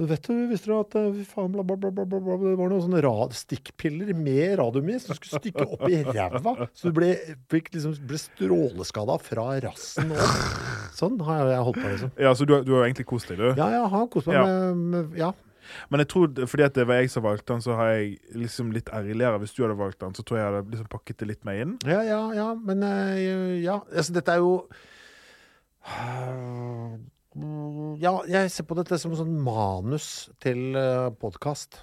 [SPEAKER 2] Vet du, visste du at faen, bla, bla, bla, bla, bla, det var noen sånne rad, stikkpiller med radiumis som skulle stikke opp i ræva? Så du ble, liksom, ble stråleskada fra rassen og Sånn har jeg holdt på, liksom.
[SPEAKER 3] ja, så du, du har egentlig kost deg, du.
[SPEAKER 2] Ja, jeg har kost meg
[SPEAKER 3] Ja.
[SPEAKER 2] med, med Ja.
[SPEAKER 3] Men jeg tror, fordi det var jeg som valgte den, så har jeg liksom litt ærligere. Hvis du hadde valgt den, så tror jeg jeg hadde liksom pakket det litt mer inn.
[SPEAKER 2] Ja, ja, ja, men eh, ja. Altså, dette er jo Ja, jeg ser på dette som sånn manus til uh, podkast.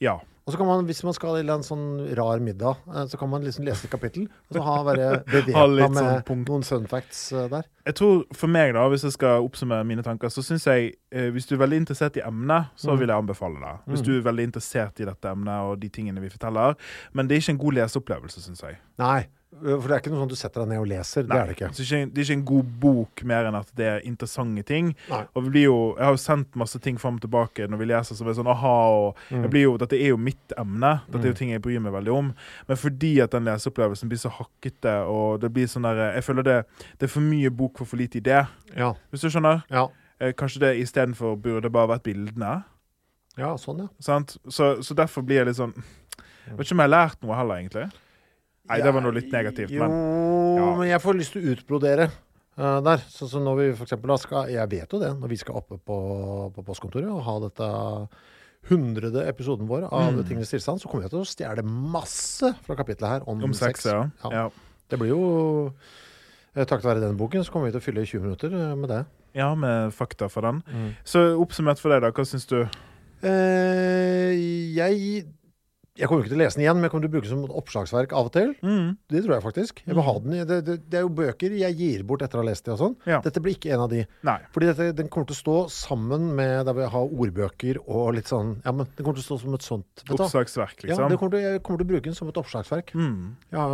[SPEAKER 3] Ja.
[SPEAKER 2] Og så kan man, hvis man skal til en sånn rar middag, eh, så kan man liksom lese et kapittel, og så ha, være
[SPEAKER 3] bevæpna
[SPEAKER 2] med
[SPEAKER 3] sånn
[SPEAKER 2] noen fun facts eh, der.
[SPEAKER 3] Jeg tror For meg, da, hvis jeg skal oppsummere mine tanker, så syns jeg eh, Hvis du er veldig interessert i emnet, så
[SPEAKER 2] Mm.
[SPEAKER 3] vil jeg anbefale det. Hvis du er veldig interessert i dette emnet og de tingene vi forteller. Men det er ikke en god leseopplevelse, syns jeg.
[SPEAKER 2] Nei, for det er ikke noe sånn du setter deg ned og leser. Det er det ikke.
[SPEAKER 3] Det, er ikke, det er ikke en god bok mer enn at det er interessante ting.
[SPEAKER 2] Nei.
[SPEAKER 3] Og vi blir jo, Jeg har jo sendt masse ting fram og tilbake når vi leser som er sånn aha. og
[SPEAKER 2] Mm.
[SPEAKER 3] jo, Dette er jo mitt emne. Dette er jo ting jeg bryr meg veldig om. Men fordi at den leseopplevelsen blir så hakkete, og det blir sånn der, jeg føler det, det er for mye bok for for lite idé.
[SPEAKER 2] Ja.
[SPEAKER 3] Hvis du skjønner?
[SPEAKER 2] Ja.
[SPEAKER 3] Eh, kanskje det istedenfor burde bare vært bildene.
[SPEAKER 2] ja, sånn, ja.
[SPEAKER 3] Så, så derfor blir jeg litt sånn Jeg vet ikke om jeg har lært noe heller, egentlig. Nei, det var noe litt negativt,
[SPEAKER 2] Jo,
[SPEAKER 3] men ja.
[SPEAKER 2] men jeg får lyst til å utbrodere uh, der. Sånn som når vi for eksempel da skal Jeg vet jo det, når vi skal oppe på, på postkontoret og ha dette hundrede episoden vår av
[SPEAKER 3] Mm.
[SPEAKER 2] Tingenes tilstand, så kommer jeg til å stjele masse fra kapitlet her om,
[SPEAKER 3] om sex, ja.
[SPEAKER 2] Ja.
[SPEAKER 3] ja.
[SPEAKER 2] Det blir jo eh, Takket være den boken så kommer vi til å fylle 20 minutter eh, med det.
[SPEAKER 3] Ja, med fakta for den. Så oppsummert for deg, da. Hva syns du?
[SPEAKER 2] Eh, jeg jeg kommer ikke til å lese den igjen, men jeg kommer til å bruke den som oppslagsverk av og til.
[SPEAKER 3] Mm.
[SPEAKER 2] Det tror jeg faktisk. Jeg ha den det, det, det er jo bøker jeg gir bort etter å ha lest de og sånn.
[SPEAKER 3] Ja.
[SPEAKER 2] Dette blir ikke en av de.
[SPEAKER 3] Nei.
[SPEAKER 2] Fordi dette, den kommer til å stå sammen med der vi har ordbøker og litt sånn Ja, men den kommer til å stå som et sånt?
[SPEAKER 3] Oppslagsverk,
[SPEAKER 2] Ja,
[SPEAKER 3] liksom.
[SPEAKER 2] det kommer til, jeg kommer til å bruke den som et oppslagsverk.
[SPEAKER 3] mm.
[SPEAKER 2] Ja,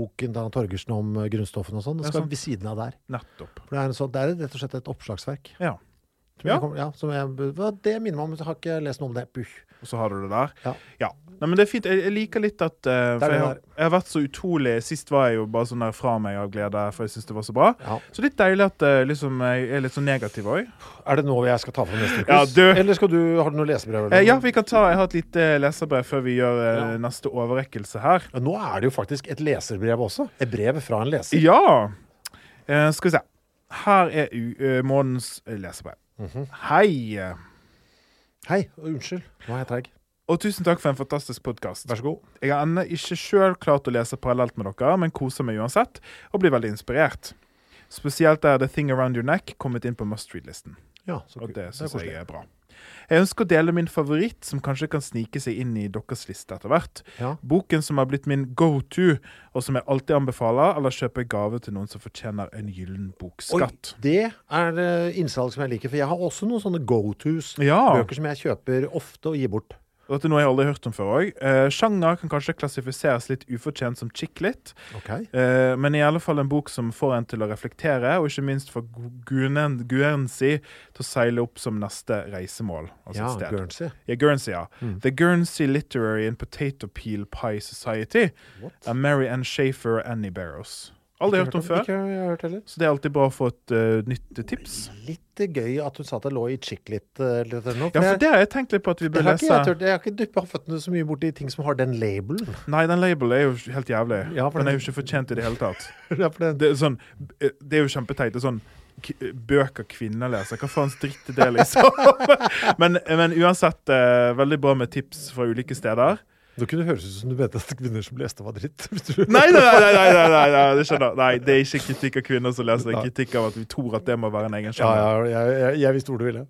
[SPEAKER 2] boken til Torgersen om eh, grunnstoffene og sånn. Den
[SPEAKER 3] Ja,
[SPEAKER 2] skal
[SPEAKER 3] sant.
[SPEAKER 2] ved siden av der.
[SPEAKER 3] Nettopp.
[SPEAKER 2] For det er, en sånn, det er rett og slett et oppslagsverk.
[SPEAKER 3] Ja. Ja.
[SPEAKER 2] Jeg kommer, ja, som jeg, det minner meg om, jeg har ikke lest noe om det. Puh.
[SPEAKER 3] Og så har du det der.
[SPEAKER 2] Ja.
[SPEAKER 3] Nei, men det er fint. Jeg, jeg liker litt at
[SPEAKER 2] uh,
[SPEAKER 3] For jeg, har- jeg har vært så utrolig Sist var jeg jo bare sånn der fra meg av glede, for jeg syns det var så bra.
[SPEAKER 2] Ja.
[SPEAKER 3] Så litt deilig at uh, liksom, jeg er litt så negativ òg.
[SPEAKER 2] Er det nå jeg skal ta for neste uke?
[SPEAKER 3] Ja, du-
[SPEAKER 2] Eller skal du, har du noe lesebrev? eller
[SPEAKER 3] Eh, ja, vi kan ta Jeg har et lite leserbrev før vi gjør uh,
[SPEAKER 2] Ja.
[SPEAKER 3] neste overrekkelse her.
[SPEAKER 2] Ja, Nå er det jo faktisk et leserbrev også. Et brev fra en leser.
[SPEAKER 3] Ja! Skal vi se. Her er månedens eh, leserbrev.
[SPEAKER 2] Mhm.
[SPEAKER 3] Hei!
[SPEAKER 2] Hei, og unnskyld. Nå er jeg treig.
[SPEAKER 3] Og tusen takk for en fantastisk podkast.
[SPEAKER 2] Vær så god.
[SPEAKER 3] Jeg har ennå ikke sjøl klart å lese parallelt med dere, men koser meg uansett, og blir veldig inspirert. Spesielt er The Thing Around Your Neck kommet inn på must read-listen.
[SPEAKER 2] Ja,
[SPEAKER 3] Og det
[SPEAKER 2] er
[SPEAKER 3] syns jeg er bra. Jeg ønsker å dele min favoritt, som kanskje kan snike seg inn i deres liste etter hvert.
[SPEAKER 2] Ja.
[SPEAKER 3] Boken som har blitt min go to, og som jeg alltid anbefaler, eller kjøper gave til noen som fortjener en gyllen bokskatt.
[SPEAKER 2] Det er eh, innsalg som jeg liker, for jeg har også noen sånne go-tos.
[SPEAKER 3] Ja.
[SPEAKER 2] Bøker som jeg kjøper ofte og gir bort.
[SPEAKER 3] Og dette er noe jeg aldri har hørt om før òg. Eh, sjanger kan kanskje klassifiseres litt ufortjent som chick lit,
[SPEAKER 2] Ok.
[SPEAKER 3] eh, men i alle fall en bok som får en til å reflektere, og ikke minst får Guernsey til å seile opp som neste reisemål. Altså
[SPEAKER 2] Ja. Guernsey.
[SPEAKER 3] Ja, Guernsey, ja.
[SPEAKER 2] Mm.
[SPEAKER 3] The Guernsey Literary and Potato Peel Pie Society
[SPEAKER 2] What?
[SPEAKER 3] av Mary Ann Schaefer og Annie Barrows. Aldri hørt om før,
[SPEAKER 2] Ikke jeg har hørt heller.
[SPEAKER 3] så det er alltid bra å få et uh, nytt tips.
[SPEAKER 2] Litt gøy at hun sa at det lå i chick-lit uh, litt nå.
[SPEAKER 3] Ja, for
[SPEAKER 2] jeg-
[SPEAKER 3] det har jeg tenkt litt på at vi bør
[SPEAKER 2] lese. ikke jeg. Jeg har ikke dyppa føttene så mye borti ting som har den labelen.
[SPEAKER 3] Nei, den labelen er jo helt jævlig.
[SPEAKER 2] Ja, for
[SPEAKER 3] den er jo ikke fortjent i det hele tatt.
[SPEAKER 2] Ja, det-
[SPEAKER 3] er, sånn, eh, det er jo kjempeteit. Det er sånn Bøker kvinner leser. Hva faens dritt er det, liksom? men, men uansett, uh, veldig bra med tips fra ulike steder.
[SPEAKER 2] Nå kunne det høres ut som du mente at kvinner som leste, var dritt.
[SPEAKER 3] Nei, nei, nei, nei, nei, nei, det skjønner. Nei, det er ikke kritikk av kvinner som leser. Det er kritikk av at vi tror at det må være en egen
[SPEAKER 2] Ja,
[SPEAKER 3] sjanger.
[SPEAKER 2] ja, jeg, jeg, jeg visste hvor du ville.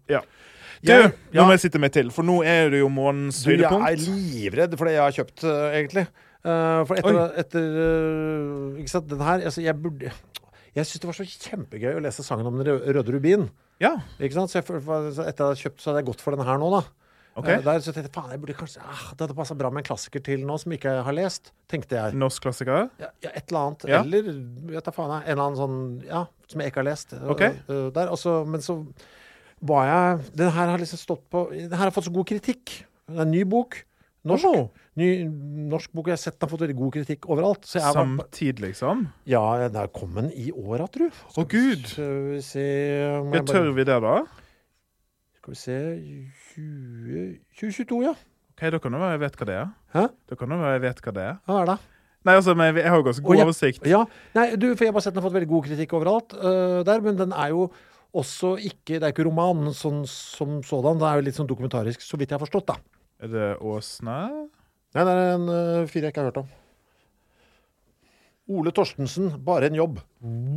[SPEAKER 3] Du,
[SPEAKER 2] ja.
[SPEAKER 3] nå må jeg sitte meg til, for nå er det jo månens
[SPEAKER 2] høydepunkt. jeg er livredd for det jeg har kjøpt, eh, egentlig. Uh, for etter, etter uh, Ikke sant, den her altså, Jeg burde Jeg syns det var så kjempegøy å lese sangen om den røde rubin.
[SPEAKER 3] Ja,
[SPEAKER 2] Ikke sant? Så, jeg, så etter jeg hadde kjøpt, så hadde jeg gått for den her nå, da.
[SPEAKER 3] OK.
[SPEAKER 2] Eh, der, så tenkte jeg faen, jeg burde kanskje ah, Det hadde passa bra med en klassiker til nå som ikke jeg har lest, tenkte jeg.
[SPEAKER 3] Norsk klassiker.
[SPEAKER 2] Ja, ja, et eller annet.
[SPEAKER 3] Ja.
[SPEAKER 2] Eller vet da faen, en eller annen sånn Ja, som jeg ikke har lest. Okay.
[SPEAKER 3] Ok.
[SPEAKER 2] eh, der, også, men så var jeg Den her har liksom stått på Den her har fått så god kritikk. Det er en ny bok. Norsk.
[SPEAKER 3] Oh.
[SPEAKER 2] Ny norsk bok. Jeg har sett den har fått veldig god kritikk overalt. Så jeg var,
[SPEAKER 3] liksom.
[SPEAKER 2] ja, den kom kommet i åra, tru.
[SPEAKER 3] Å, Gud.
[SPEAKER 2] Skal vi se
[SPEAKER 3] jeg,
[SPEAKER 2] jeg bare-
[SPEAKER 3] tør vi det, da?
[SPEAKER 2] Skal vi se 20, 2022, ja.
[SPEAKER 3] Ok, Da kan det være jeg vet hva det er.
[SPEAKER 2] Hæ?
[SPEAKER 3] Da kan det være jeg vet hva det er.
[SPEAKER 2] Hva er det?
[SPEAKER 3] Nei, altså, men jeg har jo ganske god
[SPEAKER 2] oh, ja.
[SPEAKER 3] oversikt.
[SPEAKER 2] Ja, nei, du, for jeg har bare sett den har fått veldig god kritikk overalt uh, der, men den er jo også ikke Det er ikke roman sånn, som sådan. Det er jo litt sånn dokumentarisk, så vidt jeg har forstått, da.
[SPEAKER 3] Er det Åsne?
[SPEAKER 2] Nei, det er en uh, fyr jeg ikke har hørt om. Ole Torstensen, 'Bare en jobb'.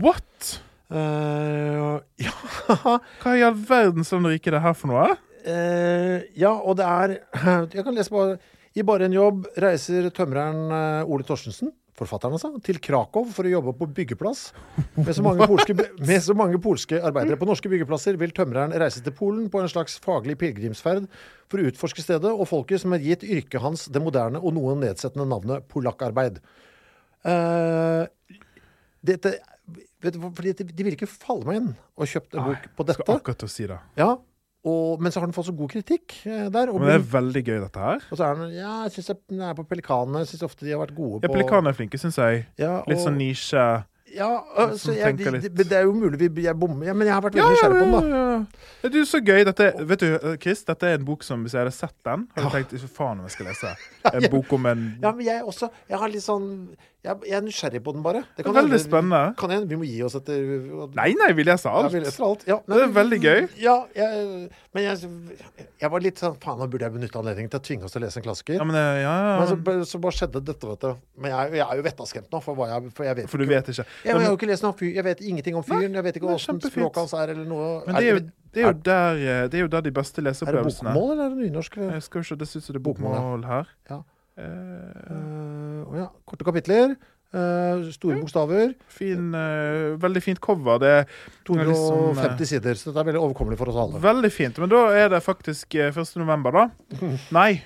[SPEAKER 3] What?!
[SPEAKER 2] Eh, ja
[SPEAKER 3] Hva i all verdens land rike er det her for noe?
[SPEAKER 2] Uh, ja, og det er Jeg kan lese bare I bare en jobb reiser tømreren eh, Ole Torstensen, forfatteren altså, til Krakow for å jobbe på byggeplass. Med så, mange polske, med så mange polske arbeidere på norske byggeplasser vil tømreren reise til Polen på en slags faglig pilegrimsferd for å utforske stedet og folket som har gitt yrket hans det moderne og noe nedsettende navnet polakkarbeid. Uh, dette vet du, fordi det, de ville ikke falle meg inn og kjøpt en bok på
[SPEAKER 3] Skal
[SPEAKER 2] dette.
[SPEAKER 3] akkurat til å si det.
[SPEAKER 2] Ja, og, men så har den fått så god kritikk eh, der. Og,
[SPEAKER 3] Men det er veldig gøy, dette her.
[SPEAKER 2] og så er den Ja, jeg syns den er på Pelikanene. Jeg syns ofte de har vært gode
[SPEAKER 3] Ja,
[SPEAKER 2] på
[SPEAKER 3] Pelikanene er flinke, syns jeg.
[SPEAKER 2] Ja,
[SPEAKER 3] Litt sånn nisje.
[SPEAKER 2] Ja, øh, så jeg, de, de, det er jo mulig vi jeg bommer, ja, men jeg har vært veldig nysgjerrig på den, da.
[SPEAKER 3] ja, Du, så gøy. Dette, vet du, eh, Chris, dette er en bok som hvis jeg hadde sett den, hadde jeg tenkt for faen om jeg skal lese. En bok om en
[SPEAKER 2] Ja, men jeg også Jeg har litt sånn Jeg, jeg er nysgjerrig på den, bare. Det
[SPEAKER 3] er
[SPEAKER 2] Veldig
[SPEAKER 3] spennende.
[SPEAKER 2] Kan jeg, vi må gi oss etter
[SPEAKER 3] Nei, nei, vi leser
[SPEAKER 2] Ja,
[SPEAKER 3] alt.
[SPEAKER 2] vi leser alt. Ja,
[SPEAKER 3] Det er veldig gøy.
[SPEAKER 2] Ja, jeg, men jeg, var litt sånn Faen, nå burde jeg benytte anledningen til å tvinge oss til å lese en klassiker.
[SPEAKER 3] Ja, men det, ja,
[SPEAKER 2] Men så, så bare skjedde dette, vet du. Men jeg, er jo vettaskremt nå, for, jeg, for jeg vet
[SPEAKER 3] For du vet ikke.
[SPEAKER 2] Jeg, har jo ikke lest noe om fyr. Jeg vet ingenting om fyren. Jeg vet ikke
[SPEAKER 3] det
[SPEAKER 2] åssen språket hans er, eller noe.
[SPEAKER 3] Men det er jo, det er
[SPEAKER 2] er,
[SPEAKER 3] der, eh, det er jo der de beste
[SPEAKER 2] er det bokmål, eller er det nynorsk?
[SPEAKER 3] Jeg skal jo se, Det syns jeg det er
[SPEAKER 2] Bokmål, ja.
[SPEAKER 3] bokmål her.
[SPEAKER 2] Ja. Uh, å ja. Korte kapitler. Uh, store bokstaver.
[SPEAKER 3] fin, eh, veldig fint cover. Det er
[SPEAKER 2] 250
[SPEAKER 3] liksom,
[SPEAKER 2] sider. Så dette er veldig overkommelig for oss alle.
[SPEAKER 3] Veldig fint. Men da er det faktisk eh, 1. november, da. Nei.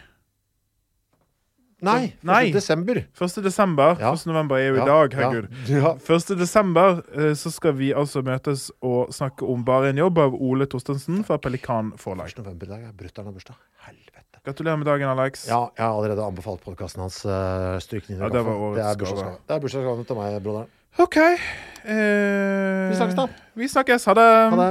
[SPEAKER 2] Nei!
[SPEAKER 3] Nei.
[SPEAKER 2] 1. desember.
[SPEAKER 3] 1. desember.
[SPEAKER 2] Ja.
[SPEAKER 3] 1. november er jo
[SPEAKER 2] Ja,
[SPEAKER 3] i dag, herregud.
[SPEAKER 2] Ja.
[SPEAKER 3] 1. desember så skal vi altså møtes og snakke om Bare en jobb av Ole Torstensen fra Pelikan forlag.
[SPEAKER 2] 1. november i dag er brutter'n av bursdag. Helvete.
[SPEAKER 3] Gratulerer med dagen, Alex.
[SPEAKER 2] Ja, jeg har allerede anbefalt podkasten hans. Uh, Stryk den inn i
[SPEAKER 3] Ja, det var
[SPEAKER 2] Det er
[SPEAKER 3] gave.
[SPEAKER 2] bursdagsgave. Det er bursdagsgaven til meg, broderen.
[SPEAKER 3] OK. Eh,
[SPEAKER 2] Vi snakkes, da.
[SPEAKER 3] Vi snakkes. Ha det.
[SPEAKER 2] Ha det.